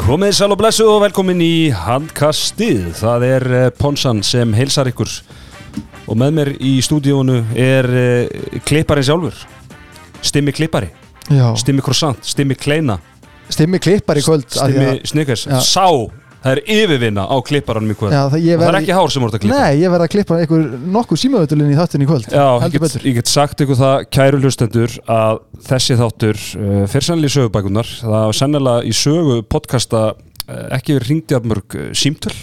Komið sæl og blessu og velkomin í handkastið. Það er eh, Ponsan sem heilsar ykkur. Og með mér í stúdíónu er uh, klipparinn sjálfur. Stimmi klippari, Já, Stimmi croissant, Stimmi kleina. Stimmi klippar í kvöld Stimmi Já. Sá, það er yfirvinna á klipparanum í kvöld. Já, það, það er ekki hár sem voru að klippa? Nei, ég verð að klippa einhver nokkuð símaðutulinn í þáttin í kvöld Já, ég get, ég get sagt ykkur það, kæru hlustendur, að þessi þáttur uh, fyrir sennilega í sögubækunar, það var sennilega í sögu podcasta uh, ekki verið hringdi af mörg uh, símtöl.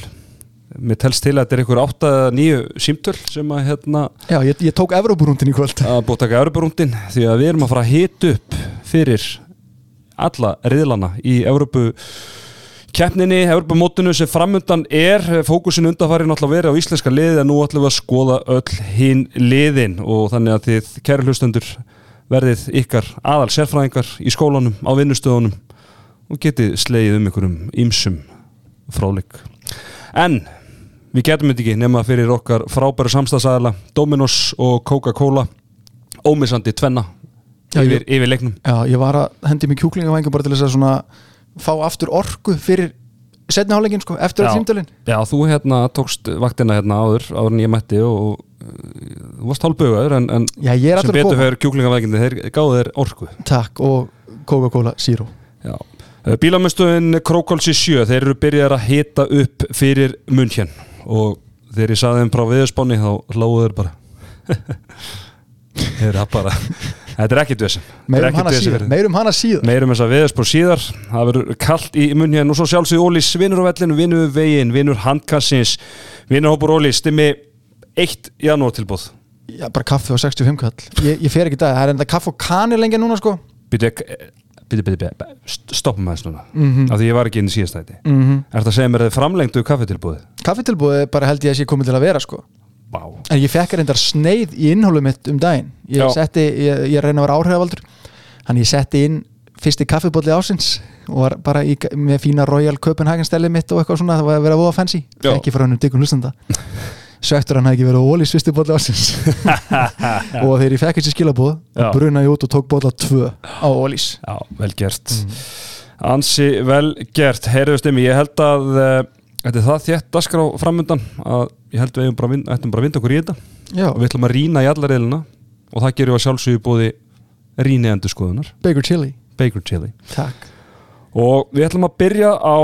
Mér telst til að þetta er ykkur 8-9 símtöl sem að hérna Já, ég, ég tók Evrópurúndin í kvöld. að búið að taka Európa-rúndin því að við erum að fara að hita upp fyrir alla riðlana í Európu keppninni, Európa-mótinu sem framundan er, fókusin undanfæri náttúrulega verið á íslenska liði en nú ætlum við að skoða öll hinn liðin. Og þannig að þið, kæri hlustendur verðið ykkar aðal sérfræðingar í skólanum, á vinnustöðunum og getið slegið um ykkur um ýmsum fráleik. En við getum þetta ekki nema fyrir okkar frábæru samstagsæðala Dominos og Coca-Cola ómissandi tvenna Já, yfir, yfir leiknum. Já, ég var að hendi mig kjúklingavængu bara til þess að svona fá aftur orku fyrir setni hálfleikin sko, eftir að tímtölin Já, þú hérna tókst vaktina hérna áður áður en ég mætti og uh, þú varst hálfbögaður en, en Já, er sem að betur fyrir kjúklingavækindi þeir gáðu þeir orku. Takk og Coca-Cola Zero. Já. Bílamöstuðin Krókálsi 7 þeir eru byrjar að hita upp fyrir munn hér og þegar ég saði þeim frá viðspáni þá hlóðu þeir bara. Þeir eru bara þetta er ekkit vesen. Meirum hana síðar. Meirum hana síðar. Meirum þess að viðspár síðar. Það verður kallt í munn hér. Og svo sjálfsögðu Ólís vinnur á vellinu, vinnur veginn, vinnur handkassins. Vinnur hópur Ólís stimmi 1 janúar tilbúð Já, bara kaffi á 65 kall. Ég, ég fer ekki dag, það er enda kaffi og kanir lengi núna sko. Byrju, byrju, byrju, byrju stoppum aðeins núna. Mm af því ég var ekki inn í síðastæti -hmm. Er þetta að segja mér að þið framlengdu kaffitilbúðið? Kaffitilbúið bara held ég að sé komið til að vera sko Vá. En ég fekk reyndar sneið í innhólu mitt um daginn. Ég setti, ég, ég reyna að vera áhrifavaldur. Þannig ég setti inn fyrsti kaffibólli ásins og var bara í, með fína Royal Copenhagen stælið mitt og eitthvað svona, það var að vera fancy. Já. ekki frá hennum diggum hlustanda. Svektur hann hafði ekki verið á Ólís fyrsti bólli ásins og þegar ég fekk þessi skilabóð bruna ég út og tók bólla tvö á Ólís Já, vel gert. Ansi vel gert. Heyrðu stimmi, ég held að uh, Þetta er það þétt dasgrá framundan að ég held við að vin- ættum bara að vinda okkur í þetta. Já, og við ætlum að rýna í alla reilina og það gerum við að sjálfsögju búði rýni endur skoðunar, Baker Chili Baker Chili og við ætlum að byrja á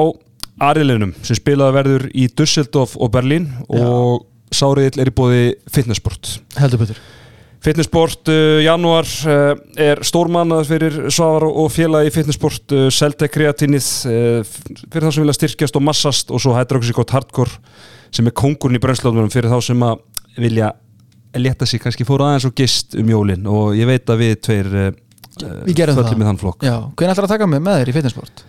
Arilinum sem spilaði verður í Dusseldorf og Berlín og sáriðil er í búði fitnessport Heldur betur Fitnessport uh, janúar uh, er stórmannað fyrir Svavar og félagi Fitnessport uh, Celtec kreatinið uh, fyrir þá sem vilja styrkjast og massast og svo gott hardcore sem er kongurinn í brennslóðunum fyrir þá sem að vilja leta sig kannski fóra aðeins og gist um jólin. Og ég veit að við tveir uh, föllum í þann flokk. Já, hvernig ætlar að taka mig með þér í fitnessport?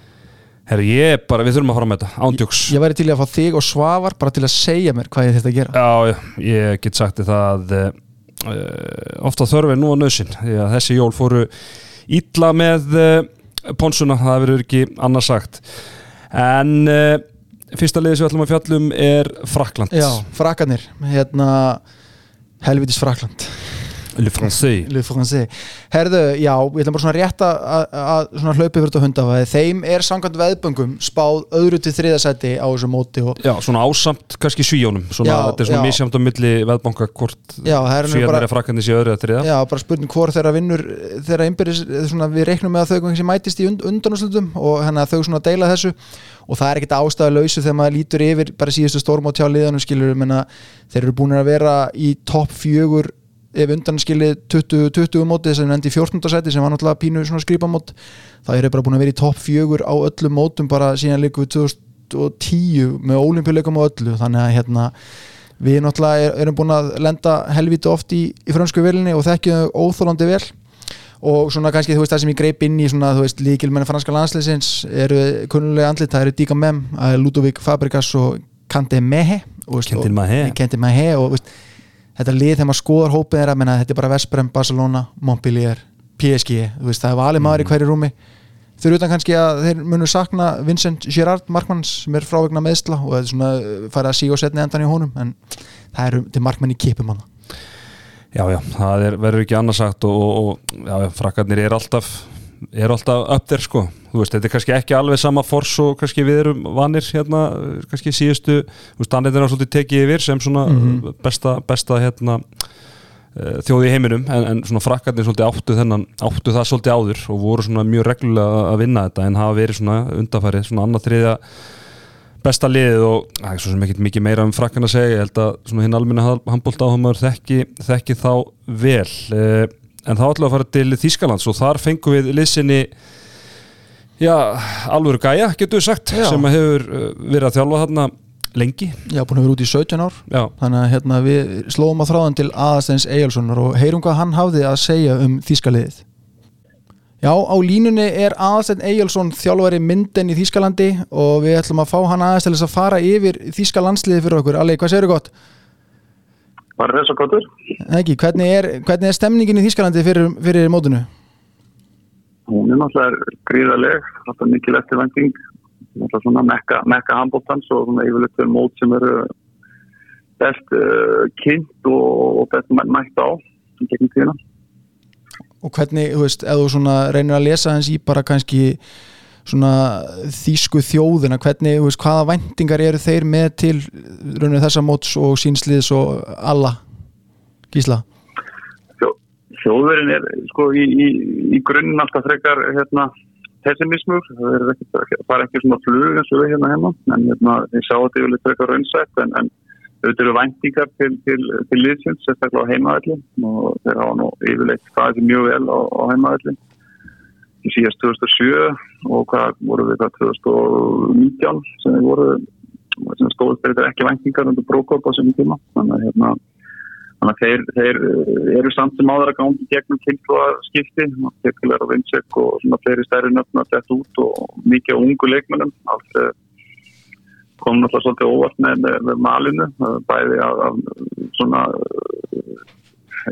Herri, ég bara, við þurfum að fara með þetta ándjóks Ég væri til að fá þig og Svavar bara til að segja mér hvað ég þetta að gera. Já, ég get sagt þér það uh, ofta þörfið nú á nöðsin því að þessi jól fóru illa með uh, ponsuna, það verður ekki annars sagt. En uh, fyrsta liðið sem við ætlum að fjallum er Frakland Já, frakkanir, hérna helvitis Frakland Le Francais Le Français. Herðu, já, ég ætla bara svona rétt að- að að hlaupi fyrir þetta hundafæði Þeim er samkvæmt veðböngum spáð öðru til þriðasæti á þessu móti og Já, svona ásamt kannski svíjónum þetta er svona já. misjamt á milli veðbanka hvort er svíjarnir er frakkandi sér öðru eða þriða Já, bara spurning hvor þeirra vinnur þeirra innbyrðis, svona við reiknum með að þau kannski mætist í und undanúslutum og henni að þau svona deila þessu. Og það er ekkert ástæðu lausu þegar maður lítur yfir bara síðustu stórmót hjá liðanum skilur þeir eru búin að vera í topp fjögur ef undanskilið 20-20 mótið sem endi í 14. seti sem var náttúrulega pínu skrýpamót það eru bara búin að vera í topp fjögur á öllum mótum bara síðan líku við 2010 með ólimpíuleikum og öllu þannig að hérna við náttúrulega er, erum búin að lenda helviti oft í, í frönsku vilinni og þekkjum óþólandi vel og svona kannski þú veist það sem ég greip inn í svona þú veist líkilmenni franska landsleisins eru kunnulega andlit, það eru Díka Mem Ludovík Fabrikas og Kante Mehe. Kente Mehe og veist, þetta lið þegar maður skoðar hópið þeirra menna, þetta er bara Vesprem, Barcelona, Montpellier PSG, þú veist, það er valið maður í hverju rúmi. Fyrir utan kannski að þeir munu sakna Vincent Girard Markmanns sem er frávegna meðsla og það er svona uh, farið að síga og setna endan í honum en það eru til Markmann í kipum hann Já, já, það er, verður ekki annars sagt og, og, já, frakkarnir er alltaf er alltaf upp þér sko veist, þetta er kannski ekki alveg sama fors og kannski við erum vanir hérna kannski síðustu, þú veist, Danir er svolítið tekið yfir sem svona Mhm. besta, besta hérna eh, þjóð í heiminum, en, en svona frakkarnir svolítið áttu þennan, áttu það svolítið áður og voru svona mjög reglulega að vinna þetta en hafa verið svona undarfærið, svona annað þriðja besta liðið og það er svo sem ekkert mikið meira um frakkan að segja, ég held að svona hinn almenna handbólta áhumaður þekki, þekki þá vel eh, en þá ætlum við að fara til Þýskalands og þar fengum við liðsinni já, alvöru gæja, getur við sagt Já. sem hefur eh, verið að þjálfa þarna lengi Já, búin að vera út í 17 ár já, Þannig að hérna, við slóum að þráðan til Aðarsteins Eyjálssonar og heyrum hvað hann hafði að segja um þýskaliðið. Já, á línunni er Aðarstein Eyjálsson þjálfari myndin í Þýskalandi og við ætlum að fá hann aðeins til þess að fara yfir Þýska landsliðið fyrir okkur. Alli, hvað segir gott? Var þess að gottur? Ekki, hvernig er, hvernig er stemningin í Þýskalandi fyrir, fyrir mótinu? Hún er náttúrulega gríðaleg, þetta er mikil eftirvænting, náttúrulega svona mekka, mekka handbóltans og svona yfirleitt er mót sem eru best uh, kynnt og, og best mæ- mætt á í gegnum tíðina. Og hvernig, þú veist, ef þú svona reynir að lesa hans í bara kannski þýsku þjóðina, hvernig, veist, hvaða væntingar eru þeir með til rauninu þessa móts og sínsliðs og alla? Gísla? Þjó, þjóðverinn er sko í, í, í grunninn alltaf frekar hérna, pessimismur, það er ekki, það er ekki svona flug eins og við hérna heima, en hérna, ég sá þetta yfirleitt frekar raunsætt, en, en auðvitað eru væntingar til, til, til liðsins, sérstaklega á heimaðalli og þeir hafa nú yfirleitt staðið mjög vel á, á heimaðalli í síðast 2007 og hvað voru við það 2019 sem við voru sem stóðist þetta ekki væntingar undir brókop á sem tíma þannig að hérna þeir, þeir eh, eru samt sem áður að gangi gegnum kynnslóðaskipti, tekkulegar og vinsek og svona fleiri stærri nöfn að þetta út og mikið ungu leikmennum. Eh, kom náttúrulega svolítið óvart með, með, malinu, eh, bæði af, af svona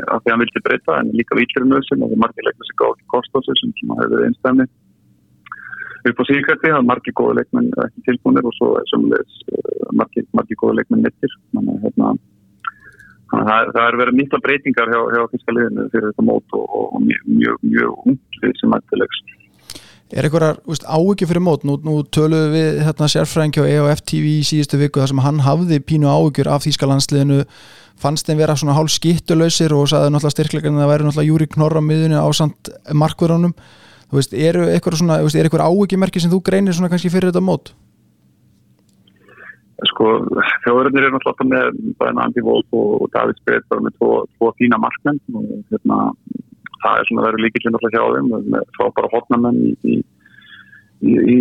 af því að hann vildi breyta en líka výtlurinn auðsinn og margir leikmenn sem gáði ekki kost á sig sem, hefur verið einstæmi. Upp á síkvætti, er margir góða leikmenn ekki tilbúinir og svo sömulegis margir, margir góða leikmenn að hérna, það, það er verið mikla breytingar hjá, hjá fyrsta liðinu fyrir þetta mót og, og mjög, mjög, mjög unglið sem ættilegs. Er einhverjar áhyggjur fyrir mót? Nú, nú töluðum við hérna, sérfræðingi á EOF TV í síðustu viku þar sem hann hafði pínu áhyggjur af Þýskalandsliðinu fannst þeim vera svona hálf skittuleysir og saði náttúrulega styrklegan að það væri náttúrulega Júri Knorra á miðunni á samt markverðunum Þú veist, eru eitthvað svona, veist, er eitthvað áhyggjumerki sem þú greinir svona kannski fyrir þetta mót? Sko, þjóðurinnir eru náttúrulega með Andi Wolf og David bara með tvo, tvo fína markmenn og hérna, það er svona verið líkillin náttúrulega hjá þeim með frábæra hotnamenn í, í, í, í,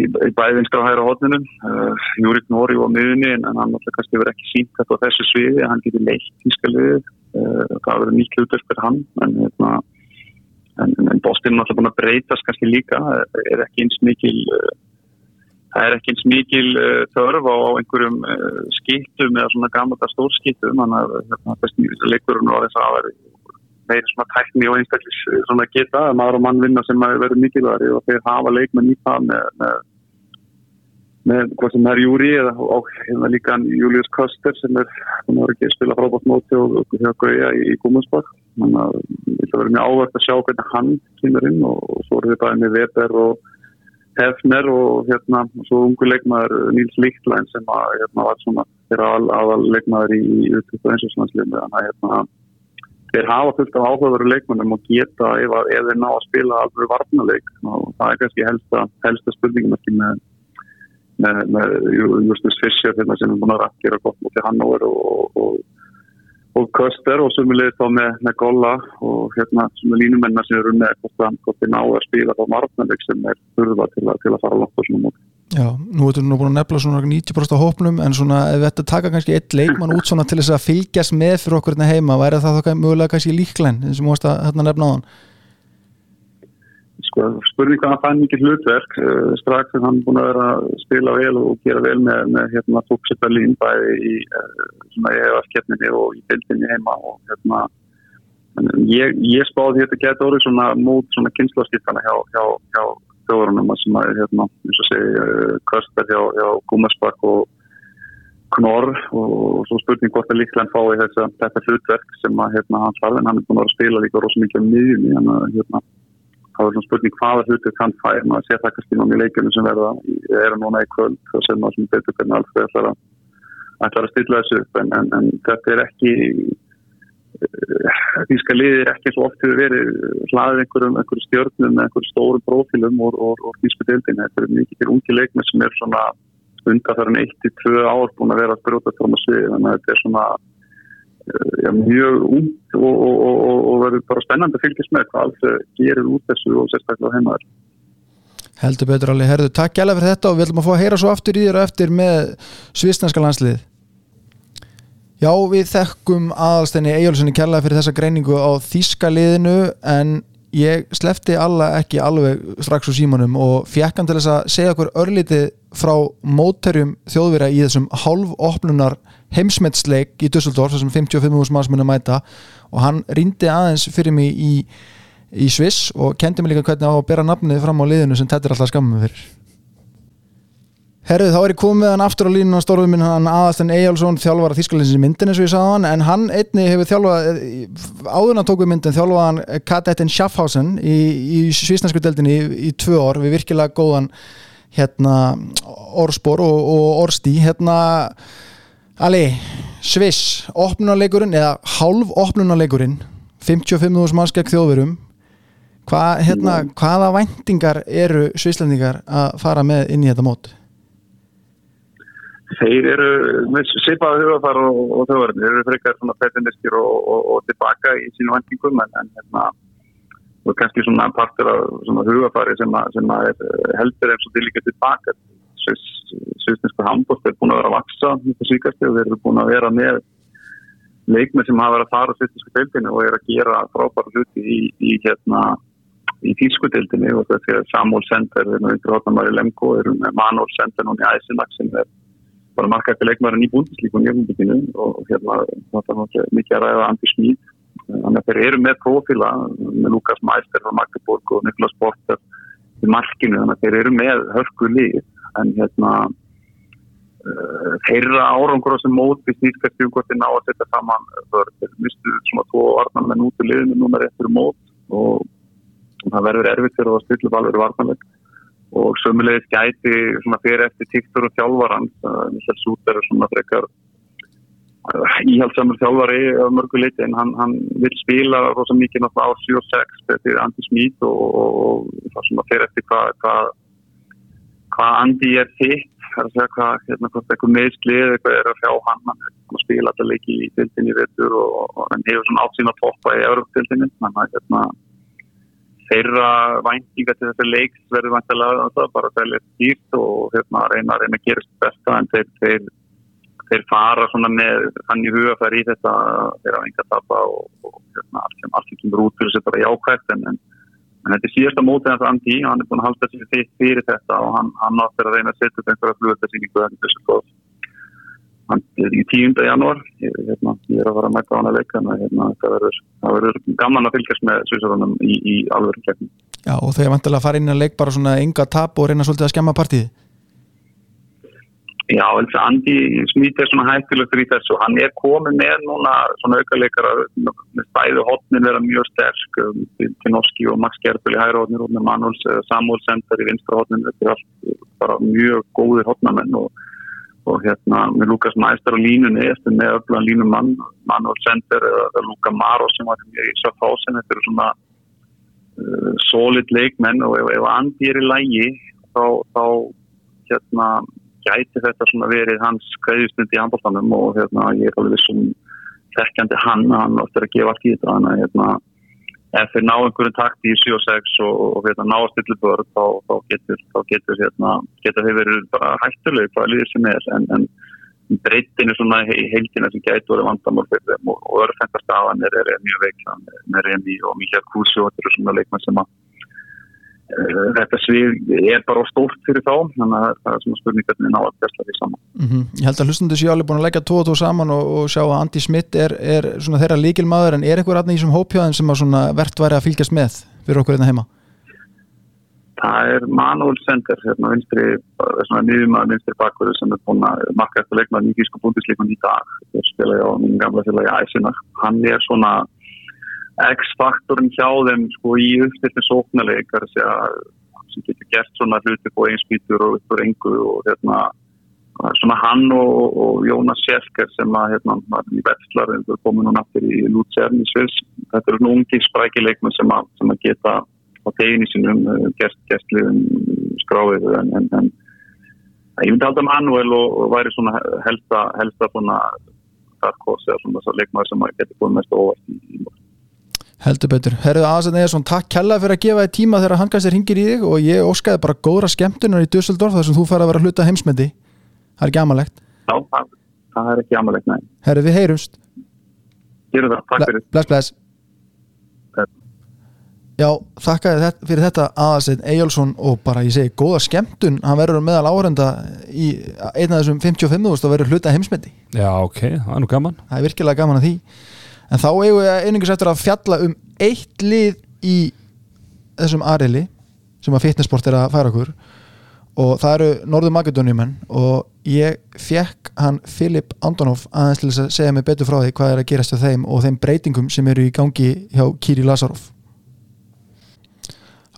og hæra hotninum. Uh, Júrik Nóri var miðunni en hann náttúrulega kannski verið ekki sínt þetta á þessu sviði, hann getur leitt tískalið, uh, það verið nýtt hlutverk fyrir hann en hérna en, en er náttúrulega búin að breytast kannski líka, er ekki eins mikil uh, það er ekki eins mikil uh, þörf á einhverjum uh, skiptum eða svona gammalda stórskiptum þannig að hérna, leikurinn og þess að vera meiri svona tækni og einstaklis svona geta að maður og mann vinna sem vera mikilværi og þeir hafa leikmenn í það með, með, með hvað sem er Júri eða og hérna líka Július Köster sem er, sem er ekki að spila frábátt móti og hjá Gauja í, í Gúmusbakk þannig að það verður mjög áverð að sjá hvernig hann kemur inn og, og svo eru við bæðið með Weber og Hefner og hérna svo ungu leikmaður Níls Líktlæn sem að hérna var svona þeirra aðal, leikmaður í utviktu einsjónslandsliðinu þannig að hérna þeir hafa fullt af áhugaveru leikmannum og geta ef, að, þeir ná að spila alveg varnaleik og það er kannski helsta, helsta spurningum ekki með, með, Justus Fischer hérna, sem er búin að gera gott mútið Hannover og, og og Köster og sumulegist þá með, með Golla og hérna svona línumennar sem eru með hvort þið ná að spila þá margmennleik sem er þurfa til, til að fara langt á svona móti. Já, nú ertu nú búin að nefna svona 90% á hópnum en svona ef þetta taka kannski eitt leikmann út svona til þess að fylgjast með fyrir okkur hérna heima, væri það þá mögulega kannski líklenn eins og múast að hérna nefna á hann? Sko, spurning hvað hann fann mikið hlutverk uh, strax en hann búin að vera að spila vel og gera vel með, með hérna tóksipalín bæði í uh, svona EF-keppninni og í bildinni heima og hérna ég, ég spáði þetta geta orðið svona mót svona kynnslóðskiptana hjá, hjá, hjá þjóðurunum sem að hérna, eins og segi uh, Köster hjá, hjá Gúmersbakk og Knorr og svo spurning hvort að líklega hann fái þessa, þetta hlutverk sem að hérna hann farði en hann er búin að að spila líka rosa mikið miðjunni hann að hérna þá er svona spurning hvaða hlutur kann fær, maður sé það núna í leikjunum sem verða, það eru núna í kvöld og sem betur hvernig alls ætlar að, ætlar að stilla þessu upp en, en, en þetta er ekki þýska liðir ekki svo oft hefur verið hlaðið einhverjum, einhverjum stjórnum með einhverjum stórum profilum og, og, og þýsku deildin þetta er mikið til ungi leikmi sem er svona undanfærin 1-2 ár búin að vera að brjóta frá maður svið þannig að þetta er svona ja, mjög ung og, og verður bara spennandi að fylgjast með hvað alls gerir út þessu og sérstaklega heimaður Heldur betur alveg, herðu, takk gæla fyrir þetta og við ætlum að fá að heyra svo aftur í þér og eftir með svisnarska landslið Já, við þekkum aðalstenni Ejjólfssoni kærlega fyrir þessa greiningu á þíska liðinu en ég slefti alla ekki alveg strax úr símanum og fjekkan til þess að segja okkur örlítið frá mótterjum þjóðvira í þessum hálfopnunar heimsmetsleik í Dusseldorf þessum 55 manns munum mæta. Og hann rindi aðeins fyrir mig í, í Sviss og kendi mig líka hvernig á að bera nafnið fram á liðinu sem þetta er alltaf skammum fyrir Herrið, þá er ég komið hann aftur á línuna stórðum minn hann aðastan Eyjálsson þjálfar að Þískalinsins myndin eins og ég sagði hann en hann einni hefur þjálfað áðurna tók við myndin þjálfað hann Kadettin Schaffhausen í, í svísnarsku deldinni í, í tvö ár við virkilega góðan hérna orðspor og, og orðstí hérna Ali, Sviss opnunarleikurinn eða hálf opnunarleikurinn 55.000 manns gegn þjóðverum Hva, hérna, hvaða væntingar eru svislandingar að fara með inn í þetta mót? Þeir eru með svipaða hugafar og, og þjóðverðin, þeir eru frekar svona pessimistir og, og, og tilbaka í sínu vendingum en, en hérna og kannski svona partur af svona hugafari sem, að, sem að heldur eins og til líka tilbaka svisninsku handbótt er búin að vera að vaksa þetta síkast og þeir eru búin að vera með leikmið sem hafa verið að fara svisninsku deildinu og er að gera frábæra hluti í, í hérna í tískudeildinu og þetta er Samuel Sender, við erum undir hóttamæri Lemko, við erum með Manuel Sender í Æsinak sem er bara markætti leikmærin í búndislíkun í öfnbygginu og hérna þetta er mikið að ræða Andi Smíð þannig að þeir eru með profila með Lukas Mæster frá Magdeburg og Niklas Porter í markinu þannig að þeir eru með hörku líð en hérna uh, þeirra árangur á sem móti snýðskast um hvort þeir ná að setja saman þeir mistu svona tvo varnar með núti liðinu núna réttur mót og það verður erfitt fyrir að stilla alveg varnarleik og sömulegis gæti fyrir eftir tíktur og þjálfaran þess út er svona frekar íhaldsamur þjálfari á mörgu liti en hann, hann vil spila rosa mikið náttúrulega á 7-6 fyrir Andi Smít og, og, og það svona fyrir eftir hvað hvað hva Andi er þitt er hvað, hérna, eitthvað meðslið eitthvað er að fjá hann, hann er spila alltaf leiki í tildinni vettur og, og hann hefur svona átt sína toppa í Európa-tildinni þannig að hérna þeirra væntinga til þessi leiks verður vantilega að það bara selja stýrt og hérna reyna að reyna að gera besta en þeir, þeir, þeir fara svona með hann í huga fær í þetta þeirra enga tapa og, og hérna allt sem allt sem kemur út fyrir þessu bara jákvægt en, en, en þetta er síðasta mótið hans Andi, hann er búin að halda sér fyrir þetta og hann, hann áttur að reyna að setja upp einhverja flugöldarsýningu en þessu góð í 10. janúar. Ég, hérna, ég er að fara að mæta á hana leik þannig að hérna, það verður gaman að fylgjast með Svísarunum í, í alvöru keppni. Já og þegar vantilega að fara inn að leik bara svona enga tap og reyna svolítið að skemma partíði Já, og Andi Smít er svona hættilegur í þessu. Hann er komið með núna svona aukaleikara með stæðu hotnin vera mjög sterk um, til Norski og Max Gerbil í hæra hotnir og með Manuels Samuel Sender í vinstra hotnin þetta er allt bara mjög góðir hotnamenn og og hérna með Lukas Mæstar á línunni eftir með öflugan línumann Manuel Sender eða Luka Maro sem var í Sjáfásen þetta eru svona uh, solid leikmenn og ef, ef Andi er í lægi þá, þá hérna gæti þetta svona verið hans kveðjustund í handbóltanum og hérna ég er alveg vissum þekkjandi hann, hann áttur að gefa allt í þetta þannig að hérna ef þeir ná einhverjum takt í 7-6 og, og hérna, ná að stilla börn þá, þá getur, þá getur, hérna, getur þeir verið bara hættuleg hvað líður sem er. En, en breytinu svona í heildina sem gætu verið vandamál fyrir þeim og, og örfendast afan er, er, er mjög veikla með Remi og Mikael Kúsi og þetta eru svona leikmenn sem að þetta svið er bara stórt fyrir þá þannig að það er svona spurningarnir ná að bestla því saman mm -hmm. Ég held að hlustundu séu alveg búin að leggja 2-2 saman og, og sjá að Andi Smith er, er svona þeirra líkilmaður en er eitthvað ræðin í þessum hópjáðin sem að verðt væri að fylgjast með fyrir okkur einna hérna heima? Það er Manuel Sender hérna vinstri, svona nýðum vinstri bakverðu sem er búin að makka eftir leikmaður nýgísku búndisleikun í dag þeir spila á minn gamla félagi Æsinar hann er svona X-faktorinn hjá þeim sko í uppstiltin sóknarleikar sem getur gert svona hluti på einspítur og uppur engu og hérna svona hann og, og Jónas Sjelker sem að hérna var í Vestlar en það komið núna aftur í Lútsjærn í Sviss. Þetta eru ungi sprækileikmenn sem, sem að geta á tegin í sinum gert, gert liðum skráið en, en, en ég myndi halda Manuel og, og væri svona helsta helsta svona þarkos eða svona leikmar sem að geta búin mest óvart í, í Heldur betur. Herðu Aðsson Eðarsson, takk kella fyrir að gefa þig tíma þegar hangastir hingir í þig og ég óskaði bara góðra skemmtunar í Dusseldorf þar sem þú fær að vera hluta heimsmyndi. Það er ekki amalegt. Já, það, það er ekki amalegt, nei. Herðu, við heyrumst. Gerum það, takk fyrir. Bless, bless. Já, þakkaði fyrir þetta Aðsson Eðarsson og bara ég segi góða skemmtun. Hann verður meðal áhörenda í eina af þessum 55.000 og verður hluta heimsmyndi. Já, ok, en þá eigum við einingis eftir að fjalla um eitt lið í þessum aðreili sem að fitnessport er að færa okkur. Og það eru Norður Makedóniumenn og ég fekk hann Filip Antonov aðeins til að segja mig betur frá því hvað er að gerast hjá þeim og þeim breytingum sem eru í gangi hjá Kiri Lazarov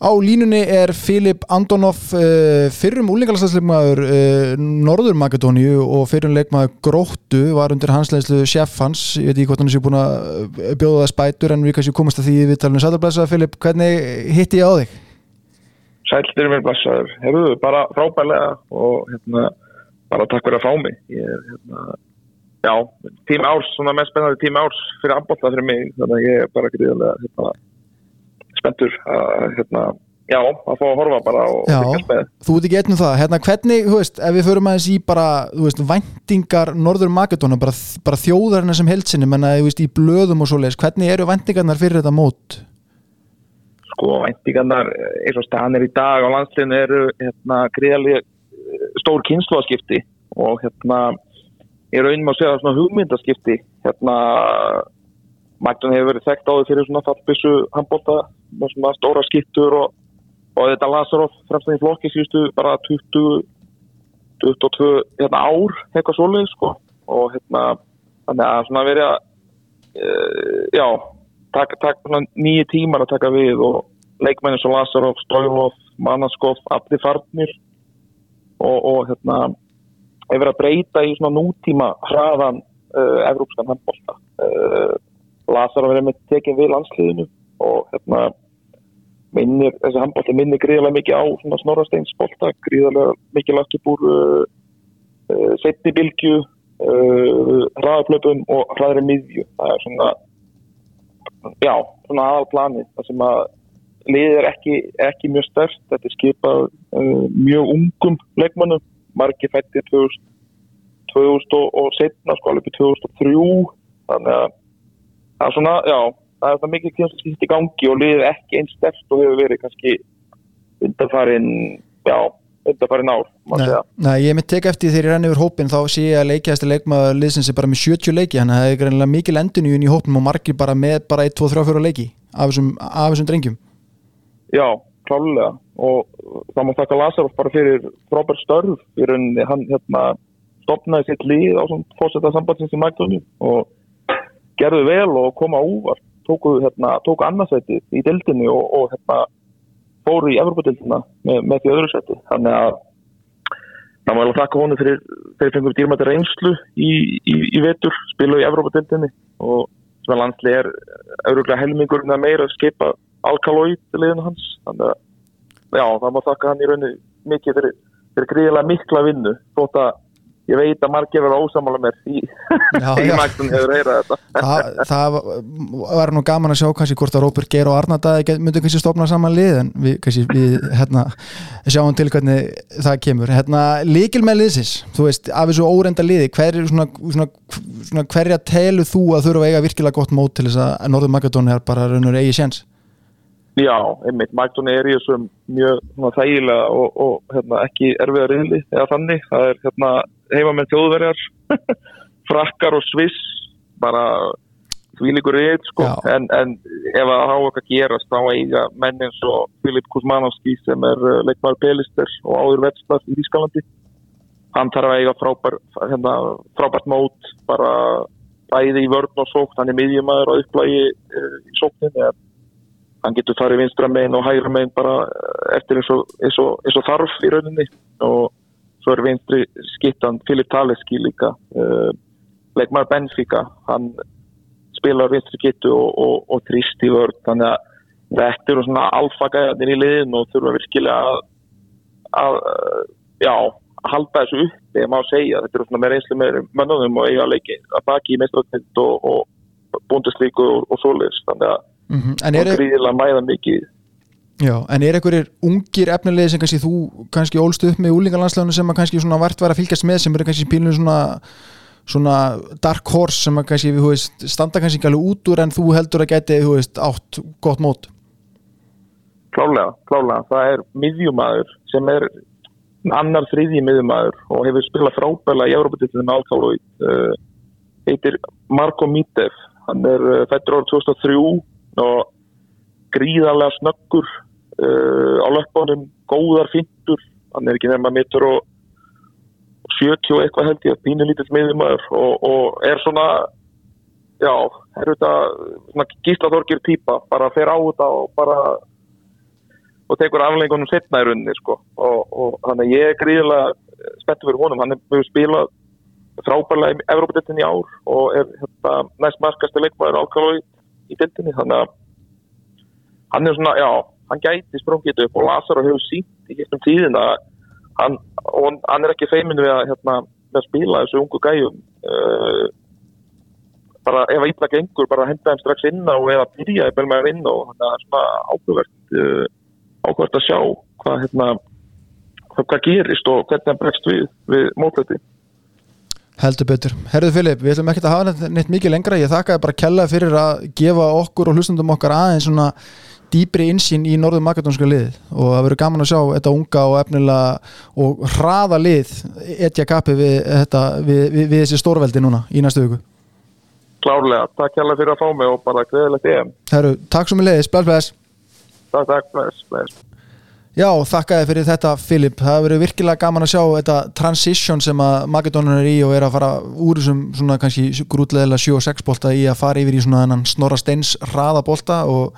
Á línunni er Filip Andonov uh, fyrrum úlingalastasleikmaður uh, Norður Makedóníu og fyrrum leikmaður Gróttu var undir hansleislu chef hans, ég veit ekki hvort hann sé búin að bjóða það spætur en við kannski komast að því við talum sætarblæsa. Filip, hvernig hitti ég á þig? Sæltir mér blæsaður, hefur bara frábælega og hérna, bara takk fyrir að fá mig. Ég er hérna, já, tíma árs, svona mest spennandi tíma árs fyrir aðbóta fyrir mig, þannig að ég er bara gríðilega hérna spenntur að hérna, já, að fá að horfa bara og fylgjast með. Þú ert ekki einn um það, hérna hvernig, þú veist, ef við förum aðeins í bara, þú veist, væntingar Norður Makedóna, bara, bara þjóðarinn sem heldsinni, menna, þú veist, í blöðum og svo leiðis, hvernig eru væntingarnar fyrir þetta mót? Sko, væntingarnar eins og stanir í dag á landsliðinu eru hérna greiðalega stór kynsluaskipti og hérna ég raunum að segja svona hugmyndaskipti hérna Magdun hefur verið þekkt á því fyrir svona fallbissu handbólta með svona stóra skittur og, og þetta Lazaroff fremst í flokki síðustu bara 20 22 hérna, ár eitthvað svolítið sko. Og hérna þannig að svona verið að uh, já, taka tak, nýju tímar að taka við og leikmenni svo Lazaroff, Stoilov, Manaskov allir farnir og, og hérna hefur að breyta í svona nútíma hraðan uh, evrópskan handbólta uh, Lazar að vera með tekinn við landsliðinu og hérna minnir, þessi handbólti minnir gríðarlega mikið á svona snorrasteinsbólta, gríðarlega mikið lagt upp úr uh, uh, setni bilgju uh, hraðaflöpum og hraðri miðju. Það er svona já, svona aðal plani það sem að liðið er ekki, ekki mjög stærst, þetta er skipað mjög ungum leikmannum margi fætti 2000 2000 og setna sko alveg 2003 þannig að það er svona, já, það er svona mikið kynslaskipt í gangi og liðið ekki einn stærst og hefur verið kannski undarfærin, já, undarfærin ár, segja. Nei, ég mitt tek eftir þegar ég renni yfir hópin þá sé ég að leikjæðasti leikmaður liðsins er bara með 70 leiki, það er greinlega mikið lendinjún í hópin og margir bara með bara 1, 2, 3, 4 leiki af þessum, af þessum drengjum. Já, klálega og það má þakka Lazarov bara fyrir frábær störf, fyrir hann hérna stopnaði sitt lið á svona fórsetta sambandsins í mæktunni og gerðu vel og koma úvar tóku, hérna, tóku annarsæti í dildinni og, og hérna, fóru í Evropadildina með, með því öðru sæti. Þannig að það var alveg að taka honu fyrir þeir fengur dýrmættir reynslu í, í, í vetur, spilu í Evropadildinni og að landsli er auðvitað helmingurinn að meira skipa alkalói til liðinu hans. Þannig að já, það má taka hann í rauninu mikið fyrir, fyrir gríðilega mikla vinnu þótt að ég veit að margir verða ósamála með því í mæktum hefur heyrað þetta. Það, það var nú gaman að sjá kannski hvort að Róbert Geir og Arnardæði myndu kannski stopna saman lið en við, kannski, við hérna, sjáum til hvernig það kemur. Hérna, líkil með liðsis, þú veist af þessu órenda liði, hver, svona, svona, svona, hverja telu þú að þurfa að eiga virkilega gott mót til þess að Norður Magadóni er bara raunur eigi séns? Já, einmitt, Magdóni er í þessum mjög þægilega og, og hérna, ekki erfiða riðli eða þannig, það er hérna, heimamenn þjóðverjar frakkar og sviss bara því líkur reyð sko. En, en ef það hafa okkar gerast þá eiga menn eins og Filip Kuzmanovski sem er uh, leikmar Belister og áður vetstar í Ískalandi hann þarf að eiga frábær, hérna, frábært mót bara bæði í vörn og sókt, hann er miðjumæður á upplægi uh, í sókninni en hann getur farið vinstra megin og hægra megin bara uh, eftir eins og, eins, og, eins og þarf í rauninni. Og er vinstri skittan Filip Taleski líka uh, leikmar Benfica. Hann spilar vinstri skittu og, og, og trist í vörn. Þannig að þetta eru svona alfagæðanir í liðin og þurfa virkilega að, að uh, já, halda þessu upp þegar maður segja, þetta eru svona með reynslu með mönnunum og eiga leiki að baki í mestratind og, og búndislíku og, svoleiðis, þannig að mm -hmm. En það er gríðilega mæða mikið já, en er einhverjir ungir efnilegi sem kannski þú kannski ólst upp með úlingalandsleginu sem að kannski svona vart var að fylgjast með sem eru kannski pílunum svona svona dark horse sem að kannski þú veist, standa kannski ekki alveg út úr en þú heldur að geti þú veist, átt gott mót? Klálega, klálega, það er miðjumæður sem er annar þriðji miðjumæður og hefur spilað frábæla í Európa-tillinu með Alcalói uh, heitir Marko Mitev. Hann er uh, fættur árið 2003 og gríðarlega snöggur uh, á löpunum, góðar fintur hann er ekki nefn að mittur og 70 og eitthvað held ég pínulítið miðjumæður og, og er svona já, er þetta gíslaþorgir týpa, bara fer á þetta og bara og tekur aflengunum setna í rauninni sko. og, og þannig að ég er gríðilega spenntur fyrir honum, hann hefur spilað frábærlega í Evrópadeltinni í ár og er hérna, næst markastu leikmaður álkalói í deltinni þannig að hann er svona, já, hann gæti sprungið upp og Lazaro hefur sínt í gegnum tíðin að hann, hann er ekki feiminn við að, hérna, við að spila þessu ungu gæjum. Uh, bara ef að illa gengur bara henda þeim strax inn á eða byrja eða með inn og þannig að það er svona áhugavert uh, áhugavert að sjá hvað hérna hvað, hvað gerist og hvernig hann bregst við við mótlæti heldur betur. Herðu Filip, við ætlum ekki að hafa neitt, mikið lengra, ég þakka bara kella fyrir að gefa okkur og hlustundum okkar aðeins svona dýpri insýn í norðum makedónska lið og það verður gaman að sjá þetta unga og efnilega og hraða lið etja kappi við, þetta, við, við, við þessi stórveldi núna í næstu viku. Klárlega, takk hérlega fyrir að fá mig og bara gleðilegt EM. Herru, takk svo með leiðis, bless. Takk, takk, bless, bless. Já, þakka þér fyrir þetta Filip, það verður virkilega gaman að sjá þetta transition sem að Makedónan er í og er að fara úr þessum svona kannski grútleðilega 7 og 6 bolta í að fara yfir í svona snorra steins hraða bolta og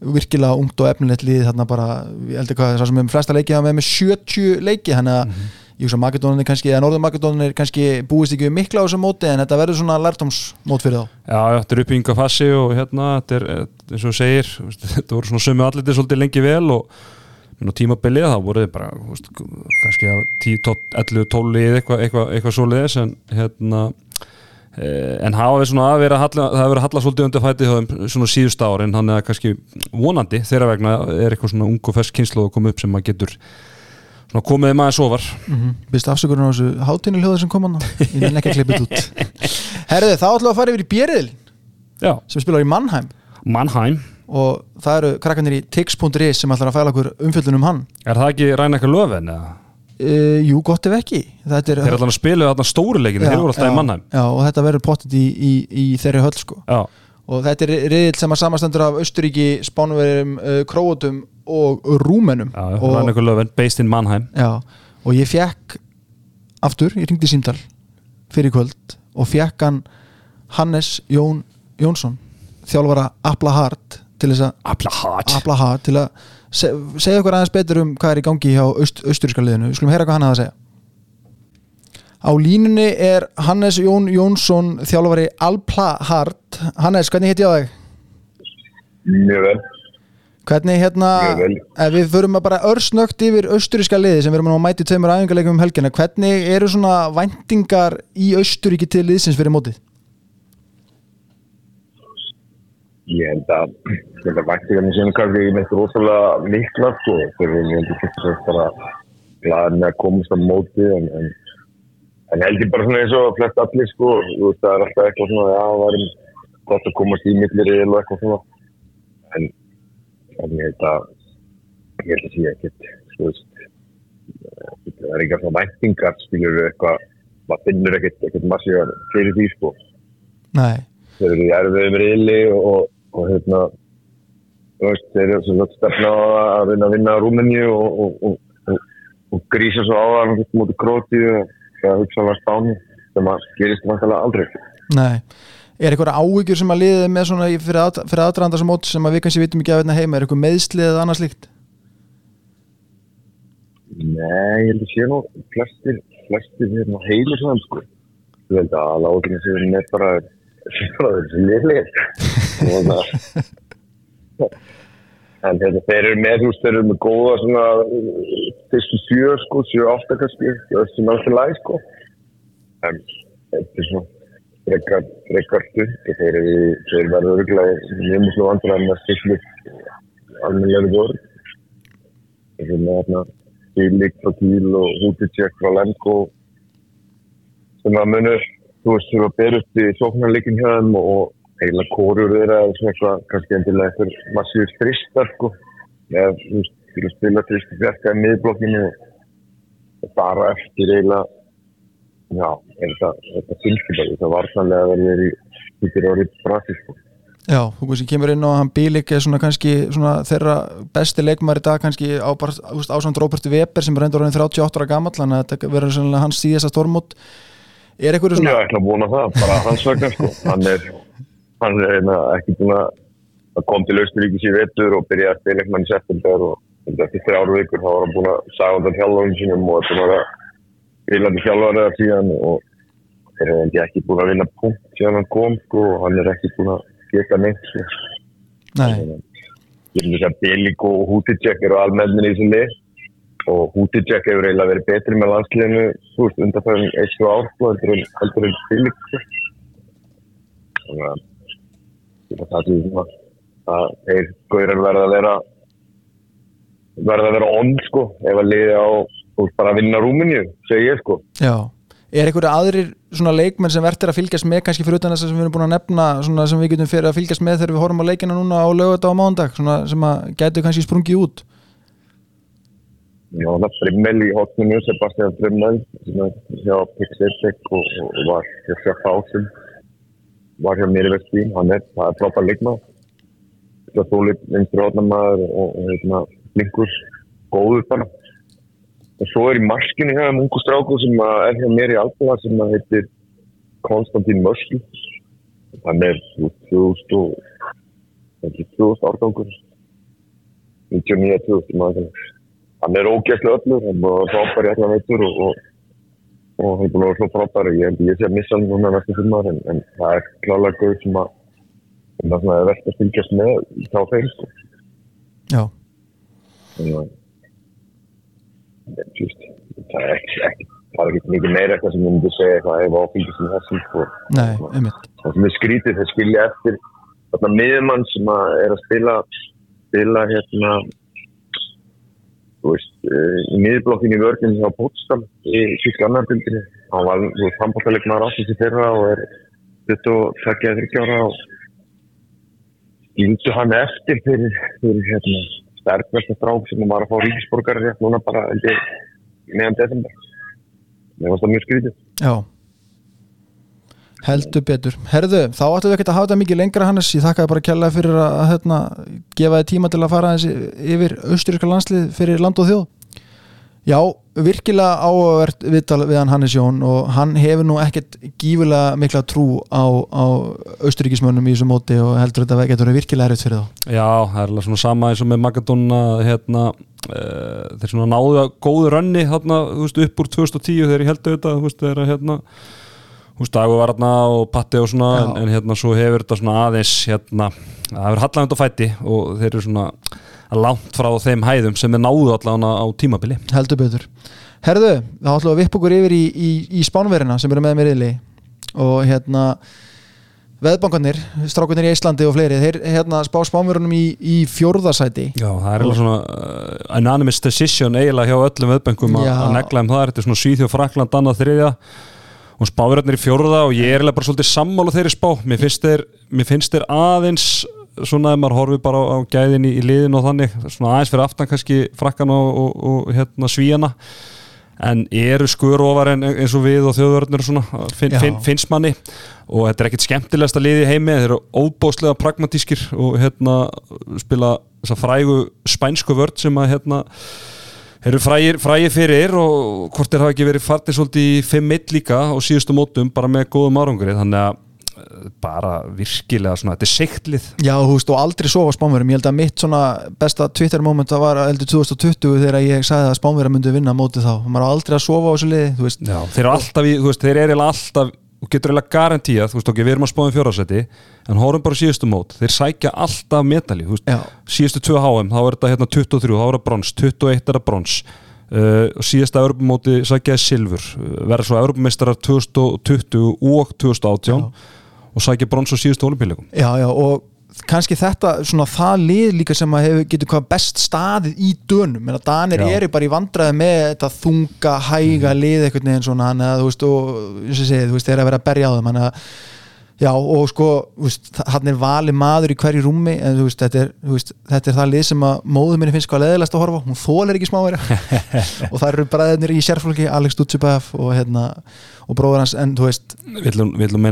virkilega ungt og efnilegt lið þarna bara, ég hvað þess að sem við með flesta leikið með með 70 leiki þannig að ég hugsa að Makedónan er kannski, eða Norður Makedónan er kannski búist ekki mikla á þessu móti en þetta verður svona lærtómsmót fyrir þá. Já, þetta er uppbygginga fassi og hérna, þetta er, eins og segir, veist, þetta voru svona sömu allir svolítið lengi vel og tímabilið þá voru þið bara, veist, kannski að 10, 12, 11, 12 lið eitthvað eitthva, eitthva svoleiðis en hérna en hafa við svona að vera halla, það hefur verið að halla svolítið undir fætið hjá svona síðust árin, þannig að kannski vonandi þeirra vegna er eitthvað svona ung og fersk kynslu að koma upp sem maður getur svona komið maður sofar mm -hmm. Vistu afsökurinn á þessu hátínu hljóðu sem kom hann ég vil ekki að klippa þetta út. Herðu, þá ætlum við að fara yfir í Bjeriðil Já, sem spilar í Mannheim. Mannheim. Og það eru krakkanir í tix.is sem ætlar að fæla okkur umfjöldun um hann. Er það ekki ræna eitthvað löfin eða? Uh, Jú, gott ef ekki. Þetta er, Þeir eru alltaf að spila þarna stóruleikinu, þeir voru alltaf í Mannheim. Já, og þetta verður pottit í, í, í þeirri höll sko. Já, og þetta er riðil sem að samastendur af Östuríki, Spánverjum, uh, Króatum og Rúmenum. Já, og, eitthvað löfin, based in Mannheim. Já, og ég fekk aftur, ég ringdi í símdal fyrir kvöld og fekk hann Hannes Jón Jónsson þjálfara Abla Hart til þess að Abla Hart? Abla Hart til að segja okkur aðeins betur um hvað er í gangi hjá aust, austuríska liðinu, við skulum heyra hvað hann að segja á línunni er Hannes Jón Jónsson þjálfari Alpla Hart Hannes, hvernig heiti ég á þig? Mjög vel. Hvernig hérna, ef við förum að bara örsnögt yfir austuríska liði sem við erum að mæti tveimur æfingarleikum um helgina, hvernig eru svona væntingar í austuríki til liðsins fyrir mótið? Ég held að þetta væntingarnir sem kannski neitt rosalega mikla sko. Þegar við myndum fyrst og fremst bara glaðið með að komast á móti en, en, en held ég bara svona eins og flest allir sko. Þú veist það er alltaf eitthvað svona já það varum gott að komast í millir og eitthvað svona. En, en ég held að ég held að sé ekkert sko veist það er ekki svona væntingar skilur við eitthvað maður finnur ekkert, ekkert massíðar fyrir því sko. Nei, þeir eru í erfiðum riðli og, og, og hérna veist, þeir eru sagt stefna á að vinna að vinna Rúmeníu og, og, og, og grísa svo á að getur mútið Krótíu það hugsa alveg spáni sem að gerist vantilega aldrei nei Er eitthvað áhyggjur sem að liðið með svona fyrir, að, aðdraðanda sem mót sem að við kannski vitum ekki að veitna heima, er eitthvað meðslið eða annað slíkt? Nei, ég held að sé nú flestir, flestir hérna heilir svona, sko. Þú veit að sem er með bara, bara þessi það, en þetta, þeir eru með, þeir eru með góða svona fyrstu sjö, sko, sjö, átta kannski, alltaf læg, sko. En þetta er svona frekar, frekar stutt og þeir eru, þeir verður örgulega mjög mjög vandræðan með styrklu almennilega voru. Þeir eru með hérna Bílik frá Kíl og Hútitsjek frá Lemko sem að munur, þú veist, þurfa að bera upp í sóknarleikin hjá þeim og eiginlega kórur þeirra eða svona eitthvað, kannski endilega eitthvað massíður stristar, sko, eða, þú veist, til að spila tristu fjarka í miðblokkinu og, bara eftir eiginlega, já, þetta, þetta finnst bara, þetta varnarlega verður í, þetta er orðið brasi, sko. Já, þú veist, ég kemur inn og hann Bílik er svona kannski svona þeirra besti leikmar í dag kannski á, ásand Róberti Weber sem er reyndur orðin 38 ára gamall þannig að þetta verður sannlega hans síðasta stormót er eitthvað Já, svona ég ætla að vona það, bara hans vegna sko. Hann er, hann er einna, ekki búin að kom til Austuríkis í vetur og byrjaði að spila eitthvað í september og þetta eftir þrjáru vikur þá var hann búin að sagða undan hjálfarinn sínum og þetta var að spilandi hjálfari að síðan og þeir hefði ekki búin að vinna punkt síðan hann kom sko og hann er ekki búin að geta neitt sko. Nei, Ég finnst þess að Belik og Hútitjek eru almennin í þessu lið og Hútitjek hefur eiginlega verið betri með landsliðinu, þú veist, eitt og ár, sko, heldur en Belik, sko. Þannig að það því svona að þeir gaurar verða að vera verða að vera onn, sko, ef að liði á, veist, bara að vinna Rúmeníu, segi ég, sko. já Er eitthvað aðrir svona leikmenn sem verður að fylgjast með kannski fyrir utan þess að við erum búin að nefna svona sem við getum fyrir að fylgjast með þegar við horfum á leikina núna á lögata á mándag svona sem að gætu kannski sprungið út Já, það er Frimmel í hotninu, Sebastian Frimmel, hjá Pixeltek og, og var hjá Schaffhausen, var hjá mér í Vestín, hann er, það er frábær leikmað. Það er þólið vinstri hotnamaður og, og hérna, flinkur, góður bara. Og svo er í marskinu hjá þeim ungu stráku sem er hjá mér í Alpala sem að heitir Konstantín Mörslu. Hann er jú, 2000 og, ekki 2000 árgangur, 99-2000 maður hann er ógæslega öllur, hann var frábær í allan veitur og, og, og hann er búin að vera svo frábær ég held ég sé að missa hann núna næstu fimmar en, en það er klálega gauð sem að sem að svona er verðt að fylgjast með þá þeim sko. Já, það er ekki, það er ekki mikið meira eitthvað sem ég myndi segja eitthvað ef áfylgjast með þessum sko. það sem er skrítið þeir skilja eftir þarna miðjumann sem að er að spila spila hérna veist, uh, í miðblokkinu í vörðinu hjá Pótsdal í síska annardildinu hann var, handbóttalegnar áttins í fyrra og er 22-30 ára og skildu hann eftir fyrir, fyrir hérna sterkversta strák sem var að fá ríkisborgar rétt núna bara meðan desember. Mér finnst það mjög skrítið. Já Heldur betur. Herðu, þá ættum við ekki að hafa þetta mikið lengra Hannes, ég þakkaði bara kjærlega fyrir að, að hérna, gefa þið tíma til að fara yfir austuríska landslið fyrir land og þjóð. Já, virkilega áhugavert viðtal við hann Hannes Jón og hann hefur nú ekkert gífulega mikla trú á, á austuríkismönnum í þessu móti og heldur þetta getur verið virkilega erfitt fyrir þá. Já, það er alveg svona sama eins og með Magadona hérna, uh, þeir svona náðu að góðu rönni veist, upp úr 2010 þegar ég þetta, veist, þegar hérna þú veist, Dagur var hérna og Patti og svona, en, en hérna svo hefur þetta svona aðeins hérna, það hefur hallægund á fætti og þeir eru svona langt frá þeim hæðum sem er náðu allavega á tímabili. Heldur betur. Herðu, þá ætlum við að vippa okkur yfir í, í, í spánverina sem eru með mér yfirli og hérna veðbankarnir, strákunir í Íslandi og fleiri, þeir hérna spá spánverunum í, í fjórðasæti Já, það er eiginlega svona uh, anonymous decision eiginlega hjá öllum veðbengum að negla um það, þetta er svona Svíþjóð Frakland annað þriðja og spáverðarnir í fjórða og ég er eiginlega bara svolítið sammála þeirri spá, mér finnst þeir, mér finnst þeir aðeins svona ef maður horfir bara á, á gæðin í, í liðin og þannig, svona aðeins fyrir aftan kannski Frakkan og, og, og hérna Svíjana en eru skur ofar en eins og við og þjóðverðnir svona, finn, finn, finnst manni og þetta er ekkit skemmtilegasta liði í heimi þeir eru óbóðslega pragmatískir og hérna spila þessa frægu spænsku vörd sem að hérna eru frægir, frægir fyrir og hvort þeir hafa ekki verið farnir svolítið í 5-1 líka og síðustu mótum bara með góðum árangri þannig að bara virkilega svona, þetta er seiktlið Já, þú veist, og aldrei sofa spánverðum ég held að mitt svona besta Twitter moment það var heldur 2020 þegar ég sagði að spánverðar myndi vinna mótið þá, maður á aldrei að sofa á þessu liði, þú veist, Já, þeir eru alltaf í, þú veist, þeir eru alltaf og getur eiginlega garantíað, þú veist ok, við erum að spáðum fjórasæti en horfum bara síðustu mót. Þeir sækja alltaf metali, þú veist. Já. síðustu tvö HM, þá er þetta hérna 23 þá er það brons, 21 er það brons. Uh, og síðasta Europamóti sækjaði silfur, uh, verða svo Europameistarar 2020 og 2018 og sækja brons á síðustu olimpíuleikum já, já, og kannski þetta, svona það lið líka sem að hefur, getur hvað best staðið í dönum, menn að Danir eru bara í vandræði með þetta þunga, hæga Mhm. lið eitthvað neginn svona, hann að þú veist, og eins og segið, þú veist, þeir að vera að berja á þeim, hann að Já, og sko, hann er valið maður í hverju rúmi en þú veist, þetta er, veist, þetta er það lið sem að móður minni finnst hvað leðilegast að horfa hún þólar ekki smáverja og það eru bræðinir í sérflokki Alex Dutsubaf og hérna og bróður hans, en þú veist Við ætlum, við ætlum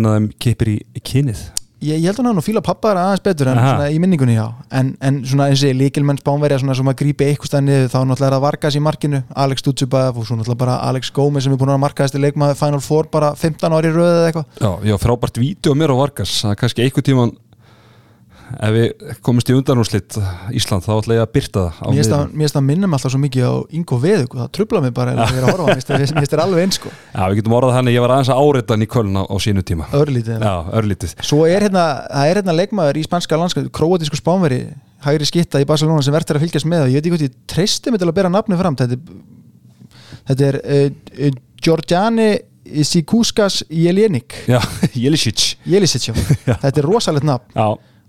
ég, ég held að hann og fíla pappa er aðeins betur en svona í minningunni, já, en, en svona eins og líkilmenn spánverja, svona sem að grípi eitthvað stað niður, þá náttúrulega er það Vargas í markinu Alex Dutsubaf og svo náttúrulega bara Alex Gómez sem er búin að markaðast í leikmaður Final Four bara 15 ári í röðu eða eitthvað. Já, já, frábært vídeo mér á Vargas það er kannski einhver tíman ef við komumst í undanúrslit Ísland, þá ætla ég að byrta það Mér finnst það- það minnum alltaf svo mikið á Ingo Veðug það trubla mig bara ég er að horfa. Mér finnst það- það alveg eins sko. Já, við getum orðað þannig, ég var aðeins að áreita í Köln á, á sínu tíma. Örlítið Já, örlítið. Svo er hérna, það er hérna leikmaður í spanska landskap króatísku spánveri, hægri skitta í Barcelona sem verður að fylgjast með. Og ég veit ekki hvort ég treysti mig til að bera nafni fram. Þetta er, þetta er uh, Já, Jelisic Jelisic, já. þetta er rosalegt nafn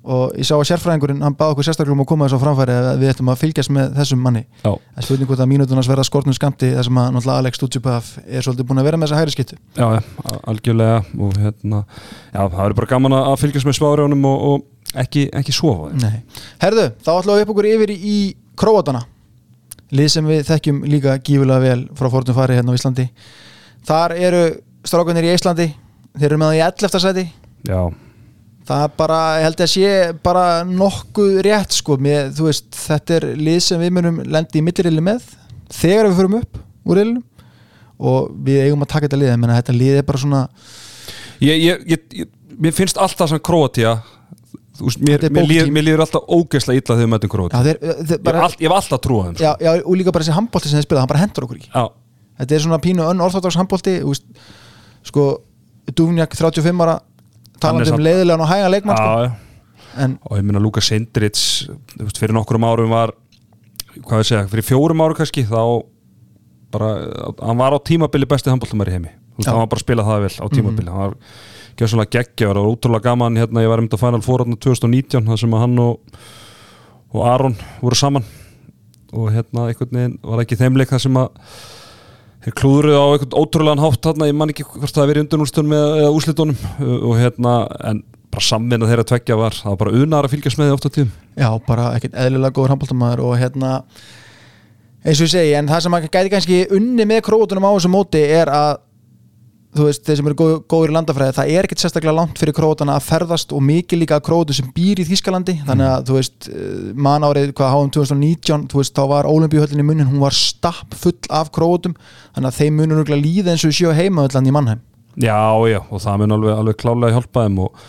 og ég sá að sérfræðingurinn, hann báði okkur sérstaklega um að koma þess á framfæri að við ættum að fylgjast með þessum manni. Já, Það er spurning hvort að mínútunars verða skortnum skamti sem að náttúrulega Alex Dutsupaf er svolítið búin að vera með þessa hægri skittu já, algjörlega. Og hérna, já, það verður bara gaman að fylgjast með spárjónum og, og ekki, ekki sofa. Nei. Herðu, þá ætlum við upp okkur yfir í Króatana. Lið sem við þekkjum líka gífulega vel frá fórtum fari hérna það í 11. sæti Já, það bara, ég held að sé bara nokkuð rétt sko. Með, þú veist, þetta er lið sem við munum lendi í millirili með þegar við förum upp úr rilinum og við eigum að taka þetta lið, menn að þetta lið er bara svona ég, ég, ég, mér finnst alltaf sem Króatía þú veist, mér, mér, líður, mér líður alltaf ógeðslega illa þegar við þeir, þeir ég, hef alltaf trúið þeim sko. já, já, og líka bara þessi handbólti sem þeir spila, hann bara hendur okkur ekki. Já, þetta er svona pínu unorthodox handbólti þú veist, sko Duvnjak 35 ára Er um leiðilegan og hægan leikmann sko. og ég minna Luka Sendrits þú veist, fyrir nokkrum árum var hvað við segja, fyrir fjórum árum kannski þá bara, hann var á tímabili besti handbóltumar í heimi. Hann var bara að spila það vel á tímabili. Hann var svona geggjaður. Og útrúlega gaman hérna, ég var um þetta Final Four hérna 2019 þar sem hann og, og Aron voru saman. Og hérna einhvern veginn var ekki þeimleik þar sem að þeir klúðruðu á einhvern ótrúlegan hátt þarna, ég man ekki hvort það verið undurnúrstunum eða, úslitunum og hérna, en bara samvinna þeirra tveggja var, það var bara unar að fylgjast með því oft á tíðum. Já, bara ekkert eðlilega góður handbóltamæður og hérna eins og ég segi, en það sem að gæti kannski unni með krótunum á þessu móti er að þú veist, þeir sem eru góð, góður í landafræði það er ekkert sérstaklega langt fyrir krótana að ferðast og mikið líka krótu sem býr í Þýskalandi. Þannig að, þú veist, mann árið hvað háum 2019, þú veist, þá var Ólimpíuhöllin í munnin, hún var stapp full af krótum þannig að þeim munur líða eins og sjó heimahöllan í Mannheim. Já, já, og það mun alveg, alveg klálega hjálpa þeim og,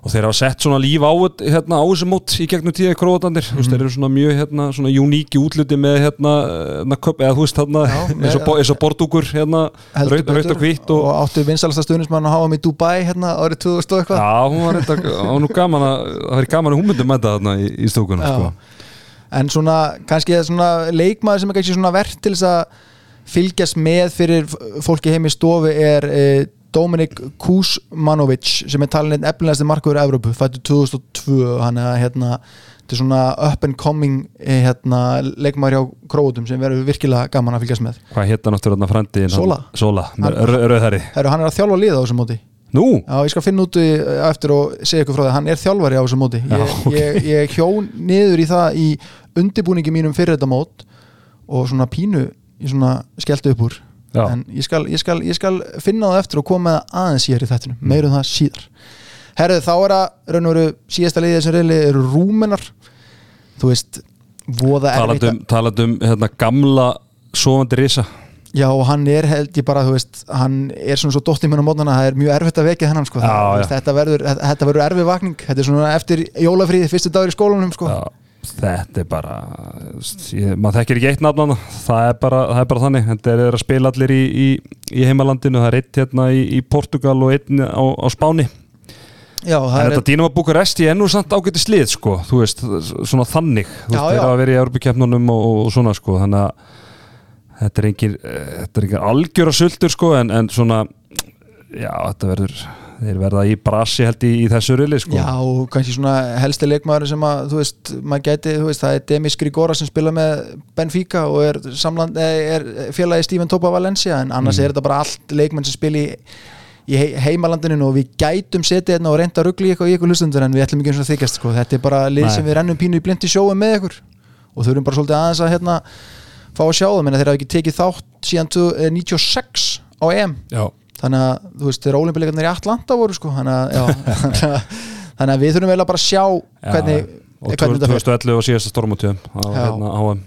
og þeir hafa sett svona líf á, hérna, á þessu mót í gegnum tíða króðandir, þú veist, þeir eru svona mjög hérna, svona uníki útluti með hérna, hérna köp, eða þú veist, hérna, eins og, með- bo- eins og bordúkur hérna, raut, og hvitt og, og áttu vinsalasta stuðnismann að hafa mig í Dubai hérna árið 2000 og eitthvað. Já, hún var reynda, það var gaman að það var gaman að hún myndi mæta þarna í, í stúkuna, Já. sko en svona kannski svona leikmaður sem er kannski svona verðt til þess að fylgjast með fyrir fólki heim í stofu er eh, Dominik Kuzmanovic sem er talin einn efnilegasti markaður í Evrópu, fættu 2002 hann er hérna þetta er svona up and coming eh, hérna, leikmaður hjá Króutum sem verður virkilega gaman að fylgjast með. Hvað aftur þarna frendi? Sola. Sola, rauðherri hann er að þjálfa liða á þessum móti. Nú, Já, ég skal finna út í, eftir og segja ykkur frá það hann er þjálfari á þessum móti. Ég, Já, ok. ég, ég hjón niður í það í undirbúningi mínum fyrir þetta mót og svona pínu ég svona skellti upp úr Já. en ég skal, ég, skal, ég skal finna það eftir og koma með það aðeins síðar í þettunum Mm. meirum það síðar Herðu, þá er að raun og veru síðasta liðið sem reyli eru rúmenar þú veist, voða erfitt talandum, talandum hérna, gamla sofandi risa Já og hann er held ég bara, þú veist hann er svona svo dóttið minn á mótnana það er mjög erfitt að vekja hennan sko Já, það, já. veist, þetta, verður, verður erfið vakning þetta er svona eftir jólafríði, fyrstu dagur í skólanum sko. Já, þetta er bara ég, maður þekkir ekki eitt nafn það er bara, það er bara þannig. Þetta er að spila allir í, í, í heimalandinu. Það er eitt hérna í, í Portugal og einn á, á Spáni. Já, það en er þetta Dínama Bukaresti er nú samt ágæti slið sko, þú veist, svona þannig. Þú veist, þeir já. hafa verið í Európa-keppnunum og, og svona sko, þannig að þetta er engin, eh, þetta er engin algjöra sultur sko, en, en svona já, þetta verður þeir verða í brasi held í, í þessu rili sko. Já, og kannski svona helsti leikmaður sem að, þú veist, maður gæti, veist, það er Demis Grigora sem spila með Benfica og er, samland, eh, er félagi Steven Topa Valencia en annars Mm. er þetta bara allt leikmenn sem spila í, í hei- heimalandinu og við gætum setið hérna og reynda að ruggla í eitthvað í eitthvað hlustundur en við ætlum ekki eins og þykjast, sko, þetta er bara lið sem við rennum pínu í blindi sjóum með ykkur og þurfum bara svolítið aðeins að hérna fá að sjá það, þeir hafa ekki tekið þátt síðan 96 á EM. Já, þannig að þú veist þegar ólimpileikarnir í Atlanta voru sko þannig að, þannig að, að við þurfum vel að bara sjá hvernig, og hvernig þetta fer 2011 og síðasta stormutjöfum á Já. hérna HM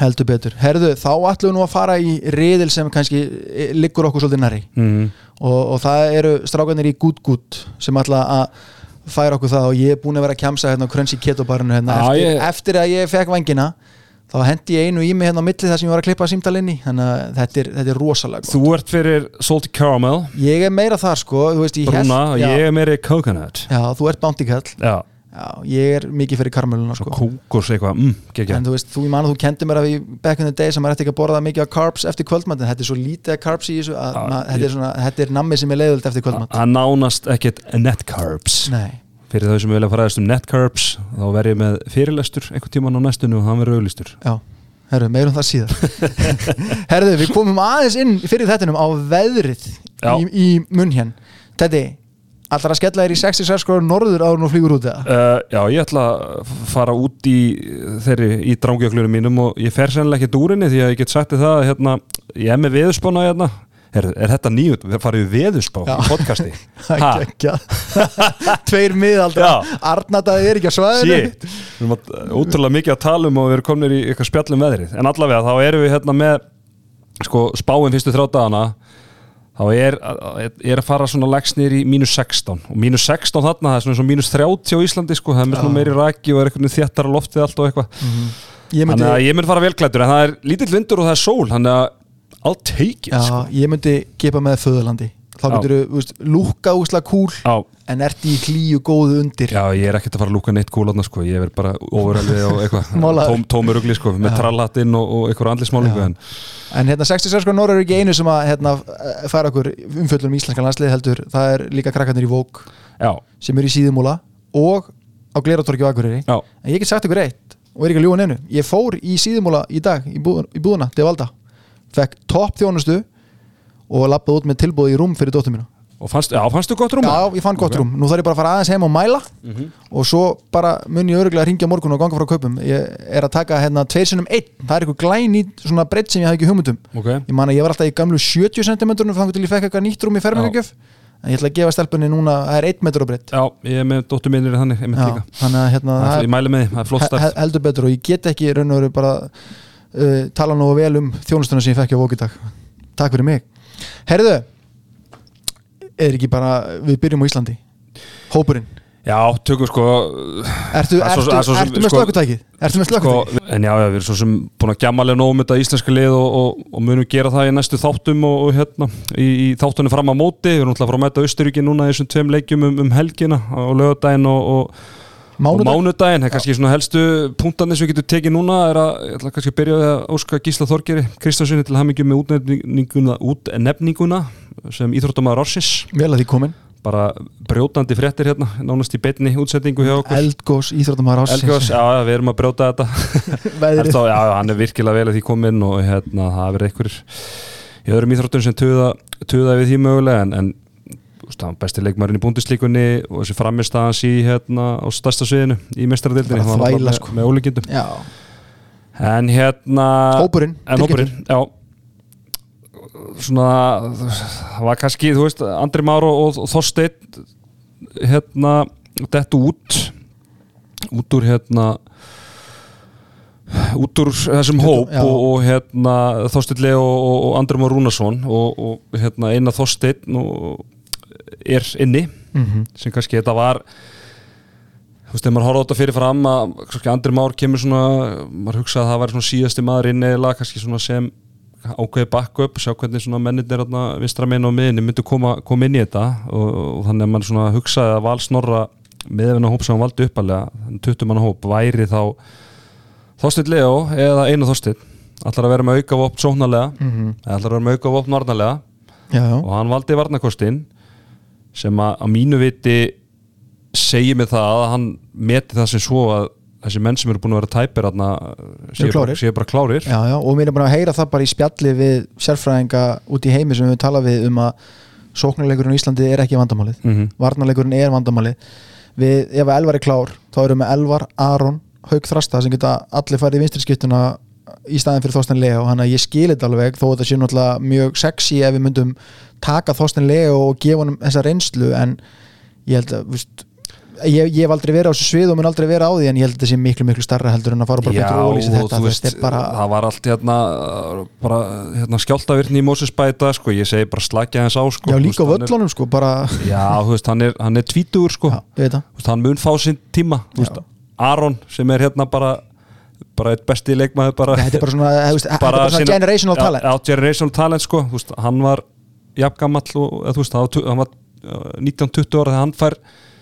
heldur betur. Herðu, þá ætlum við nú að fara í riðil sem kannski eh, liggur okkur svolítið næri mm. og, og það eru strákanir í Good Good sem ætla að færa okkur það og ég er búin að vera að kjamsa hérna á Crunchy Keto barinu hérna eftir, ég- eftir að ég fekk vangina þá hendi ég einu í mig hérna á milli þar sem ég var að klippa símtal inn í. Þannig að þetta er, þetta er rosalega gott. Þú ert fyrir Salty Caramel. Ég er meira þar sko, þú veist, ég Brúna og ég er meiri Coconut. Já, þú ert bounty kall Já, Já, ég er mikið fyrir karmeluna sko. kókos eitthvað mm, geggja. En þú veist, þú, ég man að þú kendi mér að við back in the day sem maður ætti ekki að borða mikið af carbs eftir kvöldmatt en þetta er svo lítið af carbs í þessu að Já, ja, þetta, er svona, þetta er nammi sem er leiðult eftir kvöldmatt Það nánast ekkert net carbs. Nei, Fyrir þau sem vilja faraðist um net carbs þá verð ég með fyrirlestur einhvern tíman á næstunni og hann verður auðlistur já, herru, meirum það síðar. Herru, við komum aðeins inn fyrir þettinum á veðrið í, í munn hér Teddy, allar að skella þér í 66 gráður norður áður nú flýgur út eða? uh, Já, ég ætla að fara út í þeirri, í drángjöklunum mínum og ég fer sennilega ekki úr henni því að ég get sagt að hérna, ég er með veðurspána hérna Er, er þetta nýjut? Við farum við veðurspá Já. í podcasti? Það er Tveir miðaldra. Arnataði er ekki að svæðinu. Shit, við erum að, ótrúlega mikið að tala um og við erum komin í eitthvað spjallum veðrið. En allavega þá erum við hérna með sko spáin fyrstu þrjá dagana. Þá er, er að fara svona legsnir í mínus 16 og mínus 16 þarna, það er svona mínus 30 á Íslandi sko, það er með svona meiri raki og er eitthvað þéttara loftið allt og eitthvað. Ég myndi, þannig að ég mynd fara velklættur en það er lítill vindur og það er sól. Þannig að I'll take it já, sko. ég myndi gefa með föðurlandi. Þá getur þú lúka úsla kúl Já, en ert í hlýju góðu undir. Já, ég er ekkert að fara að lúka neitt kúlarna sko, ég er bara overalvið og eitthvað. Tóm, tómur ugli sko, með Já. trallhattinn og, og eitthvað andlismálingu Já. en En hérna 66 sko Norra er ekki einu sem að hérna, færa okkur umfjöllum í íslenska landslið heldur. Það er líka krakkarnir í Vók já, sem eru í síðumúla og á Gleratorki og Akureyri. Já, en ég get sagt ykkur eitt og er ekki að ljúga neinu. Ég fór í síðumúla í dag í búðuna til Valda fekk topp þjónustu og lappaði út með tilbúð í rúm fyrir dóttur mínu og fannst, já, fannstu gott rúm? Já, ég fann gott rúm, nú þarf ég bara að fara aðeins heim og mæla og svo bara mun ég öruglega að ringja morgun og ganga frá kaupum. Ég er að taka hérna tveir sinnum einn. Það er eitthvað glæn í svona breytt sem ég hafði ekki hugmyndum Ok, ég man að ég var alltaf í gamlu 70 cm þannig til ég fekk eitthvað nýtt rúm í fermingagjöf en ég ætla að gefa stelpunni núna, það er 1 metur á breytt já, ég er með dóttur minnir þannig, ég líka. þannig að hérna, Það Ég mæli með því, það er flott he- heldur betur og ég get ekki raun og veru bara uh, tala nú vel um þjónustuna sem ég fekk á Vók í dag. Takk fyrir mig. Herðu er ekki bara, við byrjum á Íslandi. Hópurinn, Já, tökum sko ertu, er svo- ertu, er svo sem- ertu með sko- slökutækið ertu með sko, slökutækið En já, já, við erum svo sem búin að gjammalega nóg um þetta íslenska lið og, og, og munum gera það í næstu þáttum og, og hérna í, í þáttunni fram á móti. Við erum alltaf að fara að mæta Austuríki núna í þessum tveim leikjum um, um helgina á lögadaginn og, og, og mánudag, mánudaginn, það er kannski svona helstu punktarnir sem við getum tekið núna er að, ég ætla kannski að byrja að óska Gísla Þorgeri Kristjásinni til hamingjum með útnefninguna, sem íþróttamæður Orsis vel að því komin bara brjótandi fréttir hérna nánast í beinni útsetningu hjá okkur. Eldgós, íþróttamæður Elgós, ásins já, við erum að brjóta þetta. Veðrið, Þá, já, hann er virkilega vel að því komin og hérna, það verið einhver í öðrum íþróttum sem tuða, tuða við því mögulega en, en veist, hann besti leikmærin í búndislíkunni og þessi framist að hans í hérna á stærsta sviðinu í mestradildinni Bara hann var þvæla, með, sko. með ólíkindum. Já, en hérna hópurinn en hópurinn, já. Svona það var kannski, þú veist, Andri Már og, og, og Þorsteinn hérna, dettu út út úr hérna út úr þessum hóp Já. og, og hérna Þorsteinn Leo og, og Andri Már Rúnarsson og, og hérna eina Þorsteinn og er inni Mhm. sem kannski þetta var þú veist, þegar maður horfði á þetta fyrir fram að kannski Andri Már kemur svona maður hugsaði að það væri svona síðasti maður inni eða kannski svona sem ákveði backup, sjá hvernig svona mennir þarna vinstra minn og miðinni myndu koma, koma inn í þetta og, og þannig að maður svona hugsaði að Val Snorra meðvinna hóp sem hann valdi uppalega 20 manna hóp væri þá Þorsteinn Leo eða einu Þorsteinn allar að vera með auka vopn sóknarlega Mhm. eða allar að vera með auka vopn varnarlega Já, og hann valdi varnarkostin sem að, að mínu viti segir mig það að hann meti það sem svo að þessi menn sem eru búin að vera tæpir aðna séu, bara- bara klárir. Já, já, og mér er bara að heyra það bara í spjalli við sérfræðinga út í heimi sem við talað við um að sóknarleikurinn í Íslandi er ekki vandamálið. Mhm. varnarleikurinn er vandamálið. Við, ef Elvar er klár, þá erum við Elvar, Aron, Haug Þrasta sem geta allir farið í vinstri skiptuna í staðin fyrir Þorsten Leo, hann að ég skil þetta alveg þó að þetta sé náttúrulega mjög sexy ef við myndum taka Þorsten Leo og gefa honum þessa reynslu en ég held að víst, ég, ég hef aldrei verið á þessu svið og mun aldrei vera á því en ég held að þetta sé miklu miklu starra heldur en að fara bara Já, betur og ólýsa og þetta veist, bara, það var allt hérna bara hérna, skjáltavirni í Mósesbæta sko, ég segi bara slagja hans á sko, já líka á hann völlunum sko bara, Já, þú veist, hann er, hann er tvítugur sko, já, það. Hann mun fá sinn tíma. Aron sem er hérna bara bara eitt besti leikmaður bara, þetta er bara svona, veist, þetta er bara svona sína- generational já, talent. já, generational talent sko, veist, hann var jafngamall hann var tu- hann var uh, 19-20 ára þegar hann fær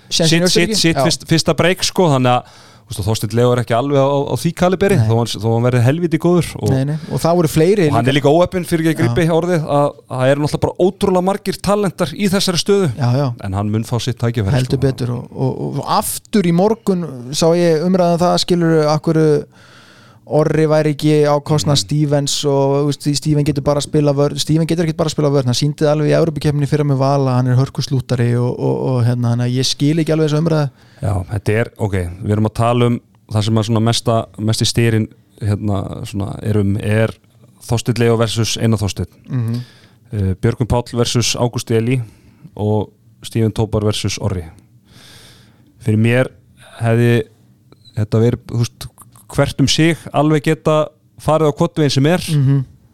sitt, sitt, sitt fyrsta breyk sko, þannig að Þorsteinn Leo er ekki alveg á, á því kaliberi Nei. þó hann, verði helviti góður og, nei, nei. og og hann er líka óöppin fyrir ekki að gripi orðið að að það eru náttúrulega bara ótrúlega margir talentar í þessari stöðu já, já en hann mun fá sitt tækifæri heldur sko. betur og, og, og, og aftur í morgun sá ég umræðan það skilur akkur Orri væri ekki á kostna Mm. Stevens og Steven getur bara að spila vörð Steven getur ekki bara að spila vörð, hann síndi það alveg í Európa-kefni fyrir með vala, hann er hörkuslútari og, og, og hérna, hann ég skil ekki alveg þessu umræðu Já, þetta er, ok, við erum að tala um það sem er svona mesta, mesti styrin hérna, svona, erum er Þorsteinn Leo versus Einar Þorsteinn mm -hmm. uh, Björgum Páll versus Ágústi Eli og Stífun Tópar versus Orri fyrir mér hefði þetta verið, þú veist hvert um sig alveg geta farið á kottveginn sem er.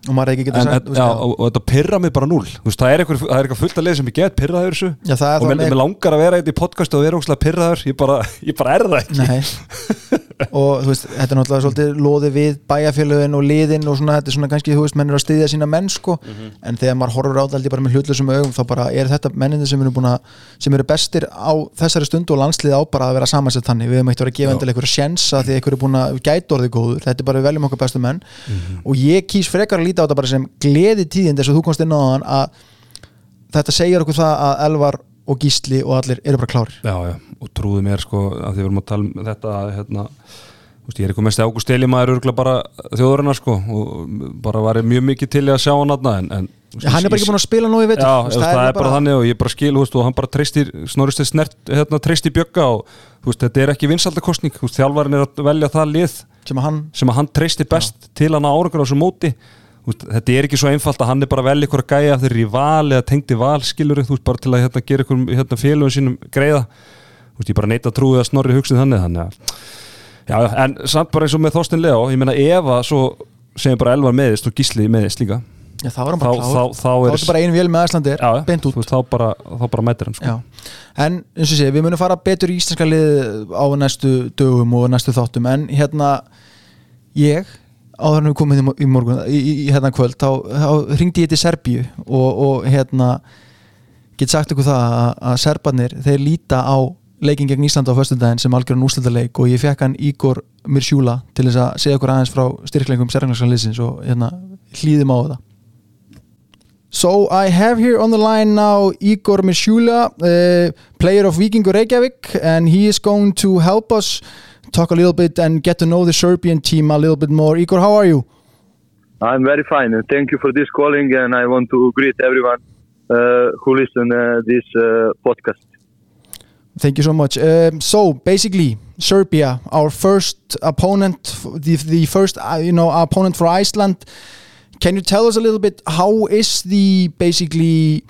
Og maður ekki getur en, sagt en, já, og, og þetta pyrra mig bara núl veist, það er eitthvað, fullt að leið sem ég get pyrraður þessu. Já, og mér, langar að vera eitthvað í podcast og vera ógslag pyrraður ég bara, ég bara er það ekki og þú veist, þetta er náttúrulega svolítið loði við bæjarfélögin og liðin og svona, þetta er svona kannski, þú veist, menn eru að styðja sína menn sko, en þegar maður horfur á þetta bara með hlutlusum augum, þá bara er þetta menninni sem eru búin að, sem eru bestir á þessari stundu og landsliði á bara að vera samansett þannig, við hefum eitt að gefa Já. endilega einhverja sjensa því einhverju búin að gæta orðið góður, þetta er bara við veljum okkar bestu menn. Og ég kýs frekar að líta á þetta bara sem og Gísli og allir eru bara klárir. Já, já, og trúðu mér sko að því við erum að tala um þetta hérna, veist, ég er eitthvað mest Ágúst Elimaður örgulega bara þjóðurinnar sko og bara var ég mjög mikið til að sjá hann aðna en, en veist, Já, hann er bara ekki búin að spila nú í vetur. Já, veist, það, er bara þannig og ég bara skil veist, og hann bara treystir, snorrist snert hérna, treystir bjögga og þetta er ekki vinsaldakostning, þjálfarinn er að velja það lið sem að hann hann treystir best til hann á árangur á þessu móti veist, þetta er ekki svo einfalt að hann er bara velja ykkur að gæja eru í val eða tengdi val skilur þú veist, bara til að hérna, gera ykkur hérna, félögum sínum greiða. Þú veist, ég bara neita að trúi að snorri hugsið þannig þannig að já, en samt bara eins og með Þorstein Leo ég meina ef að svo segjum bara Elvar meðist og Gísli meðist líka Já, þá er hann bara klár. þá, þá Þá er þetta bara einu vél með Æslandir, já, beint út. veist, þá, bara, þá bara mætir hann sko. En eins og sé, við munum fara betur í íslenska lið á næstu dögum og næstu þáttum en hérna ég áður en við komum í, í morgun í, í, hérna kvöld, þá, þá ringdi ég til Serbíu og, og hérna get sagt ykkur það að, að Serbarnir, þeir líta á leikin gegn Íslanda á föstudaginn sem algjörn úrslitaleik og ég fekk hann Ígor Mirsjúla til þess að segja okkur aðeins frá styrkleikum serbarnarska liðsins og hérna hlýðum á það So I have here on the line now Igor Mishula, uh, player of Vikingur Reykjavik, and he is going to help us talk a little bit and get to know the Serbian team a little bit more. Igor, how are you? I'm very fine. Thank you for this calling, and I want to greet everyone uh, who listen uh, this uh, podcast. Thank you so much. Um, so basically, Serbia, our first opponent, the the first uh, you know opponent for Iceland. Can you tell us a little bit how is the basically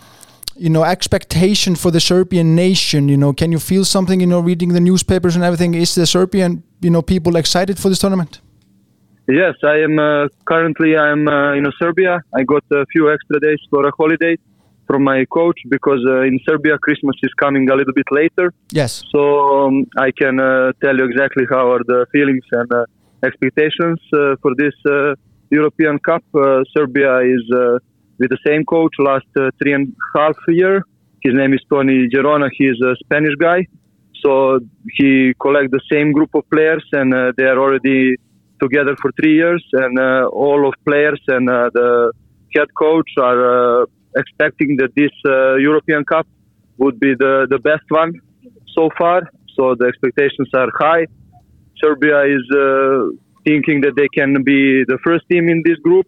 you know expectation for the Serbian nation? You know, can you feel something? You know, reading the newspapers and everything. Is the Serbian you know people excited for this tournament? Yes, I am uh, currently I'm uh, in Serbia. I got a few extra days for a holiday from my coach because uh, in Serbia Christmas is coming a little bit later. Yes. So um, I can uh, tell you exactly how are the feelings and uh, expectations uh, for this uh, European Cup. Uh, Serbia is uh, with the same coach last uh, three and a half year. His name is Tony Gerona. He is a Spanish guy. So he collect the same group of players and uh, they are already together for three years. And uh, all of players and uh, the head coach are uh, expecting that this uh, European Cup would be the, the best one so far. So the expectations are high. Serbia is thinking that they can be the first team in this group,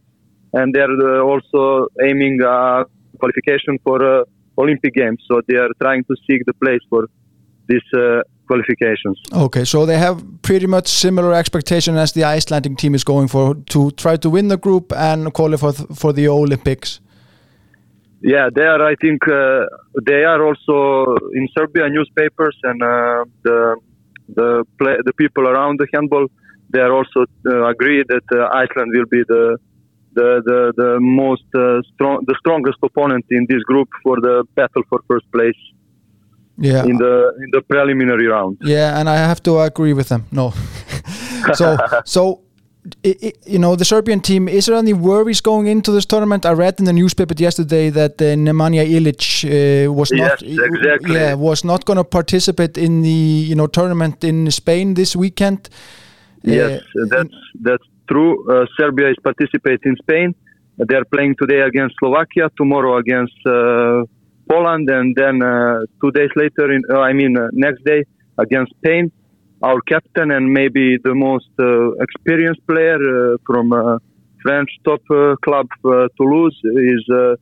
and they're uh, also aiming uh, qualification for uh, Olympic Games. So they are trying to seek the place for these uh, qualifications. Okay, so they have pretty much similar expectation as the Icelandic team is going for to try to win the group and qualify for, for the Olympics. Yeah, they are. I think uh, they are also in Serbia newspapers and uh, the the play, the people around the handball. They are also uh, agree that uh, Iceland will be the the the, the most uh, strong the strongest opponent in this group for the battle for first place Yeah. in the in the preliminary round. Yeah, and I have to agree with them. No. so, so i i you know, the Serbian team. Is there any worries going into this tournament? I read in the newspaper yesterday that uh, Nemanja Ilic uh, was not, exactly. yeah, was not going to participate in the you know tournament in Spain this weekend. Yes, Uh, that's that's true. Uh, Serbia is participating in Spain. They are playing today against Slovakia, tomorrow against uh, Poland, and then uh, two days later, in, I mean next day against Spain. Our captain and maybe the most experienced player from French top club Toulouse is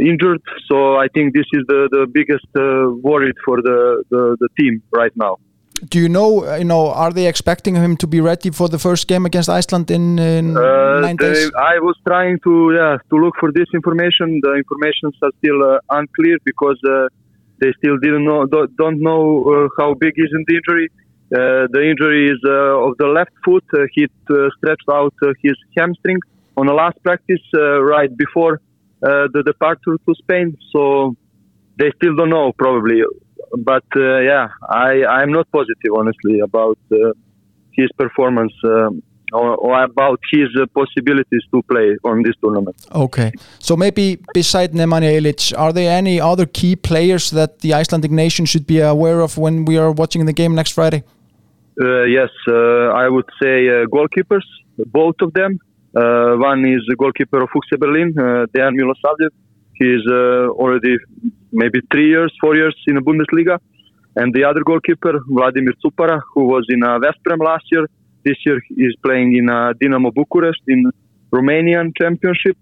injured. So I think this is the the biggest uh, worry for the, the the team right now. Do you know? uh, You know, are they expecting him to be ready for the first game against Iceland in, in Uh, nine they, days? I was trying to yeah to look for this information. The informations are still uh, unclear because uh, they still didn't know don't, don't know uh, how big is in the injury. Uh, the injury is uh, of the left foot. Uh, he uh, stretched out uh, his hamstring on the last practice uh, right before uh, the departure to Spain. So they still don't know probably. But uh, yeah, I I'm not positive honestly about uh, his performance um, or, or about his uh, possibilities to play on this tournament. Okay, so maybe beside Nemanja Ilic, are there any other key players that the Icelandic nation should be aware of when we are watching the game next Friday? Uh, yes, uh, I would say uh, goalkeepers, both of them. Uh, one is the goalkeeper of Fuchse Berlin, uh, Dejan Milosavljev. He is uh, already maybe three years, four years in the Bundesliga. And the other goalkeeper, Vladimir Cupara, who was in uh, West Brom last year. This year he is playing in uh, Dinamo Bucharest in Romanian Championship.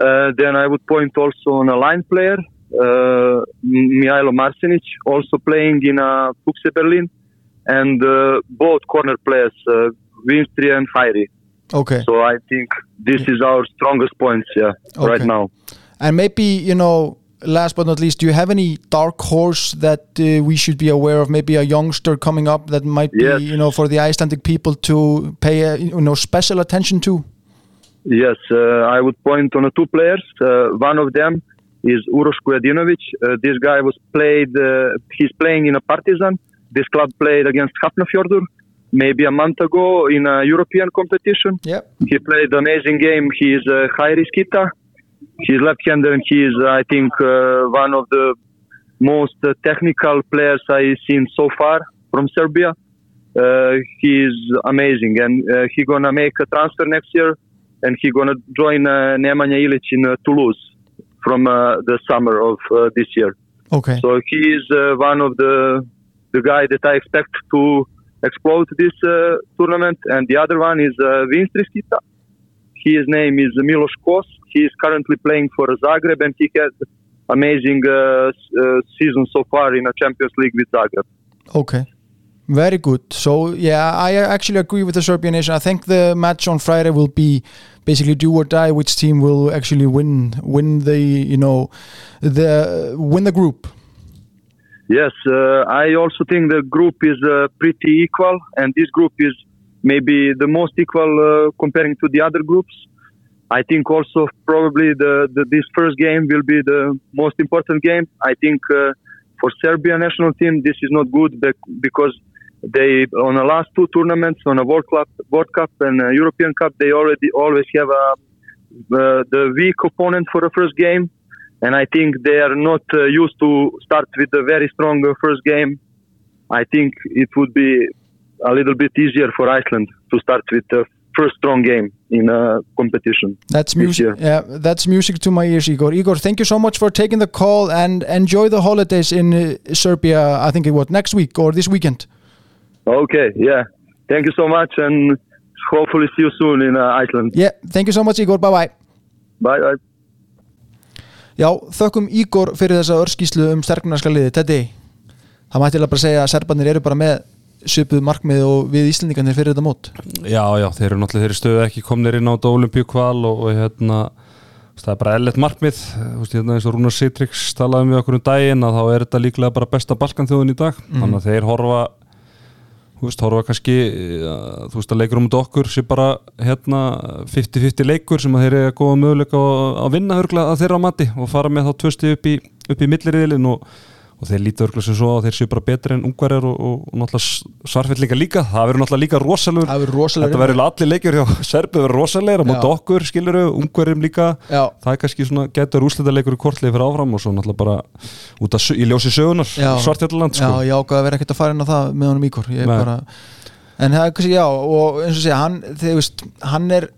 Uh, then I would point also on a line player, uh, Mihailo Marsenic, also playing in uh, Fuchse Berlin, and uh, both corner players, uh, and Fiery. Okay, So I think this is our strongest points, yeah, right now. and maybe you know, last but not least, do you have any dark horse that uh, we should be aware of? Maybe a youngster coming up that might be you know for the Icelandic people to pay uh, you know special attention to. Yes, uh, I would point on two players. Uh, one of them is Uroš Kujadinovic. Uh, this guy was played. Uh, he's playing in a Partizan. This club played against Hafnarfjordur maybe a month ago in a European competition. Yep. He played an amazing game. He is uh, high riskita. He's left-hander and he is, I think, uh, one of the most technical players I've seen so far from Serbia. Uh, he is amazing and uh, he gonna make a transfer next year and he gonna join uh, Nemanja Ilic in uh, Toulouse from uh, the summer of uh, this year. Okay. So he is uh, one of the the guy that I expect to explode this uh, tournament. And the other one is uh, Vince Triskita. His name is Milos Kos. He is currently playing for Zagreb and he had amazing uh, uh, season so far in a Champions League with Zagreb. Okay. Very good. So yeah, I actually agree with the Serbian nation. I think the match on Friday will be basically do or die. Which team will actually win win the you know the win the group? Yes, uh, I also think the group is uh, pretty equal, and this group is maybe the most equal uh, comparing to the other groups. I think also probably the, the this first game will be the most important game. I think uh, for Serbia national team this is not good because they on the last two tournaments on a World Cup, World Cup and uh, European Cup they already always have a, uh, the weak opponent for the first game, and I think they are not uh, used to start with a very strong uh, first game. I think it would be a little bit easier for Iceland to start with the first strong game in a competition. That's music. Yeah, that's music to my ears, Igor. Igor, thank you so much for taking the call and enjoy the holidays in uh, Serbia. I think it was next week or this weekend. Okay, yeah. Thank you so much, and hopefully see you soon in uh, Iceland. Yeah, thank you so much, Igor. Bye bye. Bye bye. Já, þökkum Igor fyrir þessa örskíslu um sterknarska liði, Teddy. Það mætti eiginlega bara segja að serbarnir eru bara með svipuð markmið og við Íslendingarnir fyrir þetta mót. Já, já, þeir eru náttúrulega þeirri stöðu ekki komnir inn á olimpíukval og, og hérna það er bara ellet markmið veist, hérna, eins og Rúnar Sitrix talaði með okkur um daginn að þá er þetta líklega bara besta balkanþjóðin í dag Mhm. þannig að þeir horfa þú veist, horfa kannski ja, þú veist að leikur um okkur sé bara hérna 50-50 leikur sem að þeir eru að góða möguleika á að vinna hörgla að þeirra mati og fara með þá tvösti upp í, upp í milliriðilin og, og þeir líti örgla sem svo að þeir séu bara betri en ungverjar og, og, og náttúrulega svarfell líka það verður náttúrulega líka rosalegur rosalegur Þetta verður allir leikjur hjá Serbið verður rosalegir á móti Já. okkur, skiluru, ungverjum líka Já. það er kannski svona, getur úrslita leikur í kortlið fyrir áfram og svo náttúrulega bara út sö- í ljósi sögunar, Já. svartjalland Já, sko. ég ákvaði að vera ekkert að fara inn á það með honum Ígor. Ég Nei. bara... En það er kannski, já, og eins og segja, hann, þið veist, hann er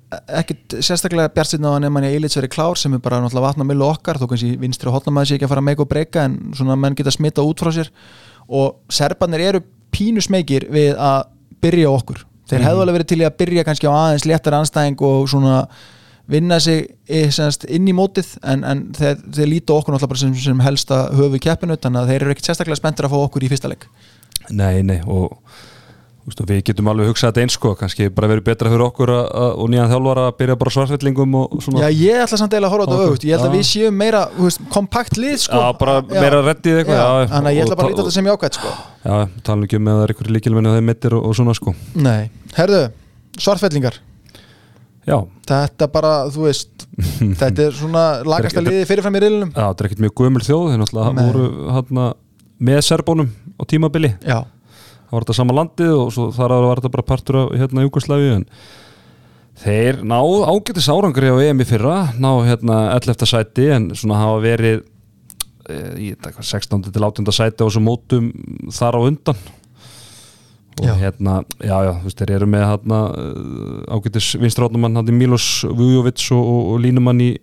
ekkert sérstaklega bjart sinna á hann ef hann er Eilits verið klár sem er bara náttúrulega vatna millu okkar, þó kannski vinstri og hotna maður sé ekki að fara að meika og breyka en svona menn geta smita út frá sér. Og serbarnir eru pínu smekir við að byrja okkur. Þeir hefðu alveg verið til í að byrja kannski á aðeins léttar anstæðing og svona vinna sig semast, inn í mótið en, en þeir, þeir líta okkur náttúrulega sem, sem helsta höfu keppinu þannig að þeir eru ekkert sérstaklega að og við getum alveg hugsað þetta eins sko, kannski bara verið betra fyrir okkur að, að, og nýjan þjálfara að byrja bara svartfellingum og svona. Já, ég ætla samt eiginlega að horfa þetta auðvitað Ég held að Já. við séum meira, veist, kompakt lið sko. Já, bara meira reddið eitthvað, Já, já, Þannig að ég ætla bara að líta þetta sem jákvæmt sko. Já, tala ekki um með það er ykkur líkilmenni og þeir mittir og, og svona sko. Nei, herðu, svartfellingar. Já, Þetta bara, þú veist Þetta er svona lagasta liði fyrirfram í riðlunum Já, með serbónum á tímabili. Já, það var þetta sama landið og þar var þetta bara partur af hérna Júkoslavi en þeir ná ágætis árangri á EM í fyrra ná hérna 11. sæti en svona hafa verið e, í þetta hvað, 16. til 18. sæti á þessum mótum þar á undan og Já. hérna, já já, þú veist, þeir eru með hérna uh, ágætis vinstrátumann hann Milos Vujovic og, og, og línumann í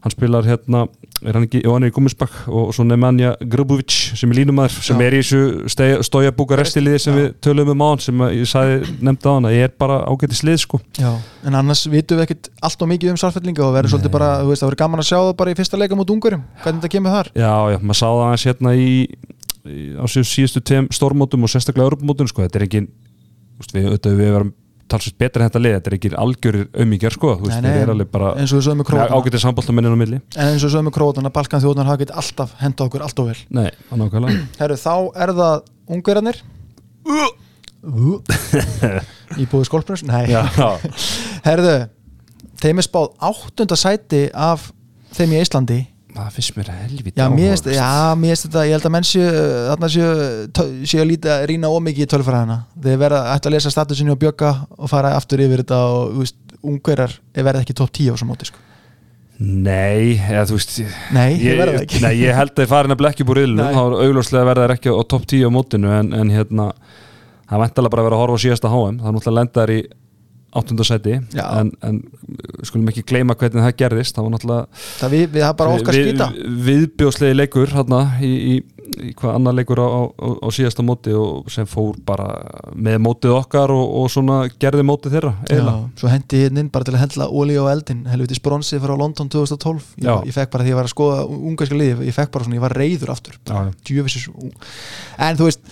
hann spilar hérna er hann ekki, og hann er í Gummisbakk og svo Nemanja Grubovic sem er línumæður sem Já. er í þessu stója búkarestiliði sem Já. við töluðum um á hann sem ég sagði nefndi á hann að ég er bara ágætis lið sko já En annars vitum við ekkert allt og mikið um svartfellinga og verður svolítið bara, þú veist, það verður gaman að sjá það bara í fyrsta leika mút ungurum Hvernig þetta kemur þar já já, maður sá það aðeins hérna í, í á síðustu tveim stórmótum og sérstaklega örpmótum sko, þetta er úst, við, auðvitað, við verum talsvist betra en þetta lið, þetta er ekki algjörir auðmíkjar sko, þú veist, þeir er alveg bara eins og við sögum með krótana ágætis sambóltamennin á milli. En eins og við sögum með krótana, Balkan þjóðnar hafa gett alltaf henda okkur allt og vel. Nei, Herru, þá er það ungverðarnir Í búið skolpnus? Nei. Herðu, þeim er spáð áttunda sæti af þeim í Íslandi það finnst mér helviti Já, mér finnst áhugavert. já, mér finnst þetta, ég held að menn séu þarna séu, séu að líta rýna ómikið í tölfræðina þeir verða ætti að lesa statusinu og bjögga og fara aftur yfir þetta og þú veist, ungverjar verða ekki top 10 á þessum móti sko. Nei, eða þú veist Nei, ég, ekki Nei, ég held að ég farin að blekki búr illum Nei. þá er augljóslega verða þær ekki á topp 10 á mótinu en, en hérna það er væntalega bara að vera að horfa á síðasta HM það er náttúrulega lendar í áttundasæti en, en skulum ekki gleyma hvernig það gerðist það var náttúrulega það við, við bara okkar skýta. viðbjóðslegi leikur hérna í, í, í hvað annar leikur á, á, á síðasta móti og sem fór bara með mótið okkar og, og svona gerði mótið þeirra Já, svo hendi hérna inn bara til að hendla ólí á eldin helvitis bronsi frá London 2012 ég, ég fekk bara því að ég var að skoða ungarska liði ég fekk bara svona, ég var reyður aftur. Já. djöfisins en þú veist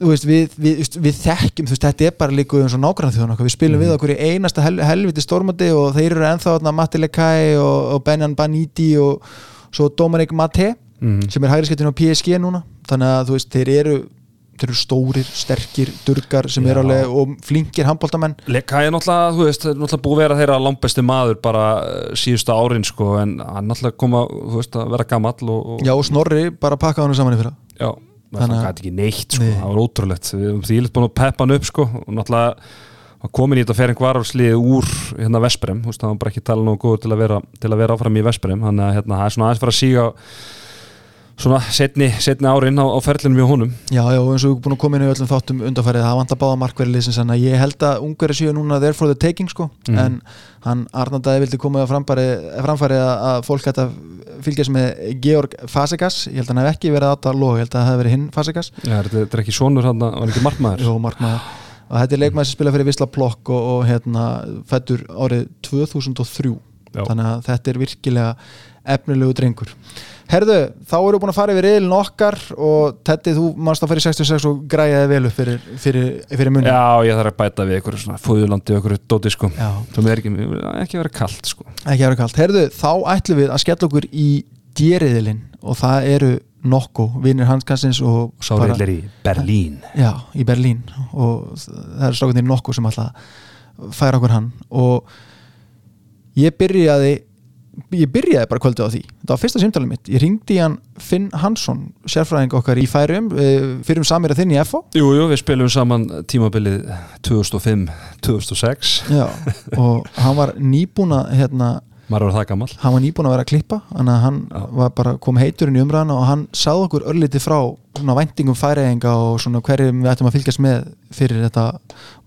veist, við, við, við, við þekkjum veist, þetta er bara líka eins og nágrann þjóðan okkar við spilum Mhm. við okkur í einasta hel, helviti stórmandi og þeir eru þarna, Matti Lekai og, og Benjan Baniti og svo Dominic Mate Mhm. sem er hægri skettin á PSG núna þannig að veist, þeir eru þeir eru stórir, sterkir, durgar sem Já. eru alveg og flinkir handbóltamenn Leka er náttúrulega, þú veist, er náttúrulega búið að vera þeirra langbesti maður bara eh, síðustu árin sko, en hann náttúrulega koma, þú veist, að vera gamall og, og Já, og Snorri bara pakkaði hann saman í fyrra já Þannig það að- gæti ekki neitt, sko, Nei. það var ótrúlegt. Við erum því litt búin að peppa hann upp, sko. Og náttúrulega komin í þetta ferinn varfslið úr hérna Vesprem, það var bara ekki tala nógu góður til að vera, til að vera áfram í Vesprem þannig að hérna, það er svona aðeins fara að síga svona setni, setni árin á, á ferlinum við honum. Já, já, og eins og við erum búin að koma inn í öllum þáttum undanfærið, það vantar báða markverði liðsins en ég held að ungverði séu núna there for the taking sko, Mhm. en hann Arnaldaði vildi koma að framfæri, að, að fólk hætti að fylgjast með Georg Fasegas, ég held að hann hef ekki verið að loga, ég held að það hef verið hinn Fasegas Já, þetta er ekki sonur hann, var ekki markmaður? Jó, markmaður. Og þetta er leikmaður sem spila fyrir Visla Plokk og, og hérna fættur árið 2003 Já. þannig að þetta er virkilega efnilegu drengur Herðu, þá við búin að fara yfir riðilin okkar og Teddy, þú mannst að fara í 66 og græjaði vel upp fyrir, fyrir, fyrir munni. Já, ég þarf að bæta við ykkur svona fóðurlandi og ykkur dóti sko. Sem er ekki, ekki vera kalt sko. Ekki að vera kalt. Herðu, þá ætlum við að skella okkur í djeriðilin og það eru nokku, vinnir hanskansins og Sá reyðl er í Berlín. Já, í Berlín. Og það er strákundir nokkuð sem alltaf færa okkur hann. Og ég byrjaði ég byrjaði bara kvöldið á því. Þetta var fyrsta símtalið mitt, ég ringdi hann Finn Hansson, sérfræðing okkar í færum fyrir um samir að þinn í FO Jú, jú, við spilum saman tímabilið 2005-2006 Já, og hann var nýbúin að hérna, maður er það gammal hann var nýbúin að vera að klippa hann var bara kom heiturinn í umræðana og hann sagði okkur örlítið frá svona væntingum færiðinga og svona hverjum við ættum að fylgjast með fyrir þetta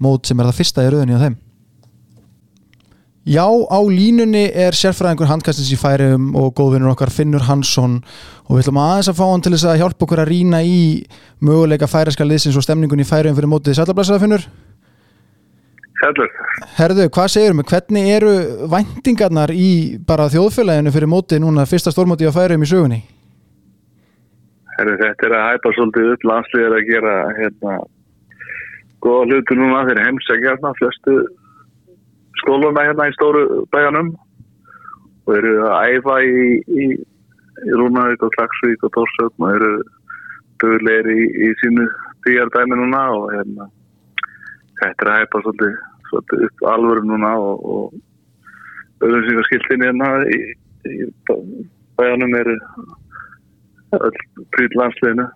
mót sem er það fyrsta í rauðinni á þeim Já, á línunni er sérfræðingur handkastins í færiðum og góðvinnur okkar Finnur Hansson. Og við ætlum aðeins að fá hann til þess að hjálpa okkur að rýna í möguleika færiðska liðsins og stemningun í færiðum fyrir mótið. Sælablasaða Finnur. Sælur. Herðu, hvað segir mig, hvernig eru væntingarnar í bara þjóðfélaginu fyrir mótið núna fyrsta stórmótið á færum í sögunni? Herri, þetta er að hæpa svolítið upp. Landsliðir að gera hérna góða hlutu núna. Þeir heimsækja hérna flestu skóluna hérna í stóru bæjanum og eru að æfa í, í, í Rúnavík og Klagsvík og Tórsögn og eru dögulegir í, í sínu bíjardæmi núna og hérna þetta er að hæpa svolítið, svolítið upp alvöru núna og, og auðvitað hérna í, bæjanum eru öll prýt landsliðinu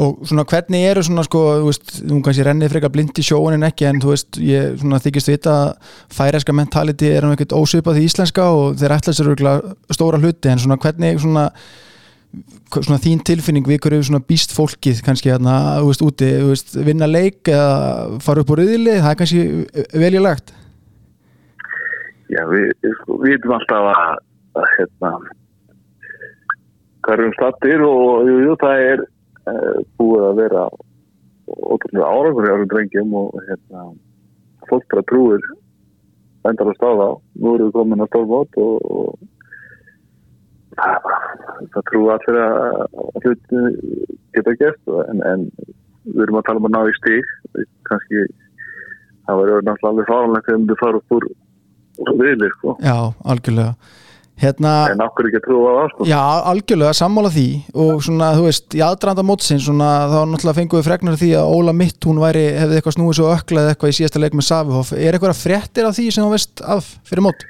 Og svona hvernig eru svona sko, þú veist, þú kannski rennið frekar blind í sjóun en ekki en þú veist, ég svona þykist vita að færeska mentality er um ekkert ósvipað því íslenska og þeir ætla sér stóra hluti en svona hvernig svona svona þín tilfinning við hverju svona býst fólkið kannski hérna, þú veist, úti, þú veist, vinna leik eða fara upp á rauðili, það er kannski veljulegt. Já, við, sko, við vitum alltaf að, að hérna hvað erum stattir og jú, jú, það er búið að vera ótrúlega árangur í árum drengjum og hérna fólk bara trúir endar að stáða á. Nú erum við komin að stórmót og, og það, það trú allir að hluti geta gert en, en við erum að tala um að ná í stík kannski það var náttúrulega alveg fáranlegt þegar við fara upp úr viðlir sko. Já, algjörlega. Hérna, en okkur ekki að trúa á sko. Já, algjörlega, sammála því. Og svona, þú veist, í aðdraðanda mótsins svona, þá náttúrulega fengum við fregnar því að Óla Mitt, hún væri, hefði eitthvað snúið svo ökla eða eitthvað í síðasta leik með Savihoff. Er eitthvað fréttir af því sem þú veist af fyrir mót?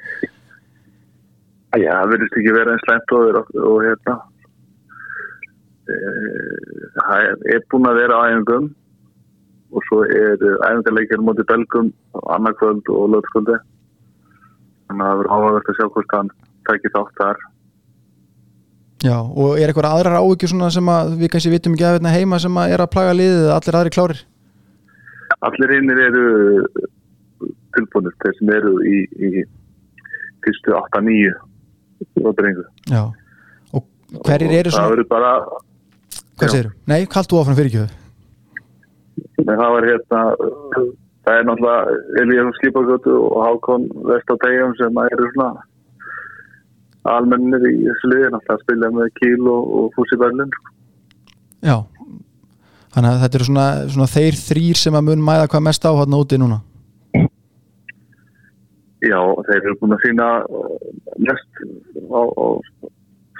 Já, það verðist ekki vera eins slæmt og, og, hérna. E, það er, er búin að vera æfingum. Og svo er æfingarleikir mótið belgum annarkvöld og lögskvöldi þannig að það verður áhagast að sjá hvort hann tækir þátt þar. Já, og er eitthvað aðrar svona sem að við kannski vitum ekki að hérna heima sem að er að plaga liðið eða allir aðri klárir? Allir hinnir eru tilbúinir þeir sem eru í, í fyrstu 8-9 og drengu Já, og hverjir eru það svona, verður bara hvað segir Nei, kallt þú áfram fyrir ekki en það var hérna það er náttúrulega Elías Skipagötu og Hákon Vestategjum sem eru svona almennir í þessu liði náttúrulega að spila með Kíl og, og Fúsi Berlin Já, þannig að þetta eru svona, svona þeir þrýr sem að mun mæða hvað mest á hann úti núna? Já, þeir eru búin að sína uh, mest á, á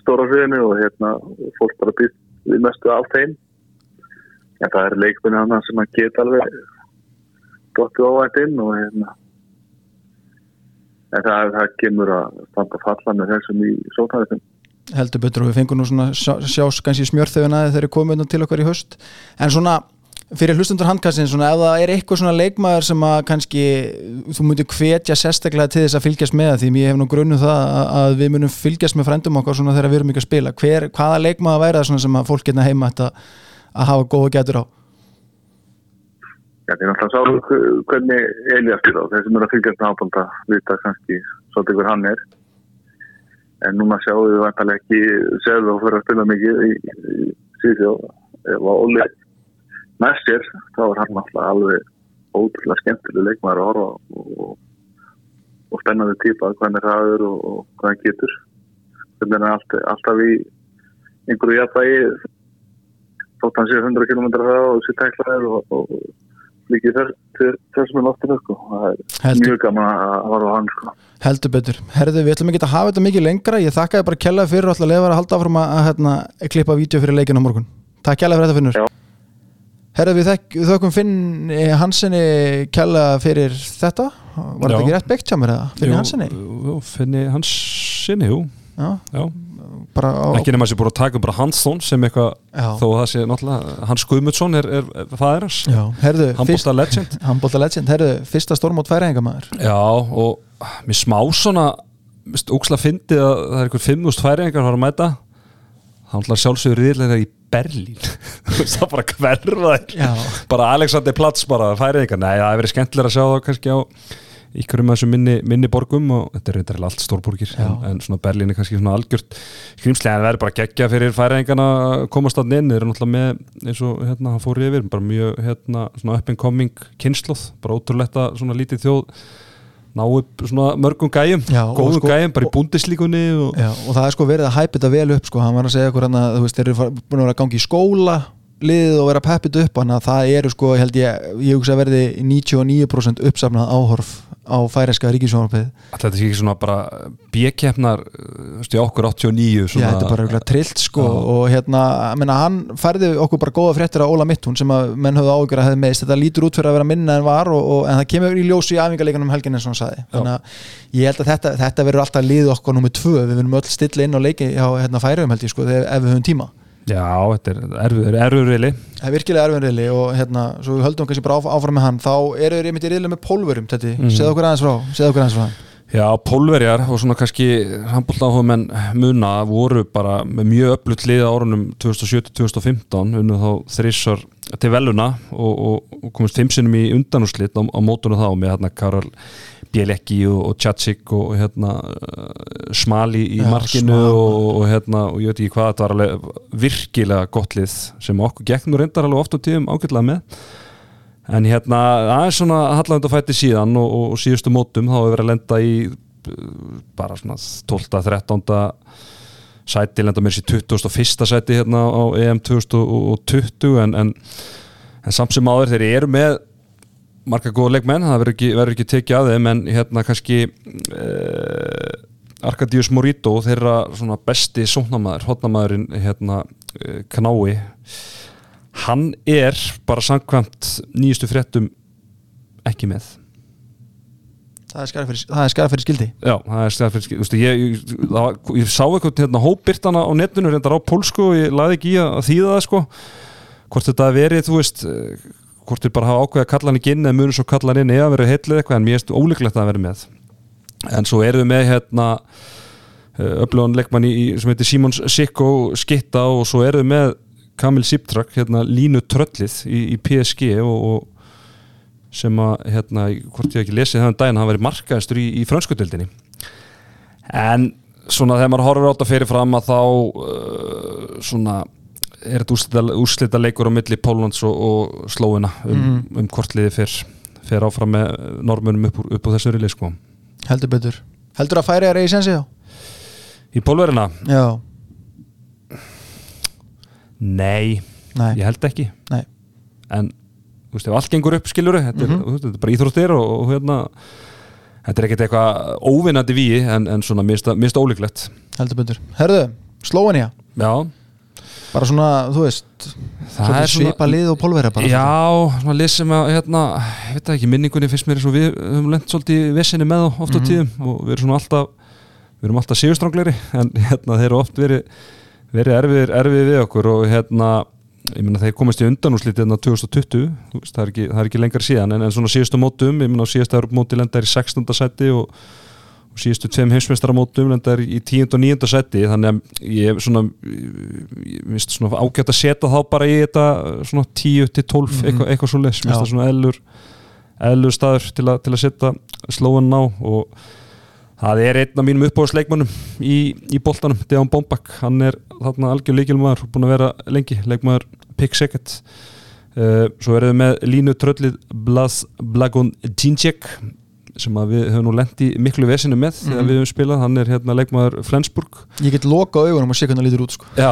stóra sviðinu og hérna fólk bara býst við mestu af þeim. Ja, það er leikminni annað sem að geta alveg dottið óvænt inn og hérna en það, það kemur að standa falla með þessum í sótæðisum. Heldur betur og við fengum nú svona sjá, sjás kannski smjörþöfuna þegar þeir komið undan til okkar í höst en svona fyrir hlustundur handkastin svona ef það er eitthvað svona leikmaður sem að kannski þú myndir hvetja sérstaklega til þess að fylgjast með því ég hef nú grunnu það að, við munum fylgjast með frændum okkar svona þegar við erum ekki að spila. Hver, hvaða leikmaður væri það svona sem að fólk getna heima að, að hafa góða getur á Já, það er náttúrulega sá hvernig Elias er á. Þeir sem eru að fylgjast með ábanda vita kannski svolítið hver hann er. En núna sjáum við vantarlega ekki segðu og fyrir að spila mikið í, í síðjóð ef að Óli næst sér þá er hann alltaf alveg ótrúlega skemmtileg leikmaður að horfa og, og spennandi típa hvernig það er og, og hvað hann getur. Hann er alltaf, alltaf í einhverju jafnvægi þótt hann sé 100 km og sé tæklaðir og, og líkið þess, þessum er loftinu sko. er mjög gaman að horfa á hann sko. heldur betur, herðu við ætlum ekki að hafa þetta mikið lengra. Ég þakka þér bara kella fyrir og ætla að lefa að halda áfram að, að hérna, klippa vídeo fyrir leikinu á morgun. Takk kella fyrir þetta finnur. Já. herðu við, þökkum Finn eh, Hansenni kella fyrir þetta. Var þetta ekki rétt beikt hjá mér eða? Finn Hansenni Jú, Finni Hansinni, jú. Já, Já. Bara á, ekki nema að sé búin að taka um bara Hansson sem eitthvað, þó að það sé náttúrulega Hans Guðmundsson er, er, fæðir hans Já, herðu, fyrst, Handbólta legend. Handbólta legend. Herðu, fyrsta stórmót færingamæður Já, og mér smá svona óksla fyndið að það er einhver 5.000 færingar að mæta. Þá ætla sjálfsögur riðlega í Berlín. Það bara hverfa þér Já. bara Alexander Platz bara færingar, nei það hefur verið skemmtilega að sjá það kannski á ykkurum af þessum minni, minni borgum og þetta er reyndar allt stórborgir en, en svona Berlín er kannski svona algjört skrimslega en það er bara geggja fyrir færingarna að komast að inn, þeir eru náttúrulega með eins og hérna, hann fór yfir, bara mjög hérna, svona up and coming kynnslóð bara ótrúletta svona lítið þjóð ná upp svona mörgum gæjum Já, góðum sko- gæjum, bara í búndislíkunni og... Og það er sko verið að hæpa þetta vel upp sko, hann var að segja okkur hann að þú veist, þeir eru búin að vera að gangi í skóla liðið og vera peppið upp hann að það eru sko, held ég, ég hugsa að verði 99% uppsafnað áhorf á færeska ríkisjónarpið þetta er ekki svona bara bjökeppnar í okkur 89 Já, svona, þetta er bara eitthvað trillt sko Já. og hérna, ég meina, hann færði okkur bara góða fréttir á Óla Mittún sem að menn höfðu ágjör að hefði meðist, þetta lítur út fyrir að vera minna en var og, og, en það kemur í ljósi í æfingarleikunum um helgin eins og hann sagði. Þannig að ég held að þetta, þetta verður alltaf liðið okkur nummið tvö, við verðum öll stilla inn á leiki á hérna, færiðum held ég sko, ef við höfum tíma já, þetta er erfiður reyli Það er virkilega erfinn reyli og hérna, svo við höldum kannski bara áf- áfram með hann þá eru þeir einmitt í reyli með pólverum þetta, mm. segðu okkur aðeins frá, segðu okkur aðeins frá Já, pólverjar og svona kannski handbóltáhumenn muna voru bara með mjög öflut liða árunum 2007-2015 unnu þá þrísar til veluna og, og, og komist fimm sinnum í undanúslit á, á mótunum þá með hérna Karol Bielecki og, og Tjatsik og hérna uh, Smali í Já, markinu og, og hérna og ég veit ekki hvað þetta var alveg virkilega gott lið sem okkur nú reyndar alveg oft á tíðum ágætlega með en hérna aðeins svona halland að fætti síðan og, og, og síðustu mótum þá hefur verið að lenda í uh, bara svona 12. 13. sæti, lenda mér sér 21. sæti hérna á EM 2020 en, en, en samt sem áður þeir eru með marga góða leikmenn, það verður ekki, verður ekki tekið að þeim en hérna kannski uh, Arkadius Morito þeirra svona besti sóknamaður, hotnamaðurinn hérna uh, Knái hann er bara samkvæmt nýjustu fréttum ekki með. Það er skara fyrir, fyrir skildi. Já, það er stæðan fyrir skil Vistu, ég, ég, var- ég sá eitthvað hérna, hópbyrtana á netinu reyndar á pólsku og ég laði ekki í að þýða það sko. Hvort þetta verið, þú veist eh, hvort þið bara hafa ákveðið að kalla hann ekki inn eða munum svo kalla hann inn eða verið heillið eitthvað en mér erst ólíklegt að verið með. En svo erum við með hérna öflugan leikmann í, sem heitir Simons Sikko Skitta og svo erum við með Kamil Siptrak, hérna línu tröllið í, í PSG og, og sem að, hérna, hvort ég ekki lesið þannig daginn, hann verið markaðistur í, í frönskutildinni en svona þegar maður horfir á þetta fyrir fram að þá uh, svona er þetta úrslita, leikur á milli Pólunds og, og Slóina um, um hvort liði fyrr fer áfram með normunum upp, upp á þessu rili sko. heldur betur. Heldur að færi að reyði sensi þá? í pólverina? Já, Nei, nei, ég held ekki. Nei. En þú veist, ef allt gengur upp skilur þetta, mm -hmm. þetta er bara íþróttir og, og hérna þetta er ekkert eitthvað óvinnandi víi en, en svona mist, mist ólíklegt. Heldur betur. Herðu, Slóinja já, bara svona, þú veist er svona svipa lið og pólverja bara Já, svona lið sem að hérna, ég veit ekki, minningunni finnst mér eins og við höfum lent svolítið í vesinni með þá oft á tíðum og við erum svona alltaf við erum alltaf sigurstrangleri en hérna þeir eru oft verið verið erfiðir, erfiðir við okkur og hérna ég meina þeir komast í undanúslítið hérna 2020, þú veist, það er ekki, það er ekki lengar síðan en, en svona síðustu mótum, ég meina á síðustu móti lendar í 16. seti og síðustu tveim heimsmeistaramótum í 10. og 9. seti þannig að ég er svona svona ágætt að setja þá bara í þetta svona 10 til 12 eitthvað, eitthvað svo les, mér finnst það svona eðlur eðlur staður til, a, til að setja slóan ná og það er einn af mínum uppáðsleikmannum í, í boltanum, Dejan Bombak hann er þarna algjör leikilmaður búin að vera lengi, leikmaður Pick Second uh, svo erum við með línu tröllið Blas Blagon Djinjek sem að við höfum nú lent í miklu vesinu með þegar við höfum spilað, hann er hérna leikmaður Flensburg. Ég get loka augunum og sé hvernig það lítur út sko. Já,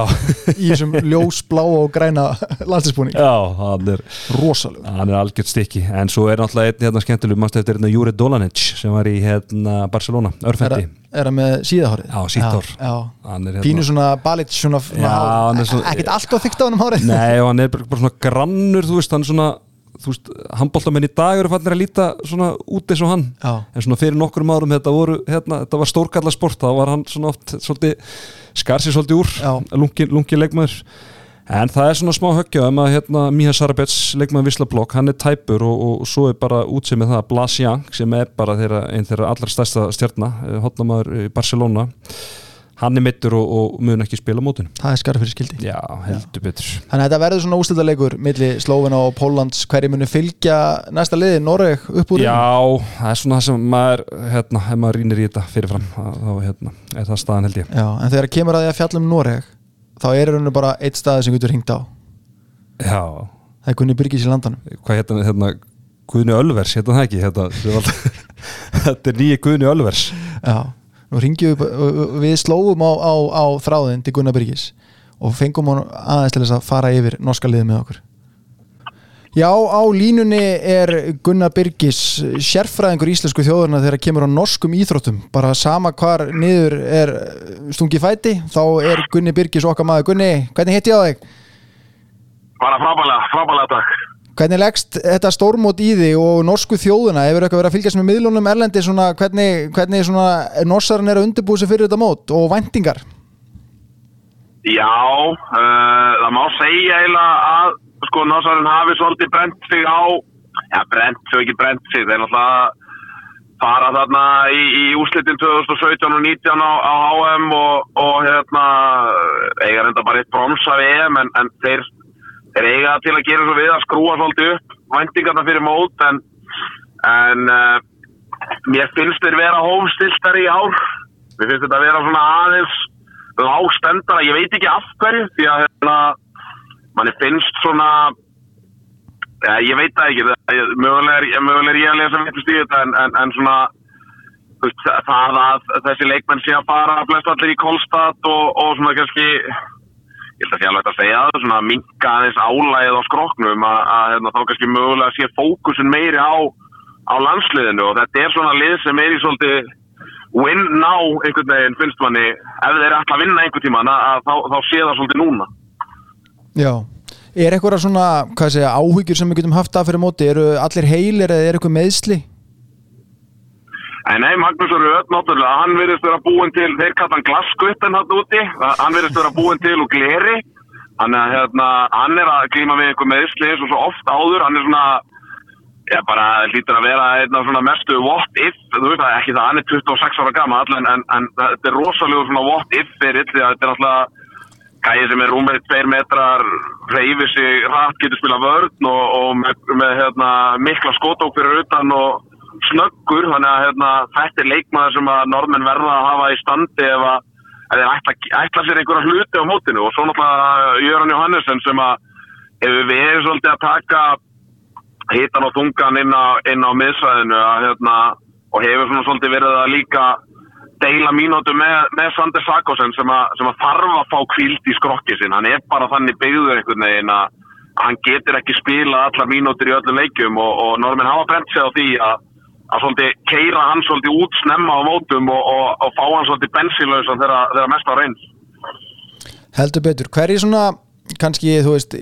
í þessum ljós, blá og græna landslisbúning já, hann er rosalega hann er algjört stykki, en svo er náttúrulega einn hérna skemmtileg, mástu eftir hérna Jure Dolanic sem var í hérna Barcelona, örfendi. Er það með síðahárið Já, sítt hár. já, hann er já. pínu svona balit svona, svona hann er svona- ekkert allt og þykkt á hann um hárið. Nei, og hann er bara bara svona grannur, þú veist, hann er svona þú veist, handbóltamenn í dag eru fannir að líta svona út eins og hann Já. en svona fyrir nokkrum árum þetta voru hérna, þetta var stórkallasport, þá var hann svona oft svolítið, skar sér svolítið úr Já. lungi, leikmaður en það er svona smá höggja um að hérna, Míha Sarabets, leikmaður Visla Blokk hann er tæpur og, og svo er bara útsið með það Blas Young sem er bara þeirra, einn þeirra allra stærsta stjarna, hotnamaður í Barcelona hann er mittur og, og mun ekki spila á mótinu. Það er skarð fyrir skildi. Já, heldur betur. Þannig að þetta verður svona ústöldarleikur milli Slóvina og Póllands. Hverju muni fylgja næsta liði, Noreg upp úr Já, það er svona það sem maður hérna, ef maður rínir í þetta fyrirfram þá hérna, er það staðan held ég. Já, en þegar kemur að því að fjallum Noreg þá er rauninu bara eitt staði sem getur hringt á. Já, það er Gunni Byrgis í landanum. Hvað hérna, hérna Guðni Ölvers, hérna það ekki? Hérna, þetta er nýji Guðni Ölvers. Já, við við slóum á, á, á þráðin til Gunnar Byrgis og fengum hann aðeins til þess að fara yfir norska liðið með okkur Já, á línunni er Gunnar Byrgis sérfræðingur íslensku þjóðurna þegar kemur á norskum íþróttum bara sama hvar niður er stungi fæti, þá er Gunni Byrgis okkar maður. Gunni, hvernig hitt ég á þig? Bara frábælega, frábælega takk. Hvernig leggst þetta stórmót í þig og norsku þjóðuna? Hefur eitthvað verið að fylgjast með miðlunum erlendi svona, hvernig, hvernig svona norsarinn er að undirbúið sig fyrir þetta mót og væntingar? Já, uh, það má segja eiginlega að sko Norsarinn hafi svolítið brent sig á, já brent sig ekki brent sig, þeir náttúrulega fara þarna í, í úslitin 2017 og 19 á, á HM og, og hérna eiga reynda bara eitt brons af EM en, en þeir, þeir eiga til að gera svo við að skrúa svolítið upp væntingarna fyrir mót en, en uh, mér finnst þeir vera hófstiltari í ár. Mér finnst þetta vera svona aðeins lágstendara, ég veit ekki af hverju því að hérna manni finnst svona ja, ég veit það ekki. Það, mögulega er, mögulega er ég að lesa í þetta en, en, en svona veist, það að þessi leikmenn sé að fara flest allir í Kolstad og, og svona kannski ég held að sé alveg að segja það svona minka aðeins álægið á skroknum að, að hérna, þá kannski mögulega sé fókusun meiri á, á landsliðinu og þetta er svona lið sem er í svolítið win now einhvern veginn finnst manni. Ef þeir að vinna einhvern tíman að, að þá, þá sé það svolítið núna. Já, er eitthvað svona segja, áhyggjur sem við getum haft af fyrir móti? Eru allir heilir eða er eitthvað meðsli? En nei, Magnús Röð, náttúrulega, hann verðist vera búinn til, þeir kalla hann glaskvitten hann úti, hann verðist vera búinn til og gleri, að hérna, hann er að glíma við einhver meðsli eins og svo oft áður, hann er svona, já bara hlýtur að vera einn af svona mestu what if, þú veist það, ekki það, hann er 26 ára gammal, en, en, en þetta er rosalega svona what if fyrir, því að þetta er alltaf gæði sem er rúmið tveir metrar, reyfir sig hratt, getur spila vörn og, og með, með hérna, mikla skotók fyrir utan og snöggur, þannig að hérna, þetta er leikmaður sem að norðmenn verða að hafa í standi ef að ef þeir ætla, ætla sér einhverja hluti á mótinu. Og svo náttúrulega Jöran Johannesson sem að hefur verið svolítið að taka hitan og þungan inn á, inn á miðsvæðinu að, hérna, og hefur svolítið verið að líka deila mínútu með, með Sander Sakosen sem, sem að þarf að fá kvíld í skrokki sinn, hann er bara þannig byggður einhvern veginn að hann getur ekki spila allar mínútur í öllum leikjum og, og normin hafa brent sig á því að, að svolítið keira hann svolítið út snemma á mótum og, og, og fá hann svolítið bensinlausan þegar, mest á reyns. Heldur betur, hverju svona kannski, þú veist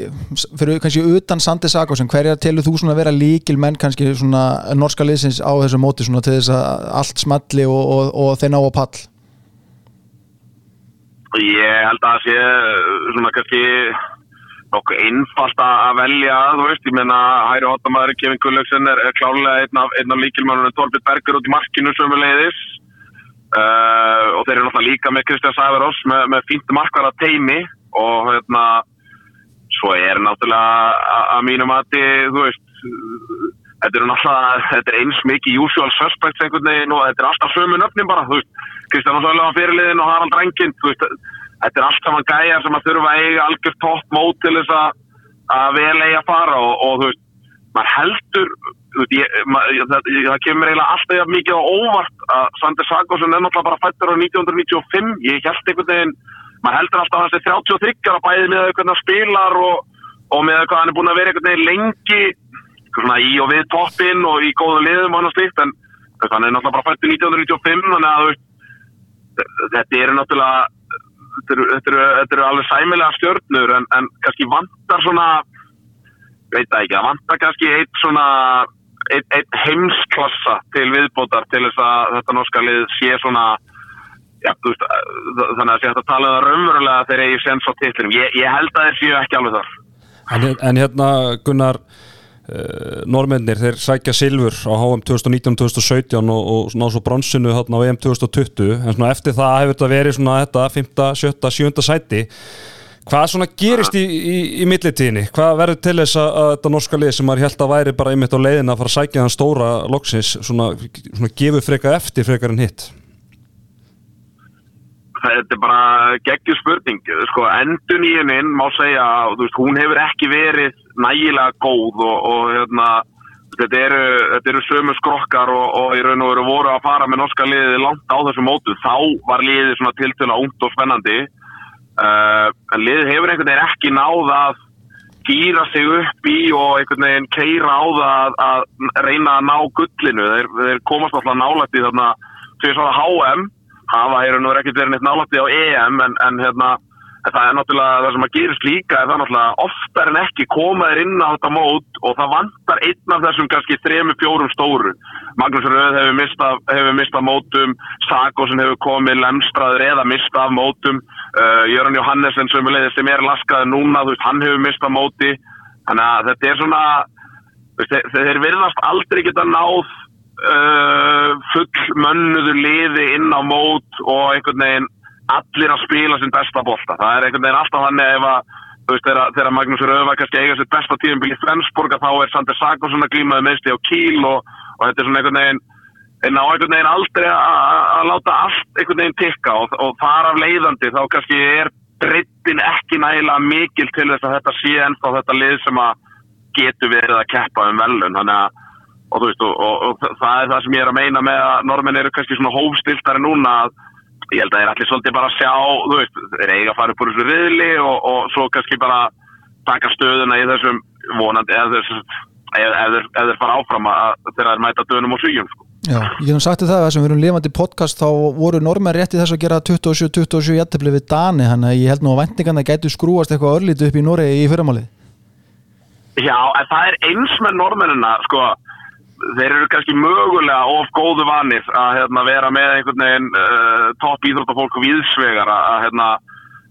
fyrir kannski utan Sandi Sakosen hverja telur þú svona að vera líkil menn kannski svona norska liðsins á þessu móti svona til þess að allt smalli og, og, og þeir ná á pall Ég held að það sé svona kannski nokkuð einfalt að velja þú veist, ég meina Hæri Óttamæður Kevin Gullöksen er, er klálega einn af, af líkilmannunum Torbjörn Berger út í markinu sömuleiðis. Uh, og þeir eru náttúrulega líka með Kristján Sæverós með, með fínt markvara teimi og hérna svo er náttúrulega að mínum að þú veist þetta er náttúrulega, þetta er eins mikið usual suspects einhvern veginn og þetta er alltaf sömu nöfnin bara, þú veist, Kristján Sæverós fyrirliðin og Harald Rengin, þú veist þetta er allt saman gæjar sem að þurfa að eiga algjör topp mót til þess að, að vel eiga að fara og, og þú veist, maður heldur veist, ég, maður, það, það kemur eiginlega alltaf mikið á óvart að Sander Sagosen er náttúrulega bara fættur á 1995 ég held einhvern veginn, maður heldur alltaf að sé 33 að bæði með veginn spilar og, og með hvað hann er búin að vera einhvern veginn lengi svona í og við toppinn og í góðu liðum og annars slikt en hann er náttúrulega bara fættur 1995 þannig að þetta er náttúrulega þetta eru, þetta eru, þetta eru alveg sæmilega stjórnur en, en kannski vantar svona veit það ekki, það vantar kannski eitt svona eitt, eitt heimsklassa til viðbótar til þess að þetta norska lið sé svona já, veist, þannig að sé að tala um það raunverulega þegar ég sens á titlinum. Ég, ég held að þeir séu ekki alveg þar. En, en hérna Gunnar normennir, þeir sækja silfur á HM 2019-2017 og, og ná svo bronsinu á EM 2020 en svona eftir það hefur þetta verið svona þetta 5, 7, 7 sæti hvað svona gerist í, í, í millitíðinni? Hvað verður til þess að, að þetta norska lið sem maður held að væri bara einmitt á leiðin að fara að sækja þann stóra loksins svona, svona gefur freka eftir frekar en hitt? Þetta er bara geggjur spurning sko, endun í hennin má segja veist, hún hefur ekki verið nægilega góð og, og hérna, þetta, eru, þetta eru sömu skrokkar og, og í raun og veru voru að fara með norska liðið langt á þessu mótu þá var liðið svona tiltöla ungt og spennandi. Uh, en liðið hefur einhvern veginn ekki náð að gýra sig upp í og einhvern veginn keira á það að, að reyna að ná gullinu. Þeir, þeir komast alltaf nálægt í þarna því að HM hafa hér nú ekkert verið neitt nálátti á EM en, en hérna, það er náttúrulega það sem að gerist líka er það náttúrulega oftar en ekki komaðir inn á þetta mót og það vantar einn af þessum kannski þremi fjórum stóru. Magnús Röð hefur mistað, mistað mótum Sagosen hefur komið lemstraður eða mistað mótum uh, Jöran Jóhannesson sem, sem er laskaður núna, þú veist, hann hefur mistað móti. Þannig að þetta er svona þeir, þeir virðast aldrei geta náð uh, full mönnuður liði inn á mót og einhvern veginn allir að spila sin besta bólta. Það er einhvern veginn alltaf hann ef að veist þegar Magnús Röfa kannski eiga sitt besta tíðanbíl í Flensburg þá er Sander Sagosen að glímaði meðsli á Kíl og, og þetta er svona einhvern veginn en á einhvern veginn aldrei að láta allt einhvern veginn tikka og, og þar af leiðandi þá kannski er brittin ekki nægilega mikil til þess að þetta sé ennþá þetta lið sem að getur verið að keppa um velun þannig að og, veist, og, það er það sem ég er að meina með að normenn eru kannski svona hófstiltari núna að ég held að það er allir svolítið bara að sjá þú veist, þeir eiga að fara upp úr þessu riðli og svo kannski bara taka stöðuna í þessum vonandi eða þeir fara áfram að þeir að mæta dönum og svíjum sko. Já, ég hef sagt það að sem við erum lifandi podcast þá voru normenn rétti þess að gera 27-27 jættefli við Dani, þannig að ég held nú að vendingarna gætu skrúast eitthvað örlítu upp í Noregi í fyrramálið Já, en það er eins með normennina sko þeir eru kannski mögulega of góðu vanir að hérna, vera með einhvern veginn uh, topp íþróttafólk og viðsvegar að hérna,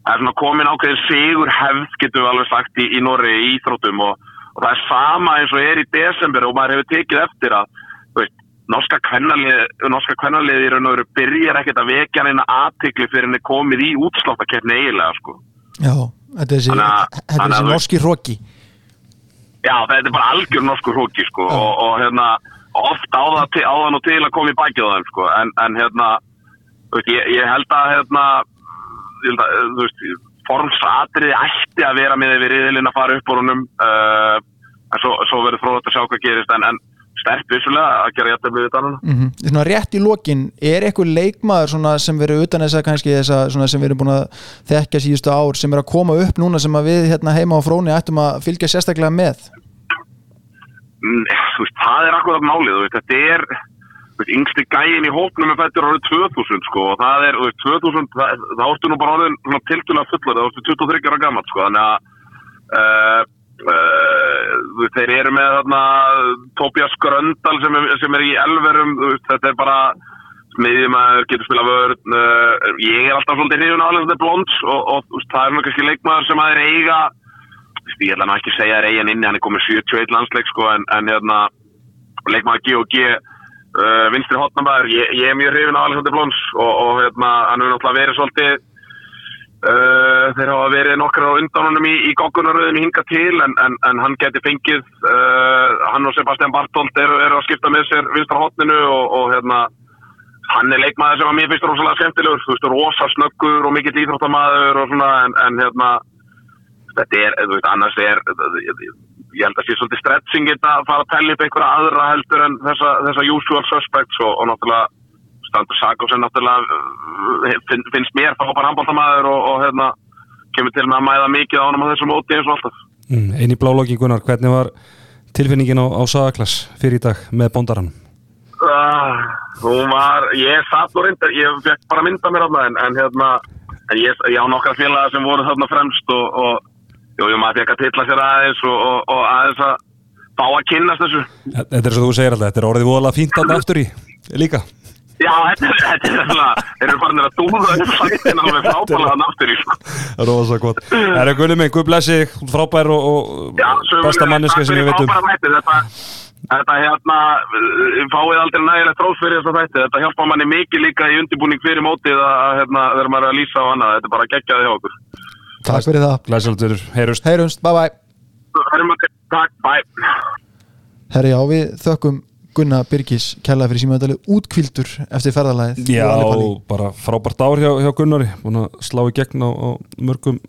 er komin ákveðin sigur hefð getur við alveg sagt í, í Norri í íþróttum og, og það er sama eins og er í desember og maður hefur tekið eftir að veist, norska kvennalið í raun og veru byrjar ekkert að vekja neina aðtikli fyrir henni komið í útsláttaketni eiginlega sko. Já, þetta er þessi norski hróki Já, þetta er bara algjör norskur húki sko oh. og, og hérna ofta á það, til, á það nú til að koma í bækið á þeim sko en, en hérna veist, ég, ég held að hérna held að, þú veist, formsatriði ætti að vera með við riðilinn að fara upp úr húnum uh, en svo, svo verður fróðast að sjá hvað gerist en, en sterk vissulega að gera jættið við þetta mm -hmm. Svona rétt í lokin, er eitthvað leikmaður sem verður utan þess að kannski þessa sem erum búin að þekka síðustu ár sem er að koma upp núna sem við hérna heima á fróni ættum að fylgja sérstaklega með mm, veist, Það er akkurat málið veist, þetta er veist, yngsti gæin í hóknum með fættur árið 2000 sko, og það er 2000, það, það ártu nú bara árið tildulega fullur, það ártu 23 ára gammalt sko, þannig að uh, uh, þeir eru með þarna Tobias Gröndal sem er, sem er í elverum þetta er bara smiðjumæður, getur spila vörn uh, ég er alltaf svolítið hrifun á Alexander Blons og, og veist, það er nú kannski leikmaður sem að þeir eiga ég ætla nú ekki að segja að eigin inni, hann er komið 71 landsleik sko, en, en hérna, leikmaður G og G uh, vinstri hotnabæður, ég, ég er mjög hrifin á Alexander Blons og, og hérna, hann hefur náttúrulega verið svolítið Uh, þeir hafa verið nokkrar á undan honum í, í goggunaröðinu hinga til en, en, en hann geti fengið uh, hann og Sebastian Bartolt eru, eru að skipta með sér vinstra hotninu og, og hérna hann er leikmaður sem að mér finnst rosalega skemmtilegur, þú veist, rosa snöggur og mikill íþróttamaður og svona en, en hérna þetta er, þú veist, annars er ég held að sé svolítið stretching að fara að tellja upp einhverja aðra heldur en þessa, þessa usual suspects og, og náttúrulega Standur Sakos er náttúrulega finn, finnst mér frábær handbóltamæður og, og hérna, kemur til með að mæða mikið ánum á þessu móti eins og alltaf. Mm, Einn í bláloggingunar, hvernig var tilfinningin á, á Sagaklass fyrir í dag með bondarann? Uh, hún var, ég satt og reyndar ég fekk bara mynda mér af það en, en hérna, en ég, ég á nokkar félaga sem voru þarna fremst og, og jú, ég maður fekk að tilla sér aðeins og, og, og aðeins að fá að kynnast þessu. Þetta er svo þú segir alltaf, þetta er orðið voðalega fínt að aftur í líka Já, þetta er, þetta er svona, þeir eru farin að dúða upp sættin alveg frábæðlega náttur í sko. Rósa gott. Það er Gunni minn, Guð blessi, frábær og, og Já, besta manneska sem ég veit um. Þetta, þetta hérna, fáið aldrei nægilegt tróð fyrir þess að þetta, þetta hjálpa manni mikið líka í undirbúning fyrir mótið að hérna, þegar maður er að lýsa á annað, þetta er bara geggjaði hjá okkur. Takk fyrir það. Glæsildur, heyrust. Heyrumst, bye bye. Takk, bye. Herri, já, við þökkum Gunnar Birgis kærlega fyrir símaðalið útkvildur eftir ferðarlæðið Já, bara frábært ár hjá, hjá Gunnari búin að slá í gegn á, á mörgum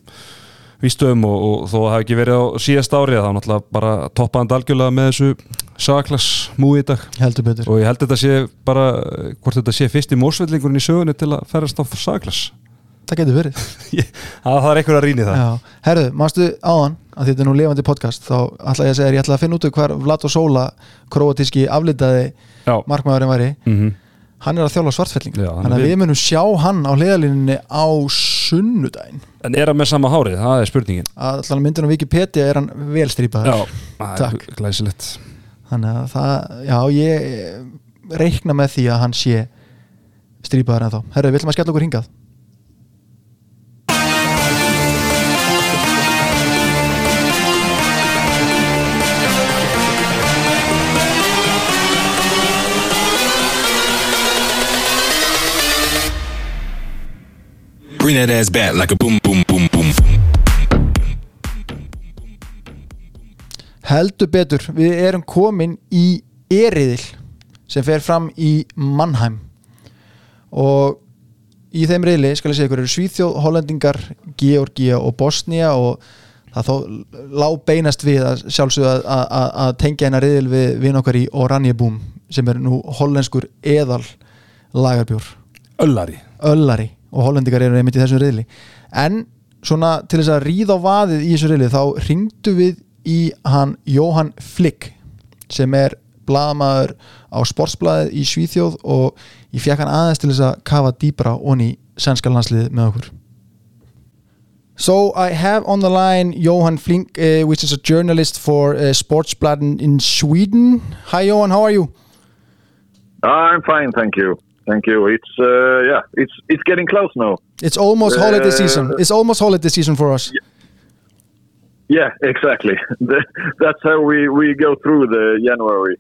vístöðum og, og þó að það hef ekki verið á síðast ári þá náttúrulega bara toppaðan algjörlega með þessu sagaklass múi í dag. Og ég held þetta sé bara hvort þetta sé fyrst í mósveldingurinn í sögunni til að ferast á sagaklass Það getur verið. Það er eitthvað að rýni það. Já. Herðu, mástu áðan að þetta er nú lifandi podcast þá ætla ég að segja, ég ætla að finna út hvar Vlad og Sóla, kroatíski aflitaði markmaðurinn væri. Mm -hmm. hann er að þjála svartfelling. Þannig að við. munum sjá hann á hliðalínunni á sunnudaginn. En er hann með sama hárið? Það er spurningin. Alltaf myndin á Wikipedia er hann vel strípaður. Já, það er glæsilegt. Þannig að það, já ég reikna með því að hann sé strípaður en þá Herru, við ætlum að skella okkur hingað Bring that ass back like a boom, boom, boom, boom. Heldur betur, við erum komin í eriðil sem fer fram í Mannheim. Og í þeim reyli, skal ég segja ykkur, eru Svíþjóð, Hollendingar, Georgia og Bosnia og það þó lág beinast við að sjálfsögða að, að, að tengja hennar reyðil við vinn okkar í Oranjebúm sem er nú hollenskur eðal lagarbjór Öllari. Öllari og hollendingar eru einmitt í þessu reyðli en svona til þess að ríða á vaðið í þessu reyðli þá ringdu við í hann Jóhann Flick sem er blaðamaður á sportsblæðið í Svíþjóð og ég fekk hann aðeins til þess að kafa dýbra onni sænska landslið með okkur So I have on the line Johan Flink, uh, which is a journalist for uh, Sportsbladen in Sweden. Hi Johan, how are you? I'm fine, thank you. Thank you. It's uh, yeah, it's it's getting close now. It's almost Uh, holiday season. It's almost holiday season for us. Yeah, exactly. That's how we, we go through the January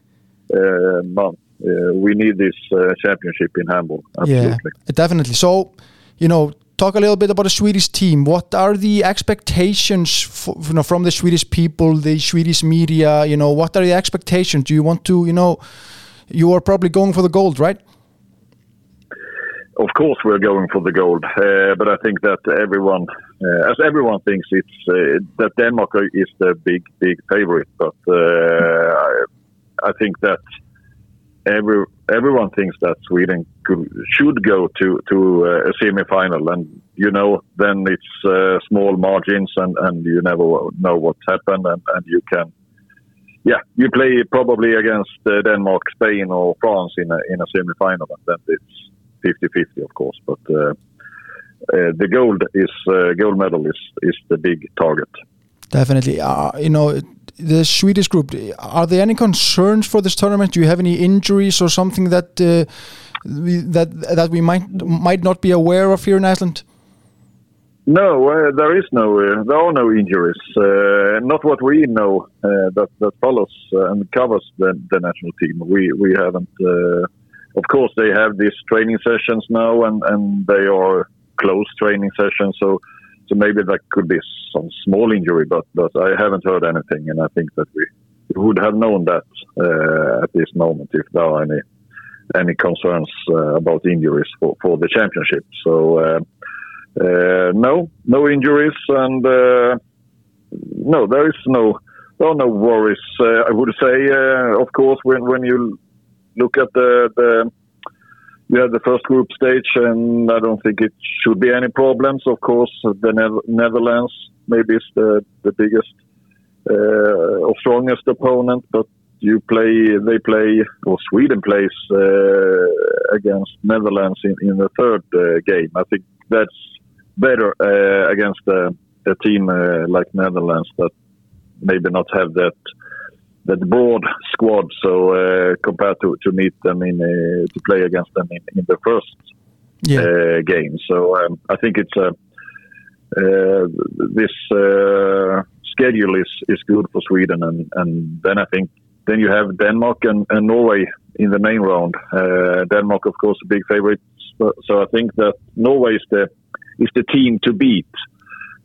uh, month. Uh, we need this uh, championship in Hamburg. Absolutely. Yeah, definitely. So, you know, talk a little bit about the Swedish team. What are the expectations for, you know, from the Swedish people, the Swedish media? You know, what are the expectations? Do you want to, you know, you are probably going for the gold, right? Of course, we're going for the gold, uh, but I think that everyone, uh, as everyone thinks, it's uh, that Denmark is the big, big favorite. But uh, I, think that every everyone thinks that Sweden could, should go to to uh, a semi-final, and you know, then it's uh, small margins, and, and you never know what's happened, and, and you can. Yeah, you play probably against Denmark, Spain, or France in a in a semi-final, and then it's 50-50, of course. But uh, uh, the gold is uh, gold medal is is the big target. Definitely. Uh, you know, the Swedish group, are there any concerns for this tournament? Do you have any injuries or something that uh, we, that that we might might not be aware of here in Iceland? No, uh, there is no, uh, there are no injuries. Uh, not what we know uh, that that follows and covers the, the national team. We we haven't. Uh, of course, they have these training sessions now, and and they are closed training sessions. So so maybe that could be some small injury, but but I haven't heard anything, and I think that we would have known that at this moment if there are any any concerns about injuries for for the championship. So. Uh, no, no injuries, and uh, no, there is no, there are no worries. Uh, I would say, of course, when when you look at the the we have the first group stage, and I don't think it should be any problems. Of course, the ne- Netherlands maybe is the the biggest uh, or strongest opponent, but you play they play or Sweden plays uh, against Netherlands in, in the third uh, game. I think that's better uh, against a, a team uh, like Netherlands that maybe not have that that broad squad. So uh, compared to, to meet them in to play against them in, in the first yeah. game, so um, I think it's a this schedule is, is good for Sweden, and, and then I think then you have Denmark and, and Norway in the main round. Uh, Denmark, of course, a big favorite. So, so, I think that Norway is the is the team to beat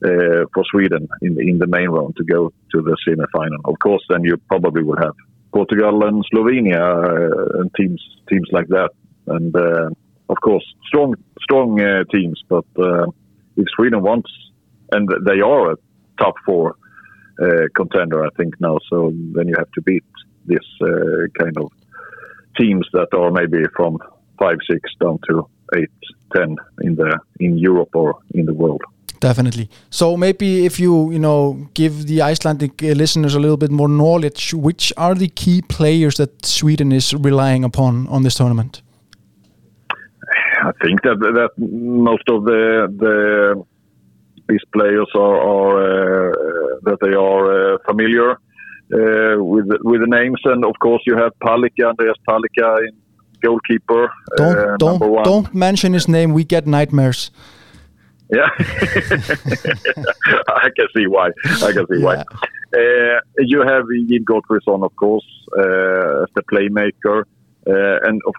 uh, for Sweden in in the main round to go to the semi-final. Of course, then you probably will have Portugal and Slovenia uh, and teams teams like that, and uh, of course strong strong uh, teams. But uh, if Sweden wants, and they are a top four uh, contender, I think now, so then you have to beat this kind of teams that are maybe from five six down to eight, ten in the in Europe or in the world. Definitely. So maybe if you you know give the Icelandic uh, listeners a little bit more knowledge, which are the key players that Sweden is relying upon on this tournament? I think that that most of the the these players are, are uh, that they are uh, familiar uh, with with the names, and of course you have Palika, Andreas Palika in goalkeeper. Don't uh, don't don't mention his name. We get nightmares. Yeah, I can see why. I can see yeah. why. Uh, you have Jim Gottfriedson, of course, uh, as the playmaker, uh, and of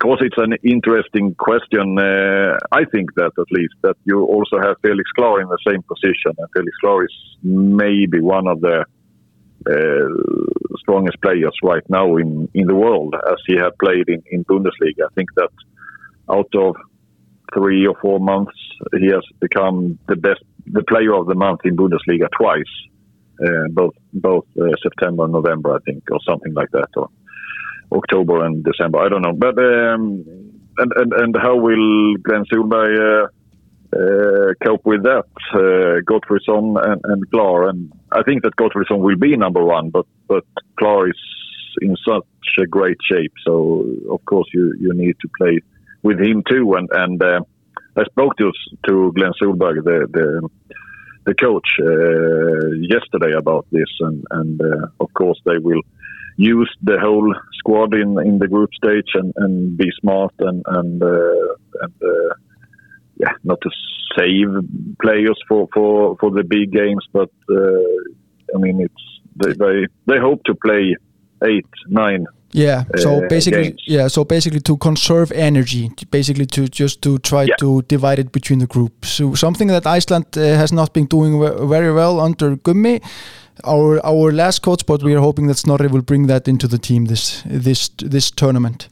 course it's an interesting question. Uh, I think that at least that you also have Felix Klar in the same position, and Felix Klar is maybe one of the uh, strongest players right now in, in the world, as he had played in, in Bundesliga. I think that out of three or four months, he has become the best, the player of the month in Bundesliga twice, uh, both both uh, September and November, I think, or something like that, or October and December. I don't know, but um, and, and and how will Glenn uh, uh, cope with that. Uh, Gottfriedson and, and and I think that Gottfriedson will be number one, but but Klar is in such a great shape, so of course you you need to play with him too. And and uh, I spoke to to Glenn Solberg, the the the coach, uh, yesterday about this, and and uh, of course they will use the whole squad in in the group stage and and be smart and and uh, and yeah, not to save players for, for, for the big games, but uh, I mean it's they, they they hope to play eight nine yeah so uh, basically yeah so basically to conserve energy basically to just to try Yeah. to divide it between the groups. So something that iceland uh, has not been doing very well under gummi our our last coach but we are hoping that snorri will bring that into the team this this this tournament.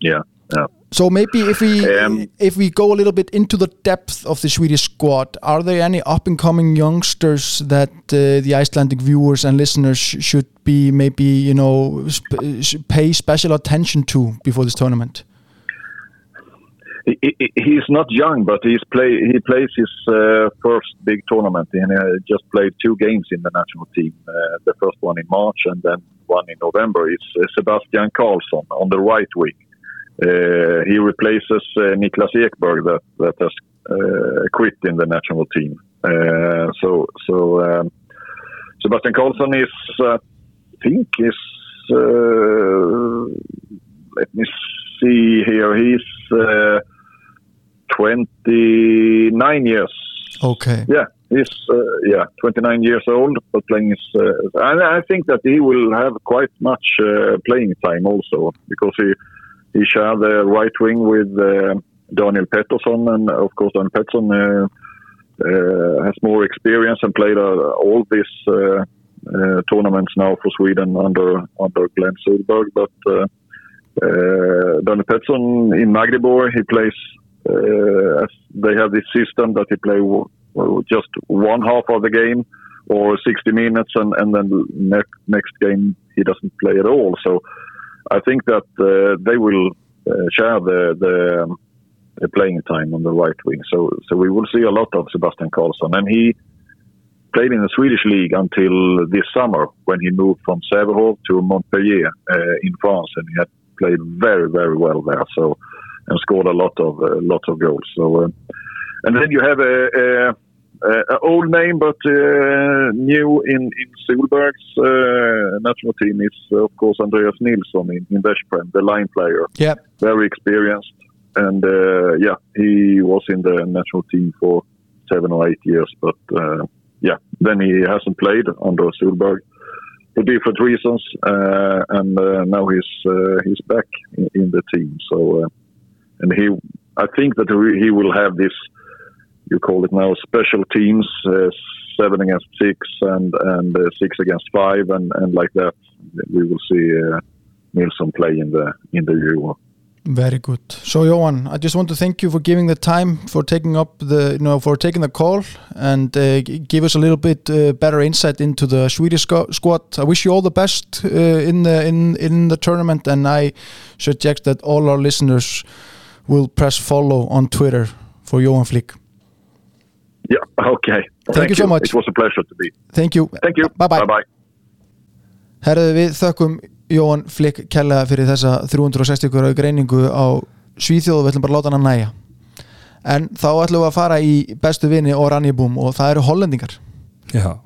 Yeah yeah so maybe if we Um, if we go a little bit into the depth of the Swedish squad, are there any up and coming youngsters that uh, the Icelandic viewers and listeners sh- should be maybe you know sp- pay special attention to before this tournament? he, he, he's not young, but he's play he plays his uh, first big tournament and uh, just played two games in the national team. Uh, the first one in March and then one in November. It's uh, Sebastian Karlsson on the right wing. Uh, he replaces uh, Niklas Ekberg that that has uh, quit in the national team Uh, so so um, Sebastian Karlsson is, uh, I think, is uh, let me see here. He's uh, 29 years. Okay. Yeah, he's uh, yeah 29 years old, but playing is. Uh, and I think that he will have quite much uh, playing time also because he he shared the right wing with uh, Daniel Pettersson, and of course Daniel Pettersson uh, uh, has more experience and played all these tournaments now for Sweden under under Glenn Solberg. But uh, Daniel Pettersson in Magdeburg, he plays. Uh, they have this system that he play w- w- just one half of the game or 60 minutes, and and then ne- next game he doesn't play at all. So I think that uh, they will uh, share the the, um, the playing time on the right wing. So so we will see a lot of Sebastian Karlsson, and he played in the Swedish league until this summer when he moved from Sävehof to Montpellier uh, in France, and he had played very very well there. So and scored a lot of uh, lots of goals. So uh, and then you have a. a uh, old name but uh, new in in Solberg's uh, national team is of course Andreas Nilsson in, in Veszprem, the line player. Yeah. Very experienced, and uh, yeah, he was in the national team for seven or eight years, but uh, yeah, then he hasn't played under Solberg for different reasons, uh, and uh, now he's uh, he's back in, in the team. So, uh, and he, I think that he will have this you call it now special teams, uh, seven against six and and uh, six against five, and, and like that, we will see uh, Nilsson play in the in the Euro. Very good. So Johan, I just want to thank you for giving the time for taking up the you know for taking the call and uh, give us a little bit uh, better insight into the Swedish squad. I wish you all the best uh, in the in in the tournament, and I suggest that all our listeners will press follow on Twitter for Johan Flick. Yeah. Okay. Thank you so much. It was a pleasure to be. Thank you. Thank you. Bye bye. Bye bye. Herðu við þökkum Jóhann Flick kella fyrir þessa 360 gráðu greiningu á Svíþjóð og við ætlum bara að láta hann að næja en þá ætlum við að fara í bestu vini og rannibúm og það eru hollendingar Já,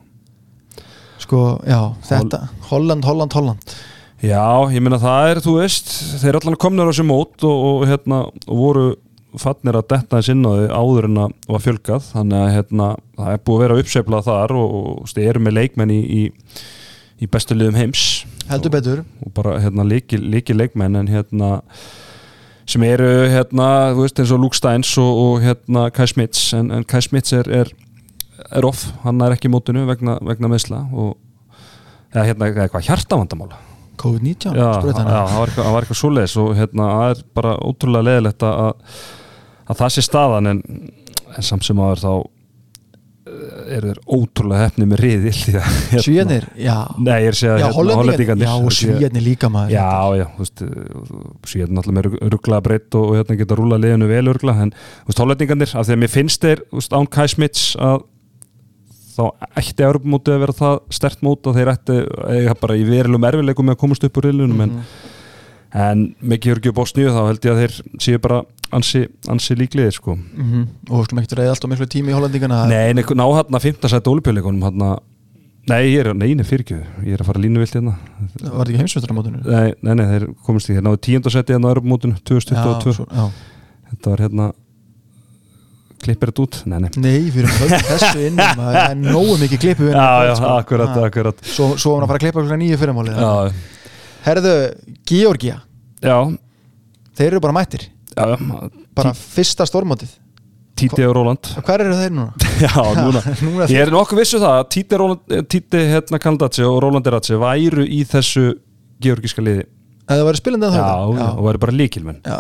sko, já, þetta Holland, Holland, Holland Já, ég meina það er, þú veist þeir allan komnir á þessu mót og, og, hérna, og voru fannir að detta þess inn á þau áður en að var fjölgað. Þannig að hérna, það er búið að vera uppseflað þar og, og þeir eru með leikmenn í, í, í bestu liðum heims. Heldur betur. Og bara hérna líki, líki leikmenn en hérna sem eru hérna, þú veist, eins og Luke Steins og, og hérna Kai Smits. En, en Kai Smits er, er, er off. Hann er ekki í mótinu vegna, vegna meðsla og eða hérna, eitthvað hjartavandamála COVID-19 já, það var eitthvað, eitthvað svoleiðis og hérna, það er bara ótrúlega leðilegt að, að það sé staðan en, en samt sem aður þá eh, eru þeir ótrúlega hefni með riðil hérna, Svíjarnir, já. Nei, Já, hérna, Hollendingar- Hollendingarnir. og Svíarnir líka maður Já, já, Svíjarnir náttúrulega með ruggla breytt og, og hérna geta rúla liðinu vel ruggla en Hollendingarnir, af því að mér finnst þeir án Kai Smits að þá ætti Europamótið að vera það stert mót og þeir ætti bara í verilum erfileikum með að komast upp úr riðlunum en, en með Georgi og Bosníu þá held ég að þeir séu bara ansi, ansi líkliðir sko. Mhm. og við skulum ekkert reyða alltaf miklu tími í hollendingana Nei, ná hann að fymta sætt olimpíuleikunum hann Nei, ég er, nei, nei, fyrirgjöð Ég er að fara línuvilt hérna. Var þetta ekki heimsveistaramótinu? Nei, nei, nei, þeir komist í Þeir náðu tíundarsætti hérna á Europamótinu 2022 Já, svo- já. Þetta var hérna Klippir þetta út? Nei, nei. Nei, við erum höfð þessu inn það er nógu mikið klippu Já, já, akkurat, akkurat. Svo, svo var hann að fara að klippa klukkan nýju fyrirmáli Herðu, Georgia já, Þeir eru bara mættir já, Bara fyrsta stórmótið. Títi og Róland Hver eru þeir núna? Já, núna, núna Ég er nokkuð vissu það að Títi, Róland, Títi hérna Kandaci og Róland Eratsi væru í þessu georgíska liði. Það var spilandi að Já, það. já, og væru bara líkilmenn Já.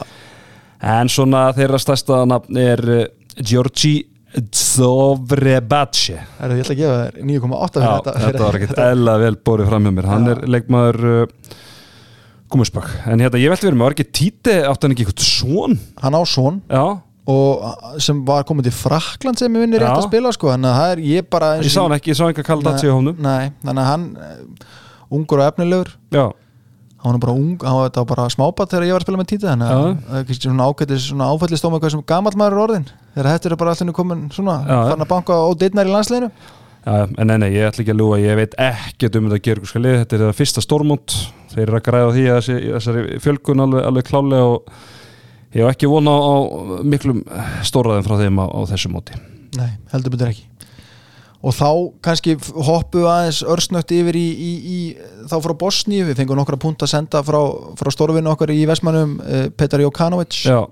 En svona þeirra stærsta nafn er uh, Georgi Zovrebace Herðu, ég ætla að gefa þér 9,8 Já, fyrir þetta, var ekkert eðla vel bórið fram hjá mér. Hann er leikmaður uh, Gúmusbakk En hérna, ég velti verið með, var ekki Títi átt hann ekki eitthvað svon? Hann á svon Já. Og sem var komið til Frakland sem ég vinni rétt að spila sko, þannig að það er ég bara Ég sá hann ekki, ég sá að kalla Datsi á honum. Nei, þannig að hann uh, ungur og efnilegur. Já. Hann var bara ung, hann var, bara smábat þegar ég var að spila með títa þannig að það er svona ágættis svona áfællistóma hvað sem gamall maður er orðin þegar þetta er bara allir komin svona Já, fann að banka á deitnar í landsleginu en nei, nei, ég ætla ekki að ljúga, ég veit ekkert um þetta georgíska lið, þetta er það fyrsta stórmót. Þeir eru að græða því að þessi, þessari fjölgun alveg, alveg klálega og ég hef ekki vona á, miklum stóraðum frá þeim á, á þessu móti. Nei, heldur betur ekki. Og þá kannski hoppu aðeins örsnögt yfir í, í, í þá frá Bosníu, við fengum nokkra punkt að senda frá, frá stórvinu okkar í Vestmannum uh, Petar Jokanovic. Já,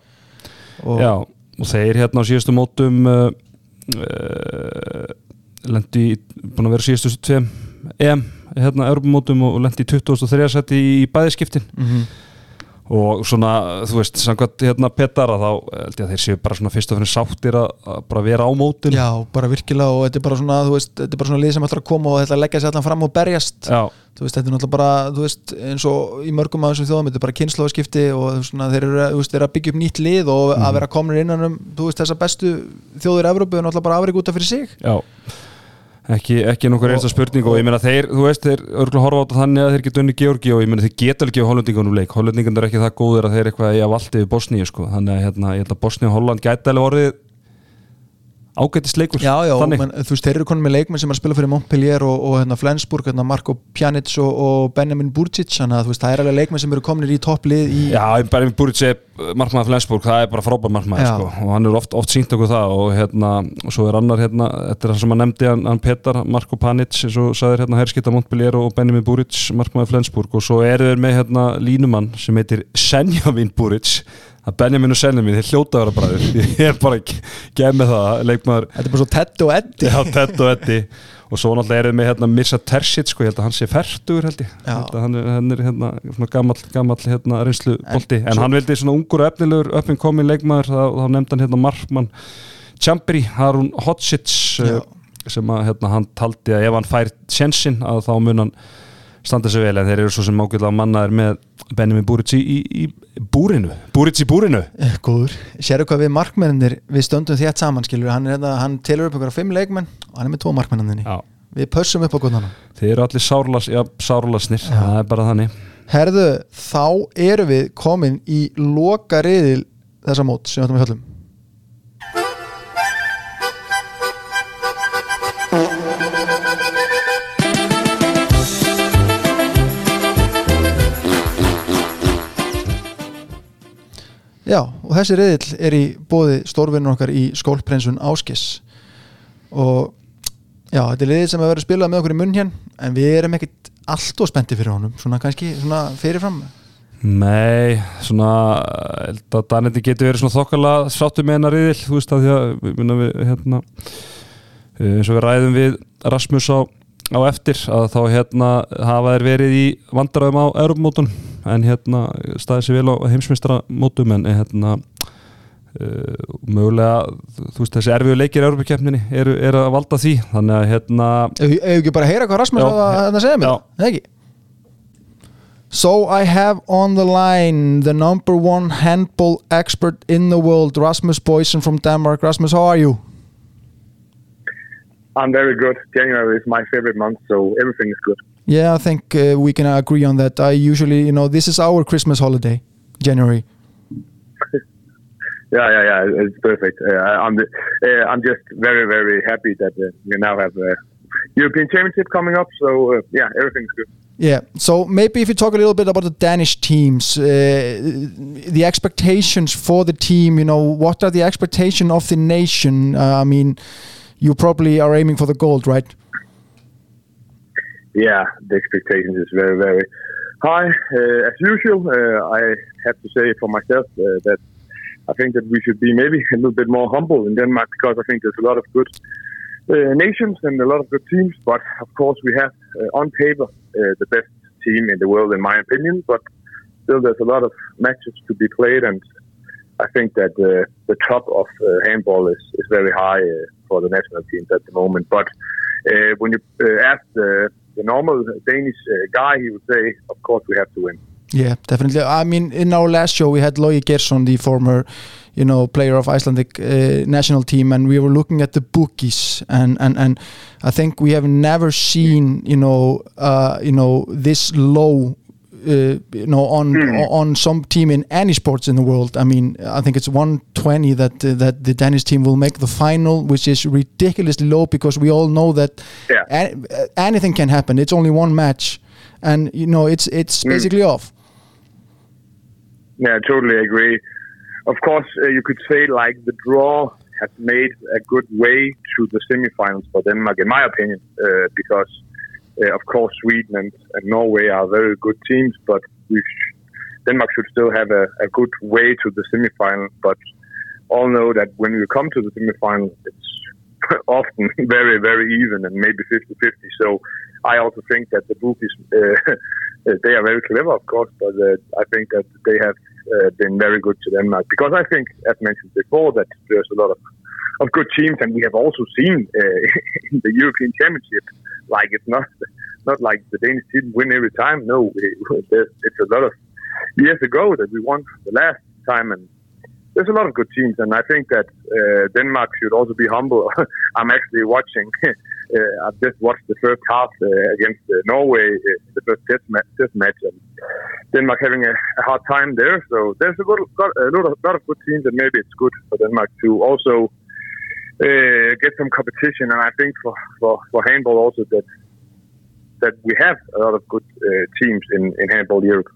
og já, og þeir hérna á síðustu mótum uh, uh, lendi í, búin að vera síðustu tveim EM, hérna, Europamótum og lendi í 2003 seti í bæðiskiptin Mhm. og svona, þú veist, samkvæmt hérna Petara þá held ég að þeir séu bara svona fyrst og fyrir sáttir að, að bara vera á mótin Já, bara virkilega og þetta er bara svona, þú veist, þetta er bara svona lið sem ætlar að koma og þetta leggja sér allan fram og berjast. Já, þú veist, þetta er náttúrulega bara, þú veist, eins og í mörgum af þessum þjóðum, þetta er bara kynnslóðskipti og svona, þeir eru, þú veist, að byggja upp nýtt lið og Mhm. að vera komin innan um, þú veist, þessa bestu þjóður Evrópu er náttúrulega bara afrik út af fyrir sig. Já ekki, ekki nokkur einsta spurning og ég meina þeir, þú veist, þeir örgulega horfa á þetta þannig að þeir geta unni Georgi og ég meina þeir geta á hollendingunum leik, hollendingun er ekki það góður að þeir eitthvað að valdi við Bosníu sko, þannig að hérna, ég held að Bosníu og Holland gæti alveg orðið ágætist leikur Já, já, menn, þú veist, þeir eru konum með leikmenn sem er að spila fyrir Montpellier og, og hérna Flensburg, hérna Marko Pjanic og, og Benjamin Burcic, þannig að þú veist, það er alveg leikmenn sem eru komin í topplið í Já, búið sér markmaður Flensburg, það er bara frábær markmaður sko, og hann er oft, oft sínt okkur það og hérna, og svo er annar hérna, þetta er hann sem hann nefndi, hann, hann Petar, Marko Panic eins og sagðir hérna Herskita Montpellier og Benjamin Buric, markmaður Flensburg. Og svo eru þeir með hérna línumann sem heitir Senjamin Buric. Að Benjamin og Senjamin, þeir hljóta að vera bræður. Ég er bara ekki gef með það leikmaður, Þetta er bara svo Ted og Eddi. Já, Ted og Eddi og svo náttúrulega eru þeir með hérna Mirza Terzic sko, ég held að hann sé færtugur held ég. Hann er, hann er hérna gamall, gamall hérna reynslu bolti, en, hann vildi svona ungur og efnilegur upp en komin leikmaður, þá, þá nefndi hann hérna Markmann Chambri, Harun Hodzic uh, sem að hérna hann taldi að ef hann fær sjensin að þá mun hann standa sig vel en þeir eru svo sem ágætlega mannaðir með Benjamin Buric í, í, búrinu. Buric í búrinu. Eh, Góður, sérðu hvað við markmennir við stöndum þétt saman, skilur hann, er hérna, hann telur upp einhverja fimm leikmenn og hann er með tvo markmenninni Já. við pössum upp á góðnana þeir eru allir sárlas, já, sárlasnir. Það er bara þannig. Herðu, þá erum við komin í loka riðil þessa mót sem við ætlum Já, og þessi riðil er í bóði stórvinnur okkar í skólprinsun Áskis. Og já, þetta er riðil sem hefur verið spilað með okkur í munn hér en við erum ekkit allt og spendi fyrir honum. Svona kannski svona fyrirfram. Nei, svona Daneti getur verið svona þokkala sáttu með hennar riðil, þú veist að því að minna við hérna eh, eins og við ræðum við Rasmus á, á eftir að þá hérna hafa þeir verið í vandræðum á Europamótun en hérna staðið sér vel á heimsmeistramótum en hérna uh, mögulega, þú veist þessi erfiðu leikir í Europakefninni eru, eru að valda því þannig að hérna Ef ef ekki bara heyra hvað Rasmus Já. á að hérna segja mér Já. Ekki So I have on the line the number one handball expert in the world, Rasmus Boysen from Denmark. Rasmus, how are you? I'm very good. January is my favorite month, so everything is good. Yeah, I think uh, we can agree on that. I usually, you know, this is our Christmas holiday, January. Yeah, yeah, yeah. It's perfect. Uh, I'm, uh, I'm just very, very happy that uh, we now have a European Championship coming up. So uh, yeah, everything's good. Yeah. So maybe if you talk a little bit about the Danish teams, uh, the expectations for the team. You know, what are the expectations of the nation? Uh, I mean, you probably are aiming for the gold, right? Yeah, the expectations is very, very high. Uh, as usual, uh, I have to say for myself uh, that I think that we should be maybe a little bit more humble in Denmark because I think there's a lot of good uh, nations and a lot of good teams. But of course, we have uh, on paper uh, the best team in the world, in my opinion. But still, there's a lot of matches to be played, and I think that the top of handball is, is very high for the national teams at the moment. But when you ask the, the normal Danish uh, guy, he would say, of course, we have to win. Yeah, definitely. I mean, in our last show, we had Logi Gerson, the former, you know, player of Icelandic uh, national team, and we were looking at the bookies, and and and I think we have never seen, you know, uh, you know, this low uh, you know on on some team in any sports in the world. I mean, I think it's 120 that uh, that the Danish team will make the final, which is ridiculously low because we all know that Yeah. a- uh, anything can happen. It's only one match, and you know it's it's Mm. basically off. Yeah, I totally agree. Of course, uh, you could say like the draw has made a good way to the semifinals for Denmark, in my opinion, uh, because uh, of course Sweden and, and Norway are very good teams, but sh- Denmark should still have a, a good way to the semifinal. But all know that when you come to the semifinal, it's often very, very even and maybe 50-50. So I also think that the bookies, uh, they are very clever, of course, but uh, I think that they have uh, been very good to Denmark because I think, as mentioned before, that there's a lot of, of good teams, and we have also seen uh, in the European Championship, like it's not not like the Danish team win every time. No, it- it's a lot of years ago that we won the last time, and there's a lot of good teams, and I think that uh, Denmark should also be humble. I'm actually watching. Uh, I've just watched the first half uh, against uh, Norway, uh, the first test, ma- test match, and Denmark having a, a hard time there. So there's a lot, of, a lot of, lot of good teams, and maybe it's good for Denmark to also uh, get some competition. And I think for, for, for handball also that that we have a lot of good uh, teams in, in handball Europe.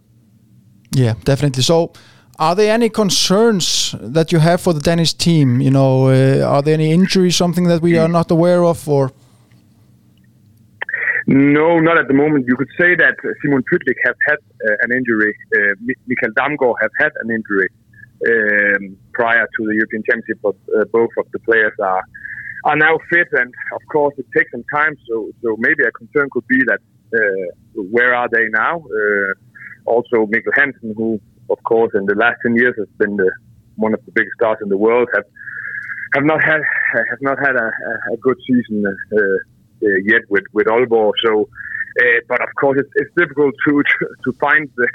Yeah, definitely. So, are there any concerns that you have for the Danish team? You know, uh, are there any injuries, something that we are not aware of, or? No, not at the moment. You could say that Simon Pytlik has had uh, an injury. Uh, Mi- Mikael Damgaard has had an injury um, prior to the European Championship, but uh, both of the players are are now fit, and of course it takes some time. So, so maybe a concern could be that uh, where are they now? Uh, also, Mikkel Hansen, who of course in the last ten years has been the, one of the biggest stars in the world, have have not had have not had a, a, good season uh, uh, yet with with Aalborg. So, uh, but of course, it's, it's difficult to to, to find the,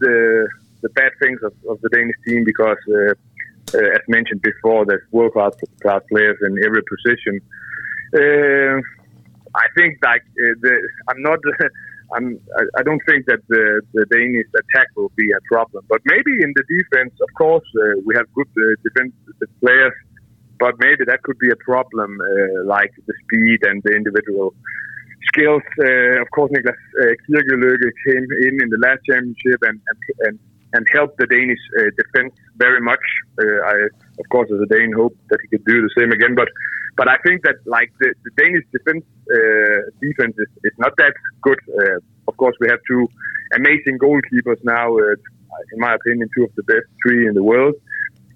the the bad things of, of the Danish team because, uh, uh, as mentioned before, there's world class players in every position. Uh, I think like uh, the, I'm not. I'm, I, I don't think that the, the Danish attack will be a problem, but maybe in the defense, of course, uh, we have good uh, defensive players, but maybe that could be a problem, uh, like the speed and the individual skills. Uh, of course, Niklas uh, Kirkeløkke came in in the last championship and and and, and helped the Danish uh, defense very much. Uh, I, of course, as a Dane, hope that he could do the same again, but. But I think that like the, the Danish defense uh, defense is, is not that good. Uh, of course, we have two amazing goalkeepers now. Uh, in my opinion, two of the best three in the world.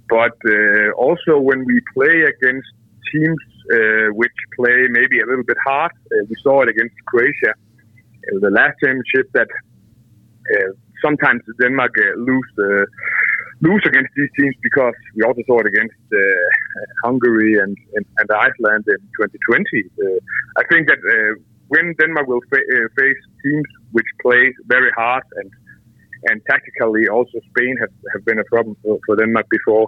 But uh, also when we play against teams which play maybe a little bit hard, we saw it against Croatia in the last championship that sometimes Denmark uh, lose uh, lose against these teams because we also saw it against uh, Hungary and, and, and Iceland in 2020. Uh, I think that uh, when Denmark will fa- uh, face teams which play very hard and and tactically also Spain have, have been a problem for, for Denmark before.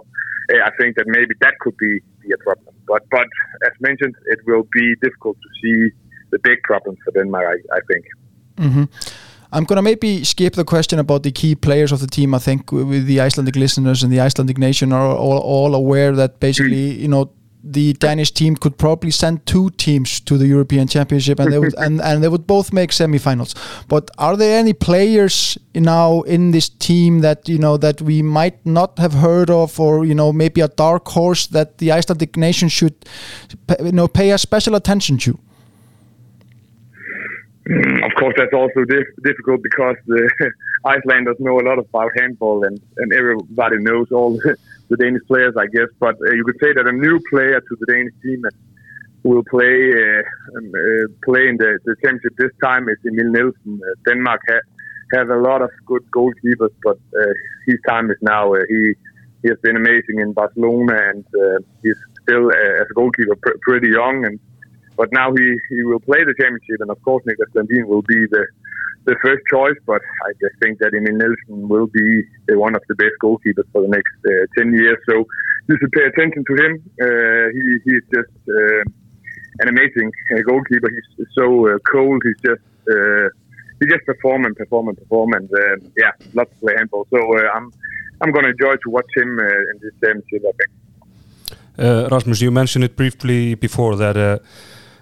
I think that maybe that could be, be a problem. But but as mentioned, it will be difficult to see the big problems for Denmark. I, I think. hmm I'm gonna maybe skip the question about the key players of the team. I think with the Icelandic listeners and the Icelandic nation are all, all aware that basically, you know, the Danish team could probably send two teams to the European Championship, and they would and, and they would both make semifinals. But are there any players now in this team that you know that we might not have heard of, or you know maybe a dark horse that the Icelandic nation should, you know, pay a special attention to? Of course, that's also dif- difficult because the Icelanders know a lot about handball, and, and everybody knows all the, Danish players, I guess. But uh, you could say that a new player to the Danish team will play uh, um, uh, play in the, the championship this time is Emil Nielsen. Uh, Denmark ha- has a lot of good goalkeepers, but uh, his time is now. Uh, he he has been amazing in Barcelona, and he's still as a goalkeeper pr- pretty young and but now he, he will play the championship, and of course Niklas Landin will be the the first choice. But I just think that Emil Nielsen will be one of the best goalkeepers for the next uh, ten years. So you should pay attention to him. Uh, he he's just uh, an amazing uh, goalkeeper. He's so uh, cold. He's just uh, he just perform and perform and perform, and yeah, love to play handball. So I'm I'm going to enjoy to watch him in this championship. I think. Rasmus, you mentioned it briefly before that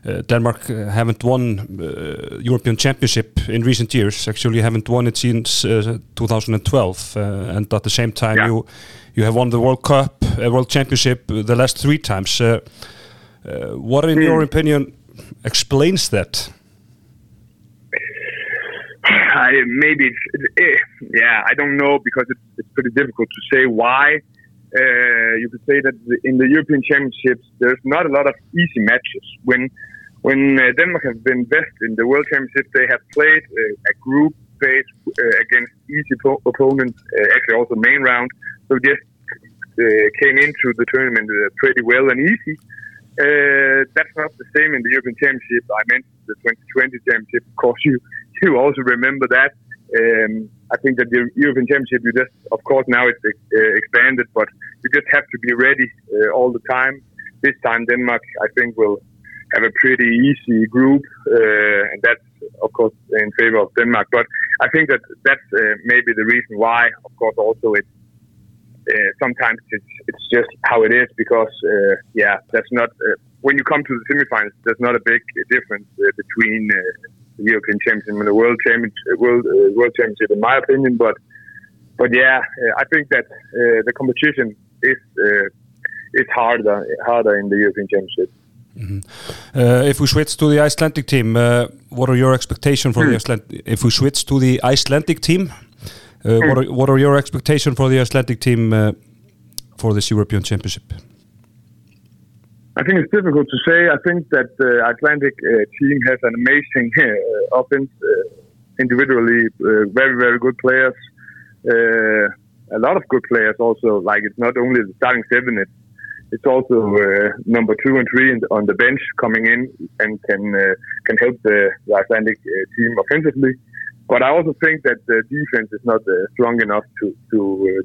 uh, uh, Denmark uh, haven't won uh, European Championship in recent years. Actually, haven't won it since uh, 2012, uh, and at the same time, Yeah. you you have won the World Cup, uh, World Championship the last three times. What, in your opinion, explains that? I, maybe it's, it's eh, yeah, I don't know because it's, it's pretty difficult to say why. Uh, you could say that in the European Championships, there's not a lot of easy matches. When when uh, Denmark has been best in the World Championships, they have played uh, a group phase uh, against easy po- opponents, uh, actually also main round. So just uh, came into the tournament pretty well and easy. That's not the same in the European Championship. I mentioned the 2020 Championship. Of course, you you also remember that. Um, I think that the European Championship, you just, of course, now it's uh, expanded, but you just have to be ready uh, all the time. This time, Denmark, I think, will have a pretty easy group, uh, and that's, of course, in favor of Denmark. But I think that that's uh, maybe the reason why, of course, also it's uh, sometimes it's it's just how it is because uh, yeah, that's not when you come to the semifinals. There's not a big difference between European Championship and the World Championship, World uh, World Championship, in my opinion. But but yeah, uh, I think that uh, the competition is uh, is harder harder in the European Championship. Uh, if we switch to the Icelandic team, uh, what are your expectations for the Iceland? If we switch to the Icelandic team, uh, what, are, what are your expectations for the Icelandic team uh, for this European Championship? I think it's difficult to say. I think that the Atlantic uh, team has an amazing uh, offense, uh, individually very very good players. A lot of good players also. Like it's not only the starting seven; it's it's also uh, number two and three on the bench coming in and can uh, can help the, the Icelandic uh, team offensively. But I also think that the defense is not strong enough to to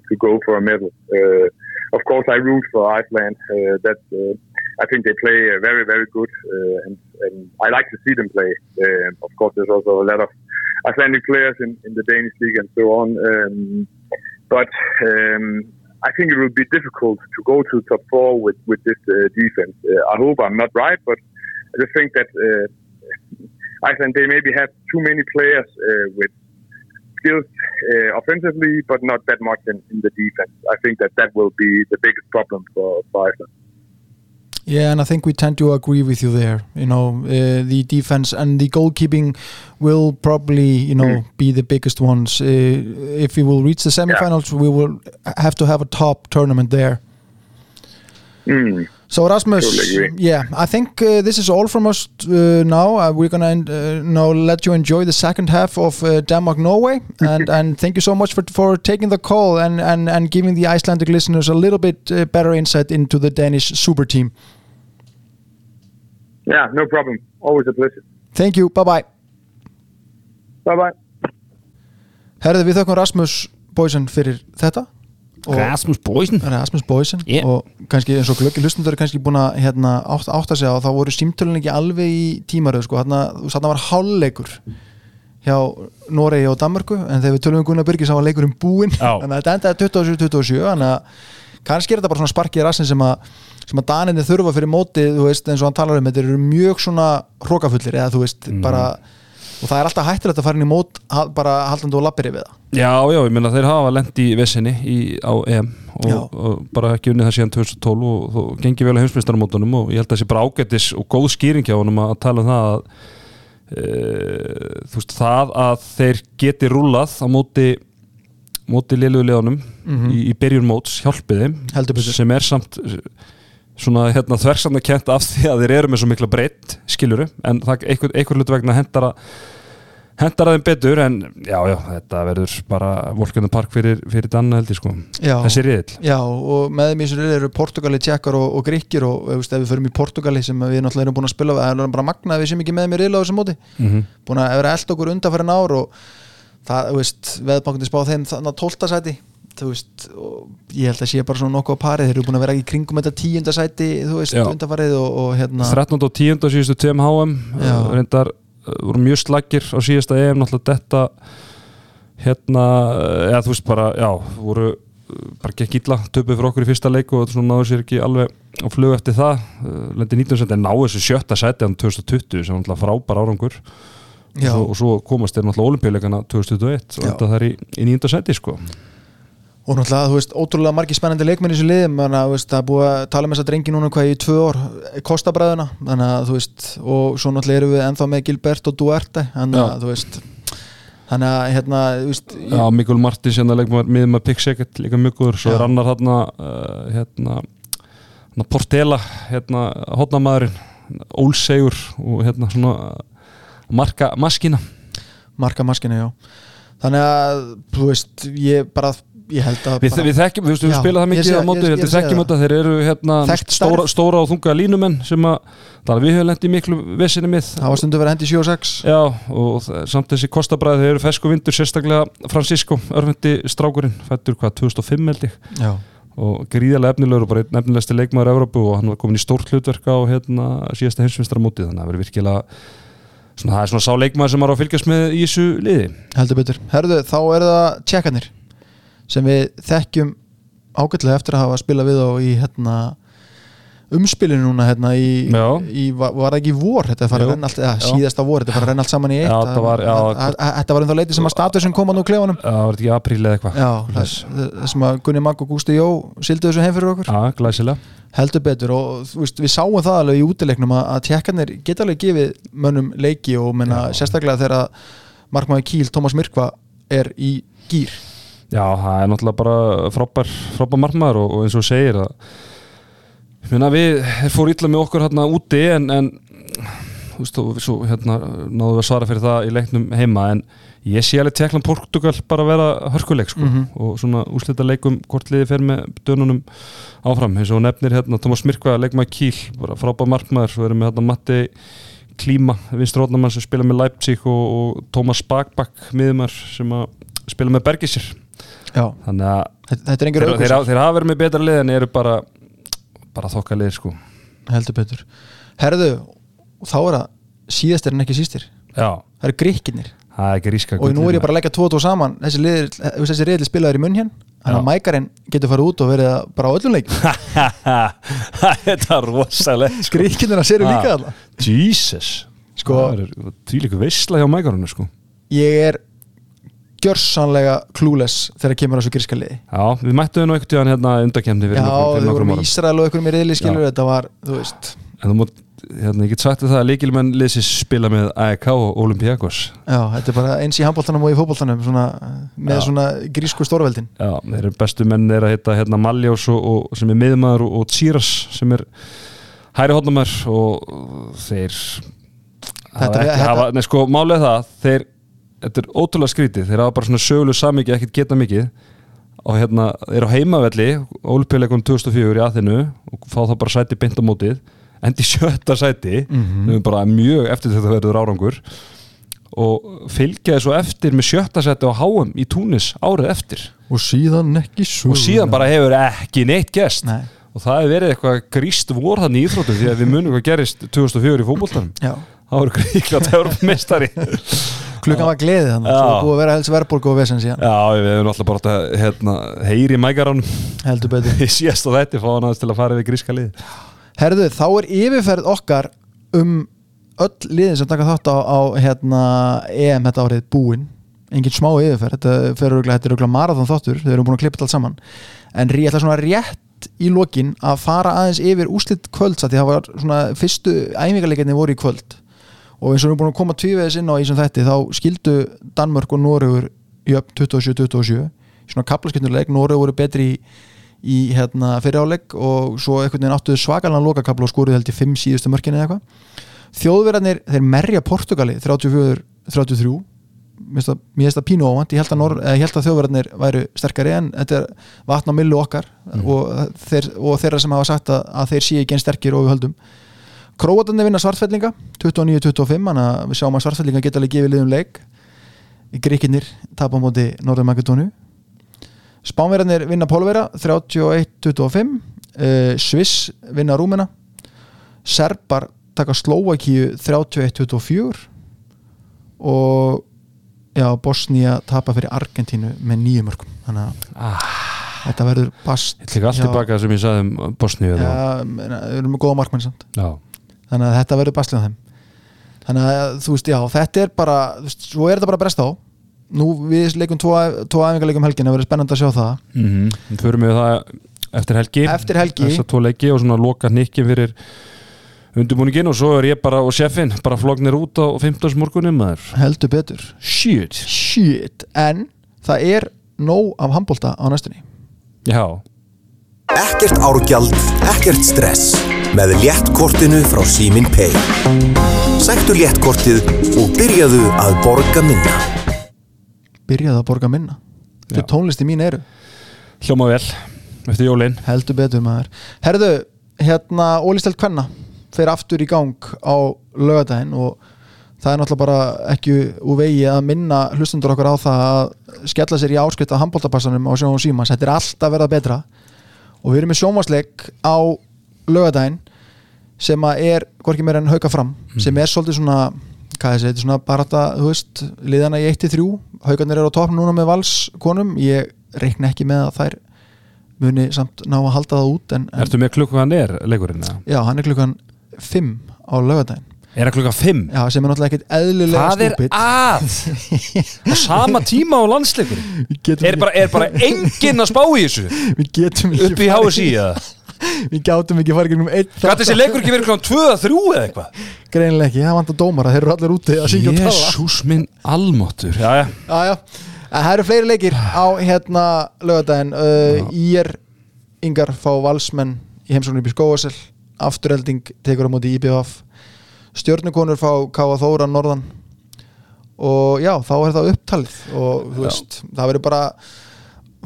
to go for a medal. Of course, I root for Iceland. That's I think they play uh, very very good, uh, and, and I like to see them play. Uh, of course, there's also a lot of Icelandic players in, in the Danish league and so on. Um, but um, I think it will be difficult to go to top four with with this uh, defense. Uh, I hope I'm not right, but I just think that uh, Iceland they maybe have too many players with skills uh, offensively, but not that much in, in the defense. I think that that will be the biggest problem for, for Iceland. Yeah, and I think we tend to agree with you there. You know, uh, the defense and the goalkeeping will probably, you know, Mm. be the biggest ones. Uh, if we will reach the semifinals, we will have to have a top tournament there. Mm. So Rasmus, yeah, I think uh, this is all from us uh, now. Uh, we're gonna uh, now let you enjoy the second half of uh, Denmark Norway, and and thank you so much for for taking the call and and and giving the Icelandic listeners a little bit uh, better insight into the Danish super team. Yeah, no problem. Always a pleasure. Thank you. Bye bye. Bye bye. Herði við þökkum Rasmus Boysen fyrir þetta Rasmus Boysen Rasmus Boysen Yeah. og kannski eins og glöggi hlustundur er kannski búin að hérna, átt, átta sig á þá voru símtölun ekki alveg í tímaröð sko, þarna, þarna var hálfleikur hjá Noregi og Danmörku en þegar við tölum um Gunnar Byrgis þá var leikurinn búinn. Þannig að þetta endaði 27-27 þannig að kannski er þetta bara svona sparkið rassin sem að sem að Daninni þurfa fyrir mótið þú veist, eins og hann talar um, þetta eru mjög svona hrókafullir eða þú veist, Mhm. bara og það er alltaf hættilegt að fara inn í mót bara haldandi og lappir yfir það Já, já, ég meina þeir hafa lent í vissinni á EM og, og bara ekki unnið það síðan 2012 og þú gengi vel á heimsmeistaramótunum og ég held að það sé bara ágættis og góð skýring hjá honum að tala um það að e, þú veist, það að þeir geti rúlað á móti móti liðlugu liðanum Mhm. í, í byrjun móts hjálpið þeim Heldur betur. sem er samt svona hérna þversamna kent af því að þeir eru með svo mikla breytt skiluru, en það einhver, einhver hlut vegna hendara hendar að þeim betur en já, já, þetta verður bara Volkjörnum Park fyrir, fyrir Danna held ég sko Já. þessi riðil Já, og með þeim í þessu riðli eru Portugali, Tjekkar og, og Gríkir og ef, við förum í Portugali sem við náttúrulega erum búin að spila það er bara magnað að við sem ekki með þeim í riðla á þessum móti Mhm. búin að vera eld okkur undanfærin ár og það, veist, veðbankandi spá þeim þannig að tólta sæti þú veist, ég held að sé bara svona nokkuð á parið þeir eru búin að vera í kringum þetta tíunda sæti þú veist, Já. undanfærið og, og hérna 13. og 10. síðustu TM HM Já. reyndar uh, voru mjög slagir á síðasta EM náttúrulega þetta hérna, eða þú veist bara já, voru uh, bara gekk illa töpuð fyrir okkur í fyrsta leiku og svona náðu sér ekki alveg á flug eftir það uh, lendi 19 seti en náðu þessu sjötta seti án 2020 sem náttúrulega frábær árangur og svo, og svo komast þeir náttúrulega olimpíuleikana 2021 og þetta er í, í nýjunda seti sko og náttúrulega, þú veist, ótrúlega margir spennandi leikmenn í þessu liðum, þannig að þú veist, það er búið að tala með þessa drengi núna hvað í tvö ár kostabræðuna, þannig að þú veist og svo náttúrulega erum við ennþá með Gilbert og Duarte, þannig að þú veist þannig að, hérna, þú veist Já, Mikul Martins hérna leikmaður miðum að Pick líka mjög góður, svo er annar hérna hérna, hérna Portela hérna hotnamaðurinn Ólsegur og hérna svona marka maskina marka maskinu, já. Þannig að, þú veist, ég bara ég held að Við, við þekkjum, við, við spila það mikið á móti, við þekkjum þetta, þeir eru hérna stóra, stóra og þunga línumenn sem að, það er við höfum lent í miklu vesinni mið. Það var stundu verið hendi 7 og 6 Já, og samt þessi kostabræði þeir eru fesku vindur, sérstaklega Francisco, örfendi strákurinn, fættur hvað, 2005 held ég. Já, og gríðarlega efnilegur og bara einn efnilegsti leikmaður Evrópu og hann var komin í stórt hlutverk á hérna, síðasta heimsvinstra mótið þannig að það verður virkilega svona, það er svona sá leikmaður sem var að fylgjast með í þessu liði. Heldur betur. Herðu, þá er það tjekkanir sem við þekkjum ágætlega eftir að hafa spilað við á í hérna umspilinu núna hérna í, Já. í var, það ekki vor? Þetta Jú. að renna allt, eða Já. síðasta vor þetta farið að renna allt saman í eitt. Já, þetta var- já, Að- að- að- þetta var ennþá leiti sem að statusin kom að nú klefanum. Það var ekki apríl eða eitthvað? Já, þess, þessum að Gunni Magg og Gústi Jó sildu þessu heim fyrir okkur. Já, glæsilega. Heldur betur og veist, við sáum það alveg í útileiknum að, að tjekkarnir geta alveg gefið mönnum leiki og menna, sérstaklega þegar markmaður Kíl, Tómas Myrkva er í gýr Já, það er náttúrulega bara frábær, frábær margmaður og, og eins og segir að meina við fóru illa með okkur hérna úti en, en þú veist, svo hérna náðum við að svara fyrir það í leiknum heima en ég sé alveg teklan Portugal bara vera hörkuleik sko Mhm. og svona úslita leikum hvort liði fer með dönunum áfram. Eins og nefnir hérna Tómas Mirkva leikmaður Kíl, bara frábær margmaður svo erum við hérna Matti Klíma vinstróðnamann sem spila með Leipzig og, og Tómas Bakbak miðumar sem að spila með Bergisir já, þannig að þetta, er einhver þeir, aukur þeir, þeir hafa verið með betra lið en eru bara bara þokka lið sko. Heldur betur. Herðu, þá er það síðast er en ekki sístir. Já, það eru er ríska og nú er ég bara að leggja tvo og tvo saman. Þessi, reyðli spilaður í munn hér þannig að mækarinn getur farið út og verið bara á öllum leik þetta er rosalega sko. gríkinir að séru líka alla Jesus. Sko- það er líka veistla hjá mækarunni sko. Ég er gjörsanlega klúles þegar kemur þessu gríska liði. Já, við mættum nú tíðan hérna undakemni já, við vorum í Ísrael og ykkur mér reyðli skilur þetta var, þú veist. En þú mútt, hérna, ég get sagt það að líkilmenn liðsins spila með AEK og Olympiakos. Já, þetta er bara eins í handbóltanum og í fótbóltanum svona, með Já. svona grísku stórveldin. Já, þeir eru bestu menn þeir að heita hérna Maljós og, og, sem er miðmaður og, og Tsíras sem er hæri hodnumar og þeir Þetta- hafa þetta- nei sko málið það þeir, þetta er ótrúlega skrítið. Þeir hafa bara svona söguleg samvikið, ekkert geta mikið. Og hérna, þeir eru á heimavelli Olympiuleikum 2004 í aðinu og fá það bara sæti beint á mótið. Endi sjötta sæti. Mm bara mjög eftir þetta verður árangur. Og fylgja þessu eftir með sjötta sæti á HM í Túnis árið eftir. Og síðan ekki svo og síðan bara hefur ekki neitt gest Nei. og það hefur verið eitthvað gríst vor þannig í íþróttum því að við munum hvað gerist 2004 í fótboltanum. Já. það voru gríklat að vera mestari klukkan var gleðið þannig Já. svo búið að vera helst verðborg og vesen síðan. Já við hefum alltaf bara að hérna, heyri mækaranum. Heldur betur. Í síðast og þetta fá hann aðeins til að fara við gríska lið Herðu, þá er yfirferð okkar um öll liðin sem taka þátt á, á hérna, EM þetta árið búin. Engin smá yfirferð, þetta, þetta er örugglega marathon þáttur, þau eru búin að klippa þetta allt saman. En ég ætla svona rétt í lokin að fara aðeins yfir úslit kvölds að því það var svona fyrstu æfingarleikarnir voru í kvöld og eins og við erum búin að koma tvíveðis inn á í sem þetta þá skildu Danmörk og Noregur í upp 27-27 í svona kaplaskynnuleik, Noregur voru betri í í hérna fyriráleik og svo einhvern veginn áttuðu svakalega lokakabla og skoruðu held í 5 síðustu mörkinni eða eitthvað. Þjóðverðarnir, þeir merja Portugali 34-33 mér finnst það- pínu óvand ég held að, að þjóðverðarnir væru sterkari en þetta er vatn á millu okkar og, þeir, og þeirra sem hafa sagt að, að þeir sé ekki einn sterkir og við höldum Króatarnir vinna svartfellinga 29-25, þannig að við sjáum að svartfellinga geta alveg gefið liðum leik. Gríkinir tapa á móti Norður Makedónu Spánverðarnir vinna Pólvera 31-25 uh, Sviss vinna Rúmena. Serbar taka Slóvakíu 31-24 og já, Bosnia tapa fyrir Argentínu með nýju mörgum þannig að ah, þetta verður bast Ég tek allt Já. tilbaka sem ég sagði um meina, við erum með góða markmenn samt. Já. Þannig að þetta verður bastlið á þeim. Þannig að þú veist, já, þetta er bara þú veist, svo er þetta bara brest á. Nú við leikum tvo, tvo æfingarleikum helgin það verður spennandi að sjá það. Mm -hmm. Förum við það eftir helgi. Eftir helgi. Þessa tvo leiki og svona loka nikkin fyrir undirbúningin og svo er ég bara og sjeffin bara flognir út á 15. morgunum maður. Heldur betur. Shit. Shit, en það er nóg af handbólta á næstunni. Já. Ekkert árgjald, ekkert stress með léttkortinu frá Símin Pay. Sæktu léttkortið og byrjaðu að borga minna. byrjaði að borga minna? Þetta tónlisti mín eru. Hljóma vel eftir jólin. Heldur betur maður. Herðu, hérna Ólistelt Kvenna fer aftur í gang á lögadaginn og það er náttúrulega bara ekki úr vegi að minna hlustundur okkar á það að skella sér í áskrift á handbóltapassanum á sjónum símas, þetta er alltaf verða betra. Og við erum með sjónvarsleik á lögadaginn sem að er hvorki meira en hauka fram sem er svolítið svona hvað þessi, þetta er svona bara þetta, þú veist liðana í 1-3, haukarnir eru á topp núna með valskonum, ég reikna ekki með að þær muni samt ná að halda það út en, en Ertu með klukku hann er leikurinn? já, hann er klukkan 5 á lögadaginn Er það klukka 5? já, sem er náttúrulega ekkert eðlilega Hvað er stúpid að? Á sama tíma á landsleikurinn? getum Er er bara enginn að spá í þessu? við getum ekki Upp í HSI eða? Við gátum ekki farið gegnum einn Gat þessi leikur ekki verið klukkan 2-3 eða eitthvað? greinilega ekki, það vantar dómara, þeir eru allir úti að syngja og tala. Jésús minn almáttur. Já, já. Já, já. En það eru fleiri leikir á hérna lögadaginn uh, Ír yngar fá valsmenn í heimsóknum upp í skóasel afturhelding tekur á móti IBF stjörnukonur fá Káa Þóra norðan. Og já, þá er það upptalið. Og þú veist, það verður bara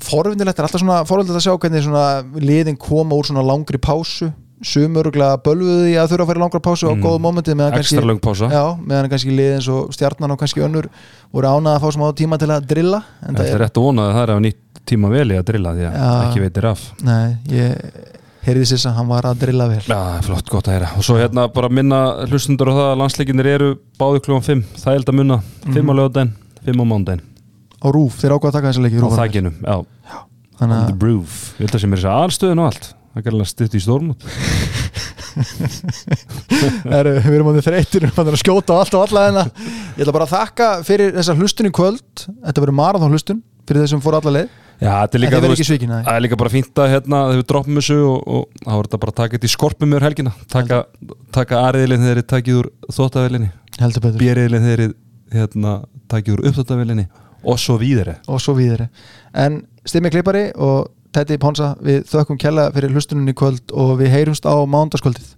forvindilegt, er alltaf svona forvindilegt að sjá hvernig svona liðin koma úr svona langri pásu. Sumuruglega bölvuði að þurfa að fara í langra pásu á Mm. góðu mómenti meðan pása. já, meðan kannski liðin svo stjarnan og kannski önnur voru ánað að fá smá tíma til að drilla en Þetta er rétt að vona að það er að nýtt tíma vel í að drilla því að Já. ekki veitir af. Nei, ég heyrði sér að hann var að drilla vel. Já, flott, gott að heyra. Og svo hérna bara minna hlustundur á það að landsleikinir eru báði klukkan 5 Það held að munna. 5 á lögadaginn, 5 á mándaginn á rúf, þeir ákvað að taka þessi leiki Á þakkinu, já. On the að roof Ég held að sem er þess að aðstöðun og allt. Það er alveg stutt í stórmút er, við erum á því þreytir við erum að skjóta allt og alla hérna. Ég ætla bara að þakka fyrir þessa hlustun í kvöld. Þetta verður marathon hlustun fyrir þessum fór alla leið. Já, þetta er líka, ekki svikin, það er líka bara fínt að hérna, við droppum þessu og, og þá er þetta bara að taka þetta í skorpum með helgina. Taka, taka A-riðlinn þegar þið takið úr þóttavelinni B-riðlinn þegar þið hérna, takið úr uppþóttavelinni og svo víðari. Og svo víðri en Stimmi Klippari og Teddy Ponsa við þökkum kella fyrir hlustunum í kvöld og við heyrumst á mándaskvöldið